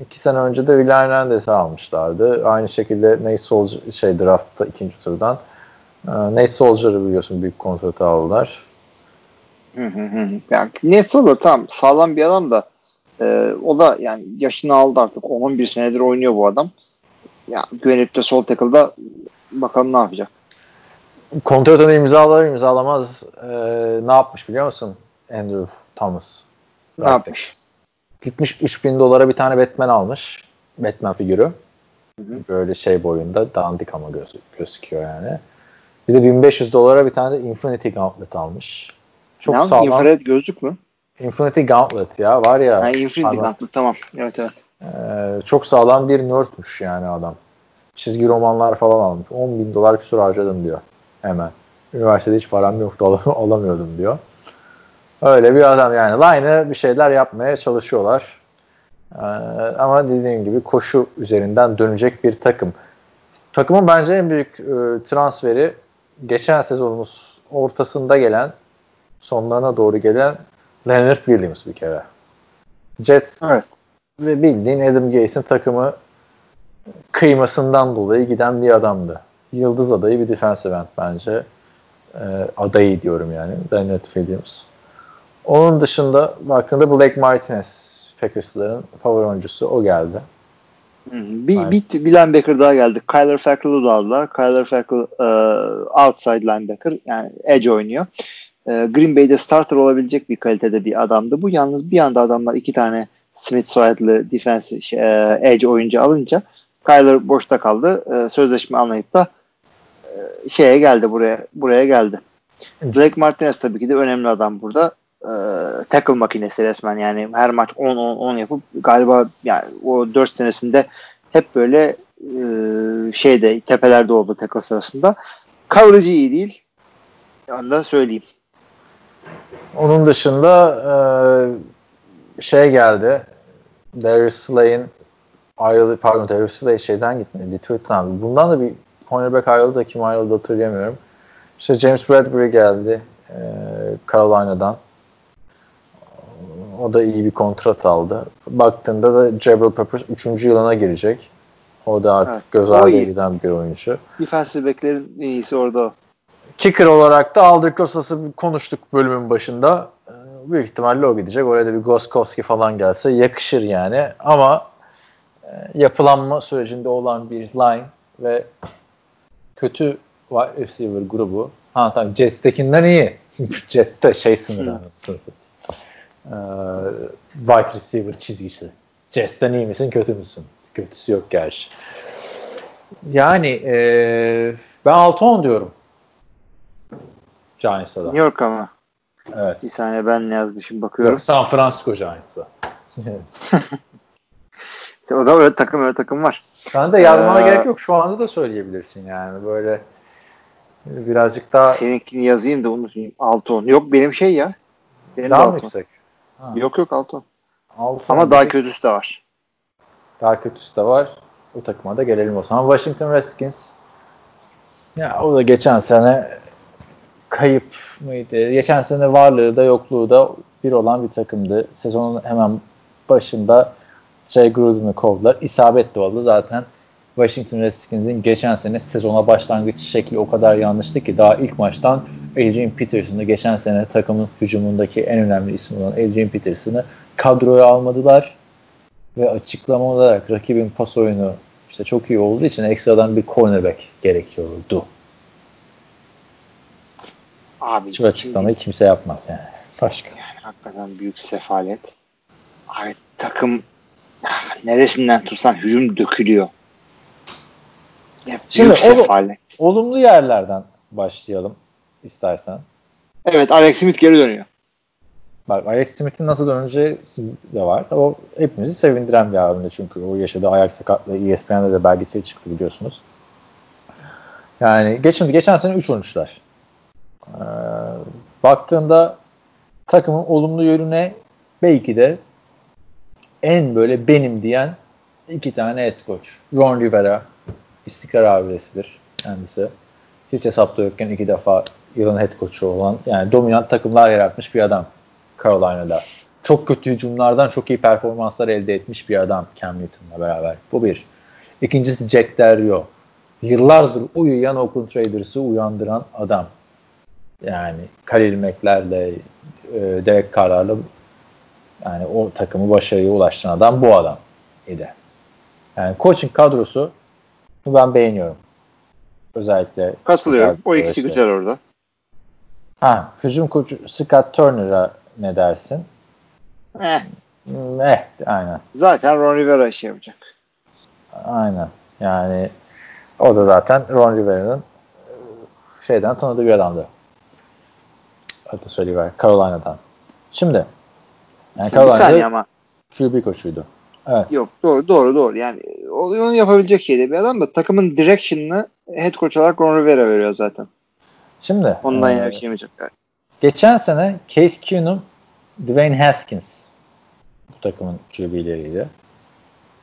Speaker 3: İki sene önce de Will Hernandez'i almışlardı. Aynı şekilde Nate Soldier şey draftta ikinci turdan. E, Nate Soldier'ı biliyorsun büyük kontratı aldılar.
Speaker 4: Hı hı hı. Yani tam sağlam bir adam da e, o da yani yaşını aldı artık. 11 senedir oynuyor bu adam. Ya güvenip de sol tackle'da bakalım ne yapacak.
Speaker 3: Kontratını imzalar imzalamaz e, ne yapmış biliyor musun Andrew Thomas?
Speaker 4: Ne Artık. yapmış?
Speaker 3: Gitmiş 3000 dolara bir tane Batman almış. Batman figürü. Hı hı. Böyle şey boyunda dandik ama göz, gözüküyor yani. Bir de 1500 dolara bir tane de Infinity Gauntlet almış.
Speaker 4: Çok ne sağlam. Infrared gözlük mü?
Speaker 3: Infinity Gauntlet ya var ya.
Speaker 4: Ha, Infinity adam, Gauntlet tamam. Evet evet.
Speaker 3: E, çok sağlam bir nerdmüş yani adam. Çizgi romanlar falan almış. 10 bin dolar küsur harcadım diyor. Hemen. Üniversitede hiç param yoktu alamıyordum diyor. Öyle bir adam yani. Line'ı bir şeyler yapmaya çalışıyorlar. Ee, ama dediğim gibi koşu üzerinden dönecek bir takım. Takımın bence en büyük e, transferi geçen sezonumuz ortasında gelen sonlarına doğru gelen Leonard Williams bir kere. Jets evet. ve bildiğin Adam Gase'in takımı kıymasından dolayı giden bir adamdı. Yıldız adayı bir defensive end bence. E, adayı diyorum yani. Leonard Williams. Onun dışında baktığında Blake Martinez Packers'ların favori oyuncusu o geldi.
Speaker 4: Bir, bir, bir linebacker daha geldi. Kyler Fackrell'ı da aldılar. Kyler Fackrell uh, outside linebacker yani edge oynuyor. Uh, Green Bay'de starter olabilecek bir kalitede bir adamdı. Bu yalnız bir anda adamlar iki tane Smith soyadlı defense şey, uh, edge oyuncu alınca Kyler boşta kaldı. Uh, sözleşme almayıp da uh, şeye geldi buraya buraya geldi. Blake Martinez tabii ki de önemli adam burada e, tackle makinesi resmen yani her maç 10-10-10 yapıp galiba yani o 4 senesinde hep böyle e, şeyde tepelerde oldu tackle sırasında. Coverage iyi değil. Onu da söyleyeyim.
Speaker 3: Onun dışında e, şey geldi. Darius Slay'in ayrıldı pardon Darius Slay şeyden gitti. Detroit'ten. Bundan da bir cornerback ayrıldı da kim ayrıldı hatırlayamıyorum. İşte James Bradbury geldi. E, Carolina'dan. O da iyi bir kontrat aldı. Baktığında da Jabril Peppers 3. yılına girecek. O da artık evet, göz ardı edilen bir oyuncu.
Speaker 4: Defensive back'lerin en iyisi orada.
Speaker 3: Kicker olarak da Aldrich Rosas'ı konuştuk bölümün başında. Ee, büyük ihtimalle o gidecek. Oraya da bir Goskowski falan gelse yakışır yani. Ama e, yapılanma sürecinde olan bir line ve kötü wide receiver grubu. Ha tamam Jets'tekinden iyi. Jets'te şey sınırı. Hmm e, wide receiver çizgisi. Jets'ten iyi misin kötü müsün? Kötüsü yok gerçi. Yani e, ben 6-10 diyorum. Giants'a da.
Speaker 4: New York ama.
Speaker 3: Evet.
Speaker 4: Bir saniye ben ne yazmışım bakıyorum. Yok,
Speaker 3: San Francisco Giants'a.
Speaker 4: işte o da öyle takım öyle takım var.
Speaker 3: Sen de yazmana ee, gerek yok. Şu anda da söyleyebilirsin yani. Böyle birazcık daha...
Speaker 4: Seninkini yazayım da unutmayayım. 6-10. Yok benim şey ya.
Speaker 3: Benim daha mı yüksek?
Speaker 4: Ha. Yok yok Alton. Alton Ama daha kötüsü de var.
Speaker 3: Daha kötüsü de var. Bu takıma da gelelim o zaman. Washington Redskins. Ya o da geçen sene kayıp mıydı? Geçen sene varlığı da yokluğu da bir olan bir takımdı. Sezonun hemen başında Jay Gruden'ı kovdular. İsabetli oldu zaten. Washington Redskins'in geçen sene sezona başlangıç şekli o kadar yanlıştı ki daha ilk maçtan Adrian Peterson'ı geçen sene takımın hücumundaki en önemli ismi olan Adrian Peterson'ı kadroya almadılar ve açıklama olarak rakibin pas oyunu işte çok iyi olduğu için ekstradan bir cornerback gerekiyordu.
Speaker 4: Abi
Speaker 3: şu açıklamayı şimdi, kimse yapmaz yani. Başka.
Speaker 4: Yani hakikaten büyük sefalet. Abi takım neresinden tutsan hücum dökülüyor. Ya, Şimdi sefalet.
Speaker 3: olumlu yerlerden başlayalım istersen.
Speaker 4: Evet Alex Smith geri dönüyor.
Speaker 3: Bak Alex Smith'in nasıl döneceği de var. O hepimizi sevindiren bir hamle çünkü o yaşadığı ayak sakatlığı ESPN'de de belgesel çıktı biliyorsunuz. Yani geçen, geçen sene 3 13'ler. Ee, baktığında takımın olumlu yönüne belki de en böyle benim diyen iki tane head coach. Ron Rivera istikrar abidesidir kendisi. Hiç hesapta yokken iki defa yılın head coach'u olan yani dominant takımlar yaratmış bir adam Carolina'da. Çok kötü hücumlardan çok iyi performanslar elde etmiş bir adam Cam Newton'la beraber. Bu bir. İkincisi Jack Del Rio. Yıllardır uyuyan Oakland Raiders'ı uyandıran adam. Yani Khalil Mack'lerle e, Derek Carr'larla yani o takımı başarıya ulaştıran adam bu adam idi. Yani coaching kadrosu ben beğeniyorum. Özellikle
Speaker 4: Katılıyorum. O ikisi güzel orada.
Speaker 3: Ha, hücum koçu Scott Turner'a ne dersin?
Speaker 4: Eh.
Speaker 3: Eh, aynen.
Speaker 4: Zaten Ron Rivera şey yapacak.
Speaker 3: Aynen. Yani o da zaten Ron Rivera'nın e, şeyden tanıdığı bir adamdı. Adı söyleyiver. Carolina'dan. Şimdi yani
Speaker 4: saniye
Speaker 3: Carolina'da
Speaker 4: ama.
Speaker 3: QB koçuydu. Evet.
Speaker 4: Yok doğru doğru doğru. Yani onu yapabilecek şeyde bir adam da takımın direction'ını head coach olarak Ron Rivera veriyor zaten.
Speaker 3: Şimdi
Speaker 4: Ondan yana bir şey mi
Speaker 3: geçen sene Case Keenum, Dwayne Haskins bu takımın QB'leriydi.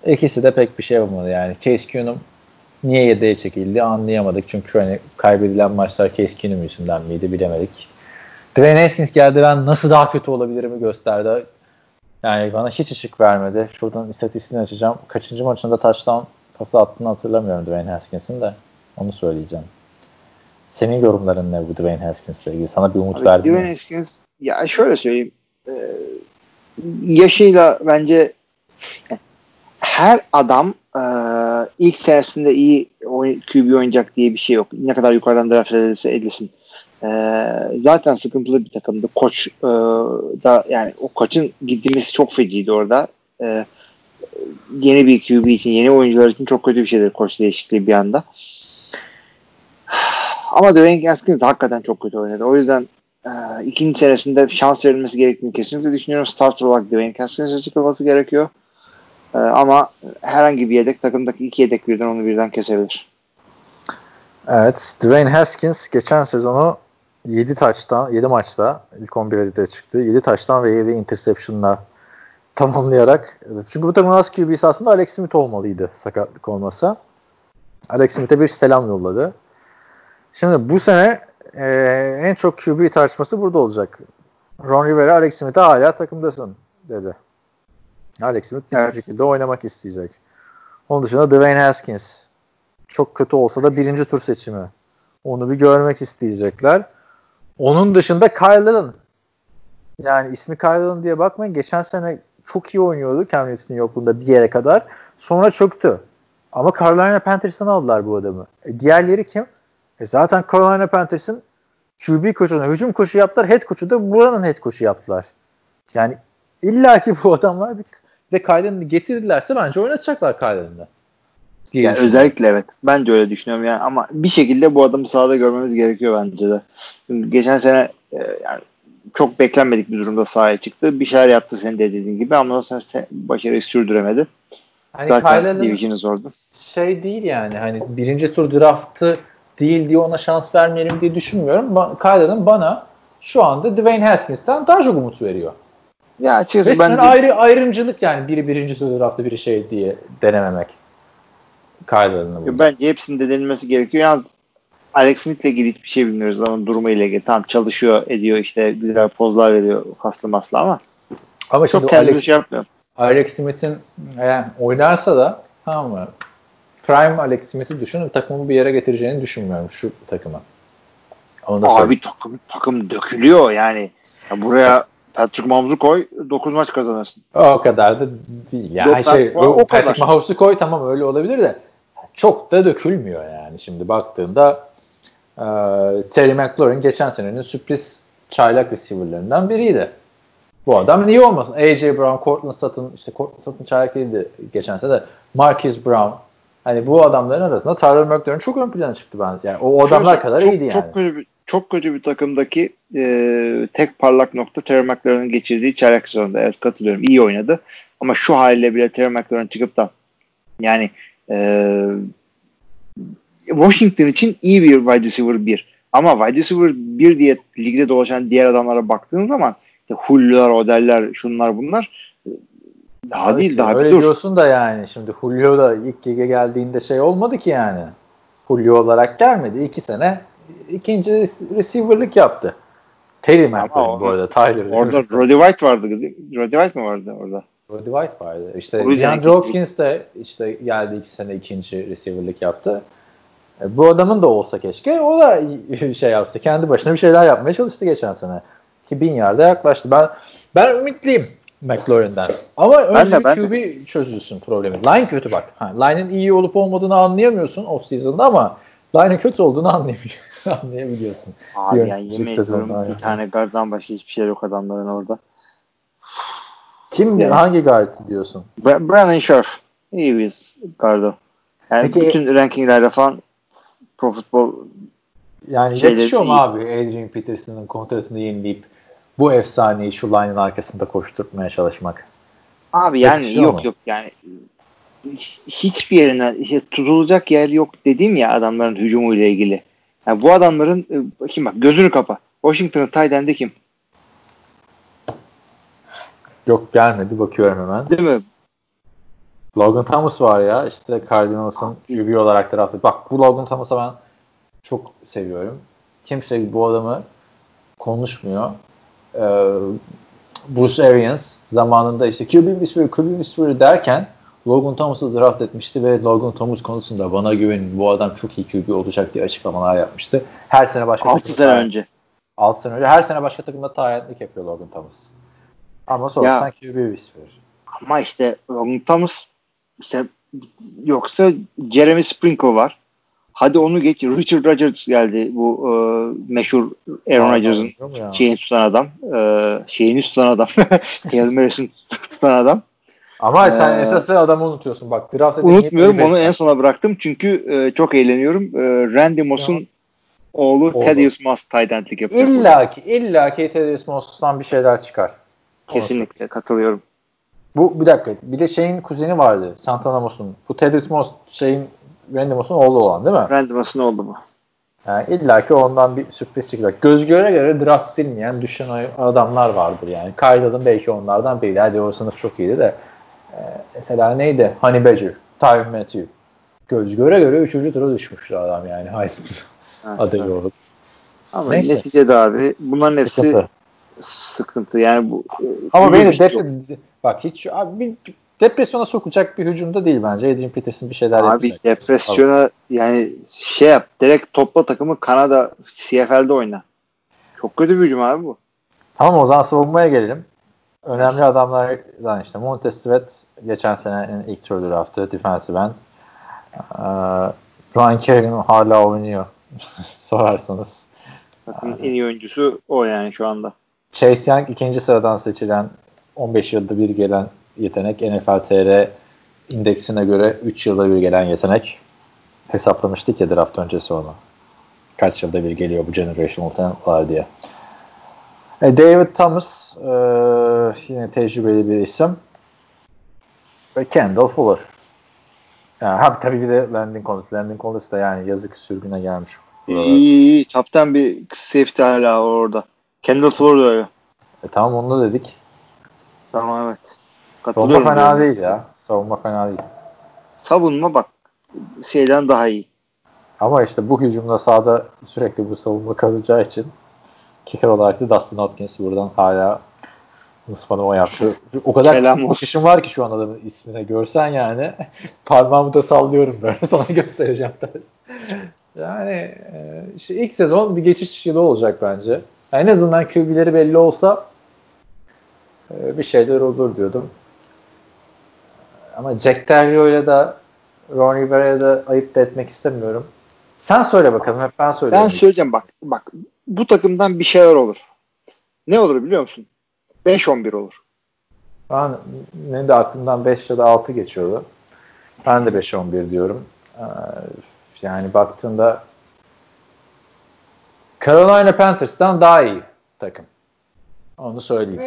Speaker 3: İkisi de pek bir şey yapamadı yani. Case Keenum niye yedeğe çekildi anlayamadık. Çünkü hani kaybedilen maçlar Case Keenum yüzünden miydi bilemedik. Dwayne Haskins geldi ben nasıl daha kötü olabilirimi gösterdi. Yani bana hiç ışık vermedi. Şuradan istatistiğini açacağım. Kaçıncı maçında touchdown pası attığını hatırlamıyorum Dwayne Haskins'in de. Onu söyleyeceğim. Senin yorumların ne bu Dwayne Haskins'le ilgili? Sana bir umut
Speaker 4: Abi,
Speaker 3: verdi
Speaker 4: Dwayne
Speaker 3: mi?
Speaker 4: Haskins ya şöyle söyleyeyim. Ee, yaşıyla bence her adam e, ilk senesinde iyi QB oynayacak diye bir şey yok. Ne kadar yukarıdan draft edilse edilsin. E, zaten sıkıntılı bir takımdı. Koç e, da yani o koçun gitmesi çok feciydi orada. E, yeni bir QB için, yeni oyuncular için çok kötü bir şeydir koç değişikliği bir anda. Ama Dwayne Haskins hakikaten çok kötü oynadı. O yüzden e, ikinci senesinde şans verilmesi gerektiğini kesinlikle düşünüyorum. Starter olarak Dwayne Haskins'e çıkılması gerekiyor. E, ama herhangi bir yedek takımdaki iki yedek birden onu birden kesebilir.
Speaker 3: Evet. Dwayne Haskins geçen sezonu 7 taçtan 7 maçta ilk 11'e de çıktı. 7 taçtan ve 7 interception'la tamamlayarak çünkü bu takımın az QB'si aslında Alex Smith olmalıydı sakatlık olmasa. Alex Smith'e bir selam yolladı. Şimdi bu sene e, en çok QB tartışması burada olacak. Ron Rivera Alex Smith'e hala takımdasın dedi. Alex Smith bir
Speaker 4: Evet.
Speaker 3: şekilde oynamak isteyecek. Onun dışında Dwayne Haskins çok kötü olsa da birinci tur seçimi. Onu bir görmek isteyecekler. Onun dışında Kyle. Yani ismi Kyle diye bakmayın. Geçen sene çok iyi oynuyordu Cam Newton'un yokluğunda bir yere kadar. Sonra çöktü. Ama Carolina Panthers'tan aldılar bu adamı. E, diğerleri kim? E, zaten Carolina Panthers'ın QB koçuna hücum koçu yaptılar. Head koçu da buranın head koçu yaptılar. Yani illa ki bu adamlar bir de Kyle Allen'ı getirdilerse bence oynatacaklar Kyle Allen'ı. Diye
Speaker 4: Yani özellikle evet. Ben de öyle düşünüyorum yani ama bir şekilde bu adamı sahada görmemiz gerekiyor bence de. Çünkü geçen sene e, yani çok beklenmedik bir durumda sahaya çıktı. Bir şeyler yaptı senin de dediğin gibi ama o sene se- başarıyı sürdüremedi.
Speaker 3: Hani
Speaker 4: Zaten division'ı zordu.
Speaker 3: şey değil yani hani birinci tur draftı değil diye ona şans vermeyelim diye düşünmüyorum. Ba- Allen bana şu anda Dwayne Haskins'ten daha çok umut veriyor.
Speaker 4: Ya açıkçası
Speaker 3: Resmen
Speaker 4: ben de,
Speaker 3: ayrı ayrımcılık yani biri birinci tur draftı biri şey diye denememek. Kyle Allen'ı bu.
Speaker 4: bence hepsinin de denilmesi gerekiyor. Yalnız Alex Smith'le ilgili hiçbir şey bilmiyoruz ama durumu ile ilgili. Tamam çalışıyor, ediyor işte güzel pozlar veriyor kaslı maslı ama
Speaker 3: Ama
Speaker 4: çok kendini
Speaker 3: Alex,
Speaker 4: şey yapmıyor.
Speaker 3: Alex Smith'in yani oynarsa da tamam mı? Prime Alex Smith'i düşünün takımı bir yere getireceğini düşünmüyorum şu takıma. Onu da söyleyeyim.
Speaker 4: Abi takım takım dökülüyor yani. Ya buraya Patrick Mahmut'u koy 9 maç kazanırsın.
Speaker 3: O kadar da değil. Yani
Speaker 4: Yok,
Speaker 3: şey,
Speaker 4: o- o kadar.
Speaker 3: Patrick Mahomes'u koy tamam öyle olabilir de çok da dökülmüyor yani. Şimdi baktığında e, Terry McLaurin geçen senenin sürpriz çaylak receiver'larından biriydi. Bu adam niye olmasın? A.J. Brown, Cortland Sutton, işte Cortland Sutton çaylak değildi geçen sene de Marquise Brown. Hani bu adamların arasında Tyler McLaurin çok ön plana çıktı bence. Yani o adamlar
Speaker 4: Şöyle
Speaker 3: kadar
Speaker 4: çok,
Speaker 3: iyiydi yani.
Speaker 4: Çok kötü bir, çok kötü bir takımdaki e, tek parlak nokta Terry McLaurin'ın geçirdiği çaylak sezonunda. Evet katılıyorum. İyi oynadı. Ama şu haliyle bile Terry McLaurin çıkıp da yani e, Washington için iyi bir wide receiver 1. Ama wide receiver 1 diye ligde dolaşan diğer adamlara baktığın zaman işte Julio'lar, Odell'ler, şunlar bunlar daha
Speaker 3: Abi
Speaker 4: değil daha
Speaker 3: öyle
Speaker 4: bir dur.
Speaker 3: diyorsun da yani şimdi Julio da ilk lige geldiğinde şey olmadı ki yani. Julio olarak gelmedi. iki sene ikinci receiver'lık yaptı. Terry McLaurin bu arada. Tyler.
Speaker 4: Orada. Roddy White vardı. Roddy White mi vardı orada?
Speaker 3: Roddy White vardı. İşte DeAndre Hopkins de işte geldi iki sene ikinci receiver'lık yaptı. E, Bu adamın da olsa keşke. O da şey yapsa. Kendi başına bir şeyler yapmaya çalıştı geçen sene. Ki bin yarda yaklaştı. Ben ben ümitliyim McLaurin'den. Ama önce
Speaker 4: de, ben de.
Speaker 3: QB çözülsün problemi. Line kötü bak. Ha, line'in iyi olup olmadığını anlayamıyorsun off season'da ama line'in kötü olduğunu anlayabiliyorsun. anlayabiliyorsun.
Speaker 4: Abi yani yemin ediyorum bir tane garddan başka hiçbir şey yok adamların orada.
Speaker 3: Kim
Speaker 4: Yani.
Speaker 3: hangi guard diyorsun?
Speaker 4: Bra- Brandon Scherf. İyi bir gardo. Yani
Speaker 3: Peki-
Speaker 4: bütün rankinglerde falan Pro Football
Speaker 3: Yani
Speaker 4: Şeyleri
Speaker 3: yakışıyor mu abi Adrian Peterson'ın kontratını yenileyip bu efsaneyi şu line'ın arkasında koşturtmaya çalışmak?
Speaker 4: abi yani yok
Speaker 3: mu?
Speaker 4: yok yani hiçbir yerine tutulacak yer yok dedim ya adamların hücumuyla ilgili. Yani bu adamların e, kim bak gözünü kapa. Washington'ın end'i kim?
Speaker 3: Yok gelmedi bakıyorum hemen.
Speaker 4: Değil mi?
Speaker 3: Logan Thomas var ya işte Cardinals'ın QB olarak draft. Bak bu Logan Thomas'a ben çok seviyorum. Kimse bu adamı konuşmuyor. Ee, Bruce Arians zamanında işte QB Whisperer, QB Whisperer derken Logan Thomas'ı draft etmişti ve Logan Thomas konusunda bana güvenin bu adam çok iyi QB olacak diye açıklamalar yapmıştı. Her sene başka
Speaker 4: 6
Speaker 3: takımda
Speaker 4: sene önce.
Speaker 3: 6 sene önce her sene başka takımda tayinlik yapıyor Logan Thomas. Ama sonrasından QB Whisperer.
Speaker 4: Ama işte Logan Thomas işte yoksa Jeremy Sprinkle var. Hadi onu geç. Richard Rodgers geldi. Bu e, meşhur Aaron Rodgers'ın şeyini tutan adam. E, şeyini tutan adam. Hail Mary'sini tutan adam.
Speaker 3: Ama sen
Speaker 4: Ee,
Speaker 3: esası adamı unutuyorsun. Bak draft
Speaker 4: Unutmuyorum onu
Speaker 3: 25
Speaker 4: en sona bıraktım çünkü e, çok eğleniyorum. E, Randy Moss'un oğlu
Speaker 3: Oğlu.
Speaker 4: Thaddeus Moss tight endlik yapacak.
Speaker 3: İlla ki, illa ki Tedris Moss'tan bir şeyler çıkar.
Speaker 4: Kesinlikle katılıyorum.
Speaker 3: Bu bir dakika. Bir de şeyin kuzeni vardı. Santana Moss'un. Bu Tedris Moss şeyin Randy Moss'un oğlu olan değil mi?
Speaker 4: Randy Moss'un oldu bu.
Speaker 3: Yani illa ki ondan bir sürpriz çıkacak. Göz göre göre draft edilmeyen düşen adamlar vardır yani. Kyle'ın belki onlardan biri. Hadi o sınıf çok iyiydi de. Ee, mesela neydi? Honey Badger, Tyron Matthew. Göz göre göre üçüncü tura düşmüştü adam yani. Heisman adayı olup.
Speaker 4: Ama
Speaker 3: Neyse.
Speaker 4: neticede abi bunların hepsi
Speaker 3: Sıkıntı.
Speaker 4: sıkıntı. Yani bu
Speaker 3: Ama beni
Speaker 4: şey
Speaker 3: dep- bak hiç abi, depresyona sokacak bir hücumda değil bence. Adrian Peterson bir şeyler
Speaker 4: Abi
Speaker 3: yapacak.
Speaker 4: depresyona yani şey yap direkt topla takımı Kanada CFL'de oyna. Çok kötü bir hücum abi bu.
Speaker 3: Tamam o zaman savunmaya gelelim. Önemli adamlardan işte Montez Sweat geçen senenin ilk tur draftı defensive end. Ee, Ryan Kerrigan hala oynuyor sorarsanız.
Speaker 4: Takımın en iyi oyuncusu o yani şu anda.
Speaker 3: Chase Young ikinci sıradan seçilen 15 yılda bir gelen yetenek. NFL TR indeksine göre 3 yılda bir gelen yetenek. Hesaplamıştık ya draft öncesi onu. Kaç yılda bir geliyor bu generational talentlar diye. E, David Thomas e, yine tecrübeli bir isim. Ve Kendall Fuller. Yani, ha, tabii bir de Landon Collins. Landon Collins da yani yazık sürgüne gelmiş.
Speaker 4: İyi iyi iyi. Taptan bir safety hala orada. Kendall Fuller da öyle.
Speaker 3: E, tamam onu da dedik.
Speaker 4: Tamam evet.
Speaker 3: Savunma fena
Speaker 4: diyorum.
Speaker 3: değil ya. Savunma fena değil.
Speaker 4: Savunma bak şeyden daha iyi.
Speaker 3: Ama işte bu hücumda sahada sürekli bu savunma kalacağı için kicker olarak da Dustin Hopkins buradan hala Musman'ı o yaptı. O kadar
Speaker 4: Selam
Speaker 3: bakışım var ki şu an adamın ismine görsen yani parmağımı da sallıyorum böyle sana göstereceğim ders. Yani e, işte ilk sezon bir geçiş yılı olacak bence. En azından QB'leri belli olsa e, bir şeyler olur diyordum. Ama Jack Terrier'le da Ron Rivera'ya da ayıp da etmek istemiyorum. Sen söyle bakalım hep ben
Speaker 4: Ben
Speaker 3: söylüyorum.
Speaker 4: söyleyeceğim bak. Bak bu takımdan bir şeyler olur. Ne olur biliyor musun? 5-11 olur.
Speaker 3: Ben ne de aklımdan 5 ya da 6 geçiyordu. Ben de 5-11 diyorum. Ee, yani baktığında Carolina Panthers'tan daha iyi takım. Onu söyleyeyim.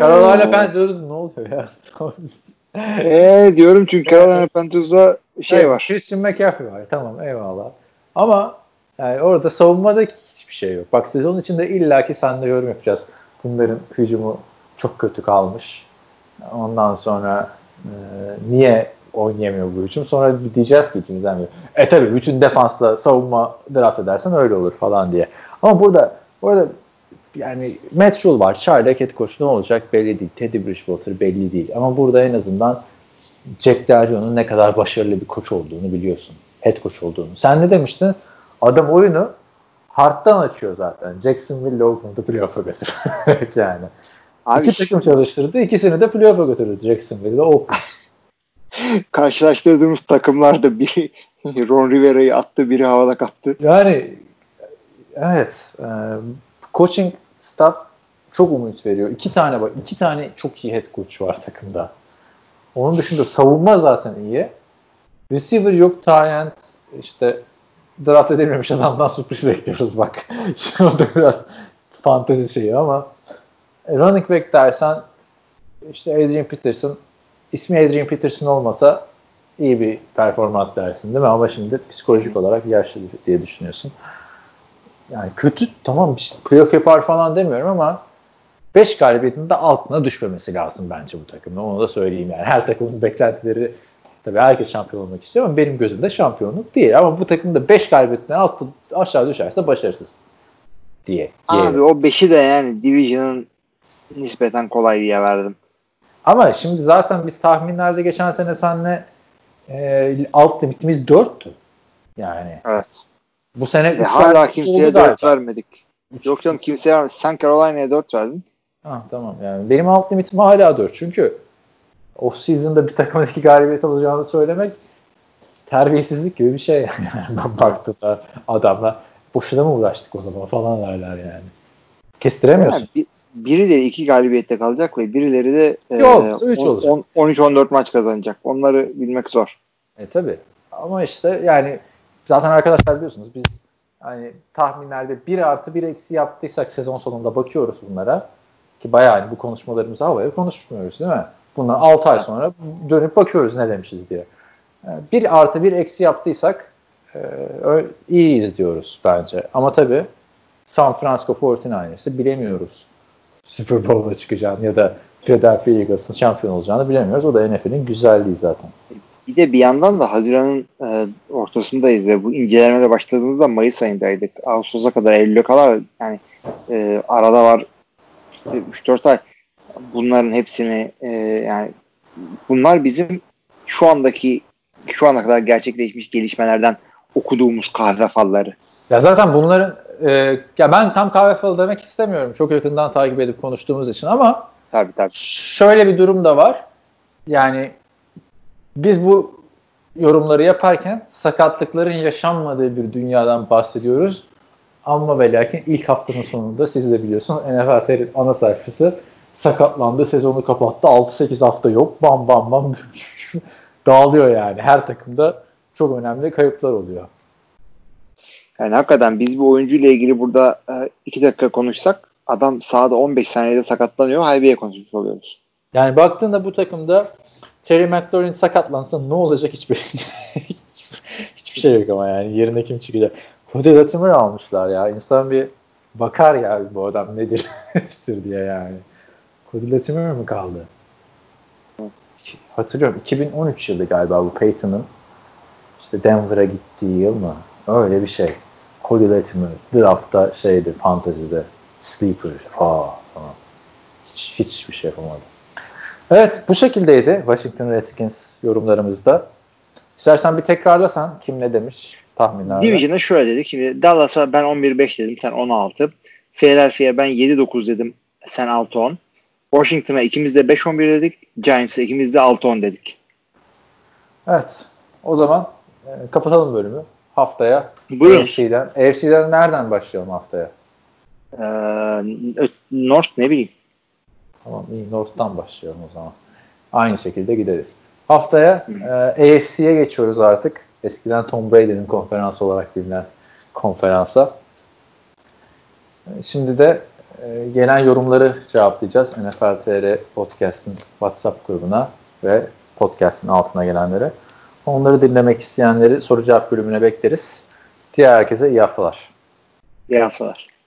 Speaker 3: Carolina Panthers ne oluyor ya?
Speaker 4: Eee diyorum çünkü Carolina Panthers'da şey
Speaker 3: Evet,
Speaker 4: var.
Speaker 3: Christian McCaffrey var. Tamam eyvallah. Ama yani orada savunmada hiçbir şey yok. Bak sezon içinde illaki sen de yorum yapacağız. Bunların hücumu çok kötü kalmış. Ondan sonra e, niye oynayamıyor bu hücum? Sonra diyeceğiz ki ikimizden biri. E tabi bütün defansla savunma draft edersen öyle olur falan diye. Ama burada burada yani Matt Rule var. Charlie head coach ne olacak belli değil. Teddy Bridgewater belli değil. Ama burada en azından Jack Del Rio'nun ne kadar başarılı bir koç olduğunu biliyorsun. Head coach olduğunu. Sen ne demiştin? Adam oyunu hard'dan açıyor zaten. Jacksonville Oakland'ı playoff'a götürüyor. yani.
Speaker 4: Abi
Speaker 3: İki takım çalıştırdı. ikisini de playoff'a götürdü Jacksonville'de Oakland.
Speaker 4: karşılaştırdığımız takımlarda biri Ron Rivera'yı attı, biri havada kaptı.
Speaker 3: Yani evet. E, coaching staff çok umut veriyor. İki tane var. iki tane çok iyi head coach var takımda. Onun dışında savunma zaten iyi. Receiver yok. Tyent işte draft edilmemiş adamdan sürpriz bekliyoruz bak. Şimdi o da biraz fantezi şeyi ama running back dersen işte Adrian Peterson ismi Adrian Peterson olmasa iyi bir performans dersin değil mi? Ama şimdi psikolojik olarak yaşlı diye düşünüyorsun. Yani kötü tamam işte playoff yapar falan demiyorum ama 5 galibiyetin de altına düşmemesi lazım bence bu takımın. Onu da söyleyeyim yani. Her takımın beklentileri tabii herkes şampiyon olmak istiyor ama benim gözümde şampiyonluk değil. Ama bu takımda 5 galibiyetten alt, aşağı düşerse başarısız diye.
Speaker 4: Abi o 5'i de yani Division'ın nispeten kolay diye verdim.
Speaker 3: Ama şimdi zaten biz tahminlerde geçen sene senle e, alt limitimiz 4'tü. Yani
Speaker 4: Evet.
Speaker 3: Bu sene üç
Speaker 4: hala kimseye
Speaker 3: oldu
Speaker 4: 4
Speaker 3: galiba.
Speaker 4: vermedik. Yok canım kimseye vermedik. Sen Carolina'ya 4 verdin.
Speaker 3: Ha, tamam yani benim alt limitim hala 4 çünkü off season'da bir takımın iki galibiyet alacağını söylemek terbiyesizlik gibi bir şey yani. ben baktığımda adamla boşuna mı uğraştık o zaman falan derler yani. Kestiremiyorsun.
Speaker 4: Yani bir, birileri 2 galibiyette kalacak ve birileri de
Speaker 3: Yok, olacak.
Speaker 4: 13-14 maç kazanacak. Onları bilmek zor.
Speaker 3: E tabi. Ama işte yani zaten arkadaşlar biliyorsunuz biz hani tahminlerde 1 artı 1 eksi yaptıysak sezon sonunda bakıyoruz bunlara. Ki bayağı hani bu konuşmalarımızı havaya konuşmuyoruz değil mi? Bundan 6 ay sonra dönüp bakıyoruz ne demişiz diye. 1 artı 1 eksi yaptıysak e, iyiyiz diyoruz bence. Ama tabi San Francisco 49ers'ı bilemiyoruz. Super Bowl'a çıkacağını ya da Philadelphia Eagles'ın şampiyon olacağını bilemiyoruz. O da NFL'in güzelliği zaten.
Speaker 4: Bir de bir yandan da Haziran'ın e, ortasındayız ve bu incelemeye başladığımızda Mayıs ayındaydık. Ağustos'a kadar Eylül'e kadar yani e, arada var işte 3-4 ay. Bunların hepsini e, yani bunlar bizim şu andaki şu ana kadar gerçekleşmiş gelişmelerden okuduğumuz kahve falları.
Speaker 3: Ya zaten bunların e, ya ben tam kahve falı demek istemiyorum. Çok yakından takip edip konuştuğumuz için ama
Speaker 4: Tabii tabii.
Speaker 3: şöyle bir durum da var. Yani biz bu yorumları yaparken sakatlıkların yaşanmadığı bir dünyadan bahsediyoruz. Ama ve lakin ilk haftanın sonunda siz de biliyorsunuz NFL TR ana sayfası sakatlandı, sezonu kapattı. 6-8 hafta yok. Bam bam bam dağılıyor yani. Her takımda çok önemli kayıplar oluyor.
Speaker 4: Yani hakikaten biz bu oyuncuyla ilgili burada 2 dakika konuşsak adam sahada 15 saniyede sakatlanıyor. Haybiye konuşmuş oluyoruz.
Speaker 3: Yani baktığında bu takımda Terry McLaurin sakatlansa ne olacak hiçbir hiçbir şey yok ama yani yerine kim çıkacak? Cody Latimer almışlar ya. İnsan bir bakar ya bu adam nedir diye yani. Cody Latimer mi kaldı? Hatırlıyorum 2013 yılı galiba bu Peyton'ın işte Denver'a gittiği yıl mı? Öyle bir şey. Cody Latimer draftta şeydi fantezide sleeper aa falan. Hiç, hiçbir şey yapamadı. Evet bu şekildeydi Washington Redskins yorumlarımızda. İstersen bir tekrarlasan kim ne demiş tahminlerde.
Speaker 4: Division'a şöyle dedik. Şimdi Dallas'a ben 11-5 dedim. Sen 16. Philadelphia'ya ben 7-9 dedim. Sen 6-10. Washington'a ikimiz de 5-11 dedik. Giants'a ikimiz de 6-10 dedik.
Speaker 3: Evet. O zaman e, kapatalım bölümü. Haftaya
Speaker 4: Buyurun.
Speaker 3: AFC'den. AFC'den nereden başlayalım haftaya?
Speaker 4: Ee, North ne bileyim.
Speaker 3: Tamam North'tan başlayalım o zaman. Aynı şekilde gideriz. Haftaya e, AFC'ye geçiyoruz artık. Eskiden Tom Brady'nin konferansı olarak bilinen konferansa. Şimdi de e, gelen yorumları cevaplayacağız NFL TR Podcast'ın WhatsApp grubuna ve podcast'ın altına gelenlere. Onları dinlemek isteyenleri soru cevap bölümüne bekleriz. Diğer herkese iyi haftalar.
Speaker 4: İyi haftalar.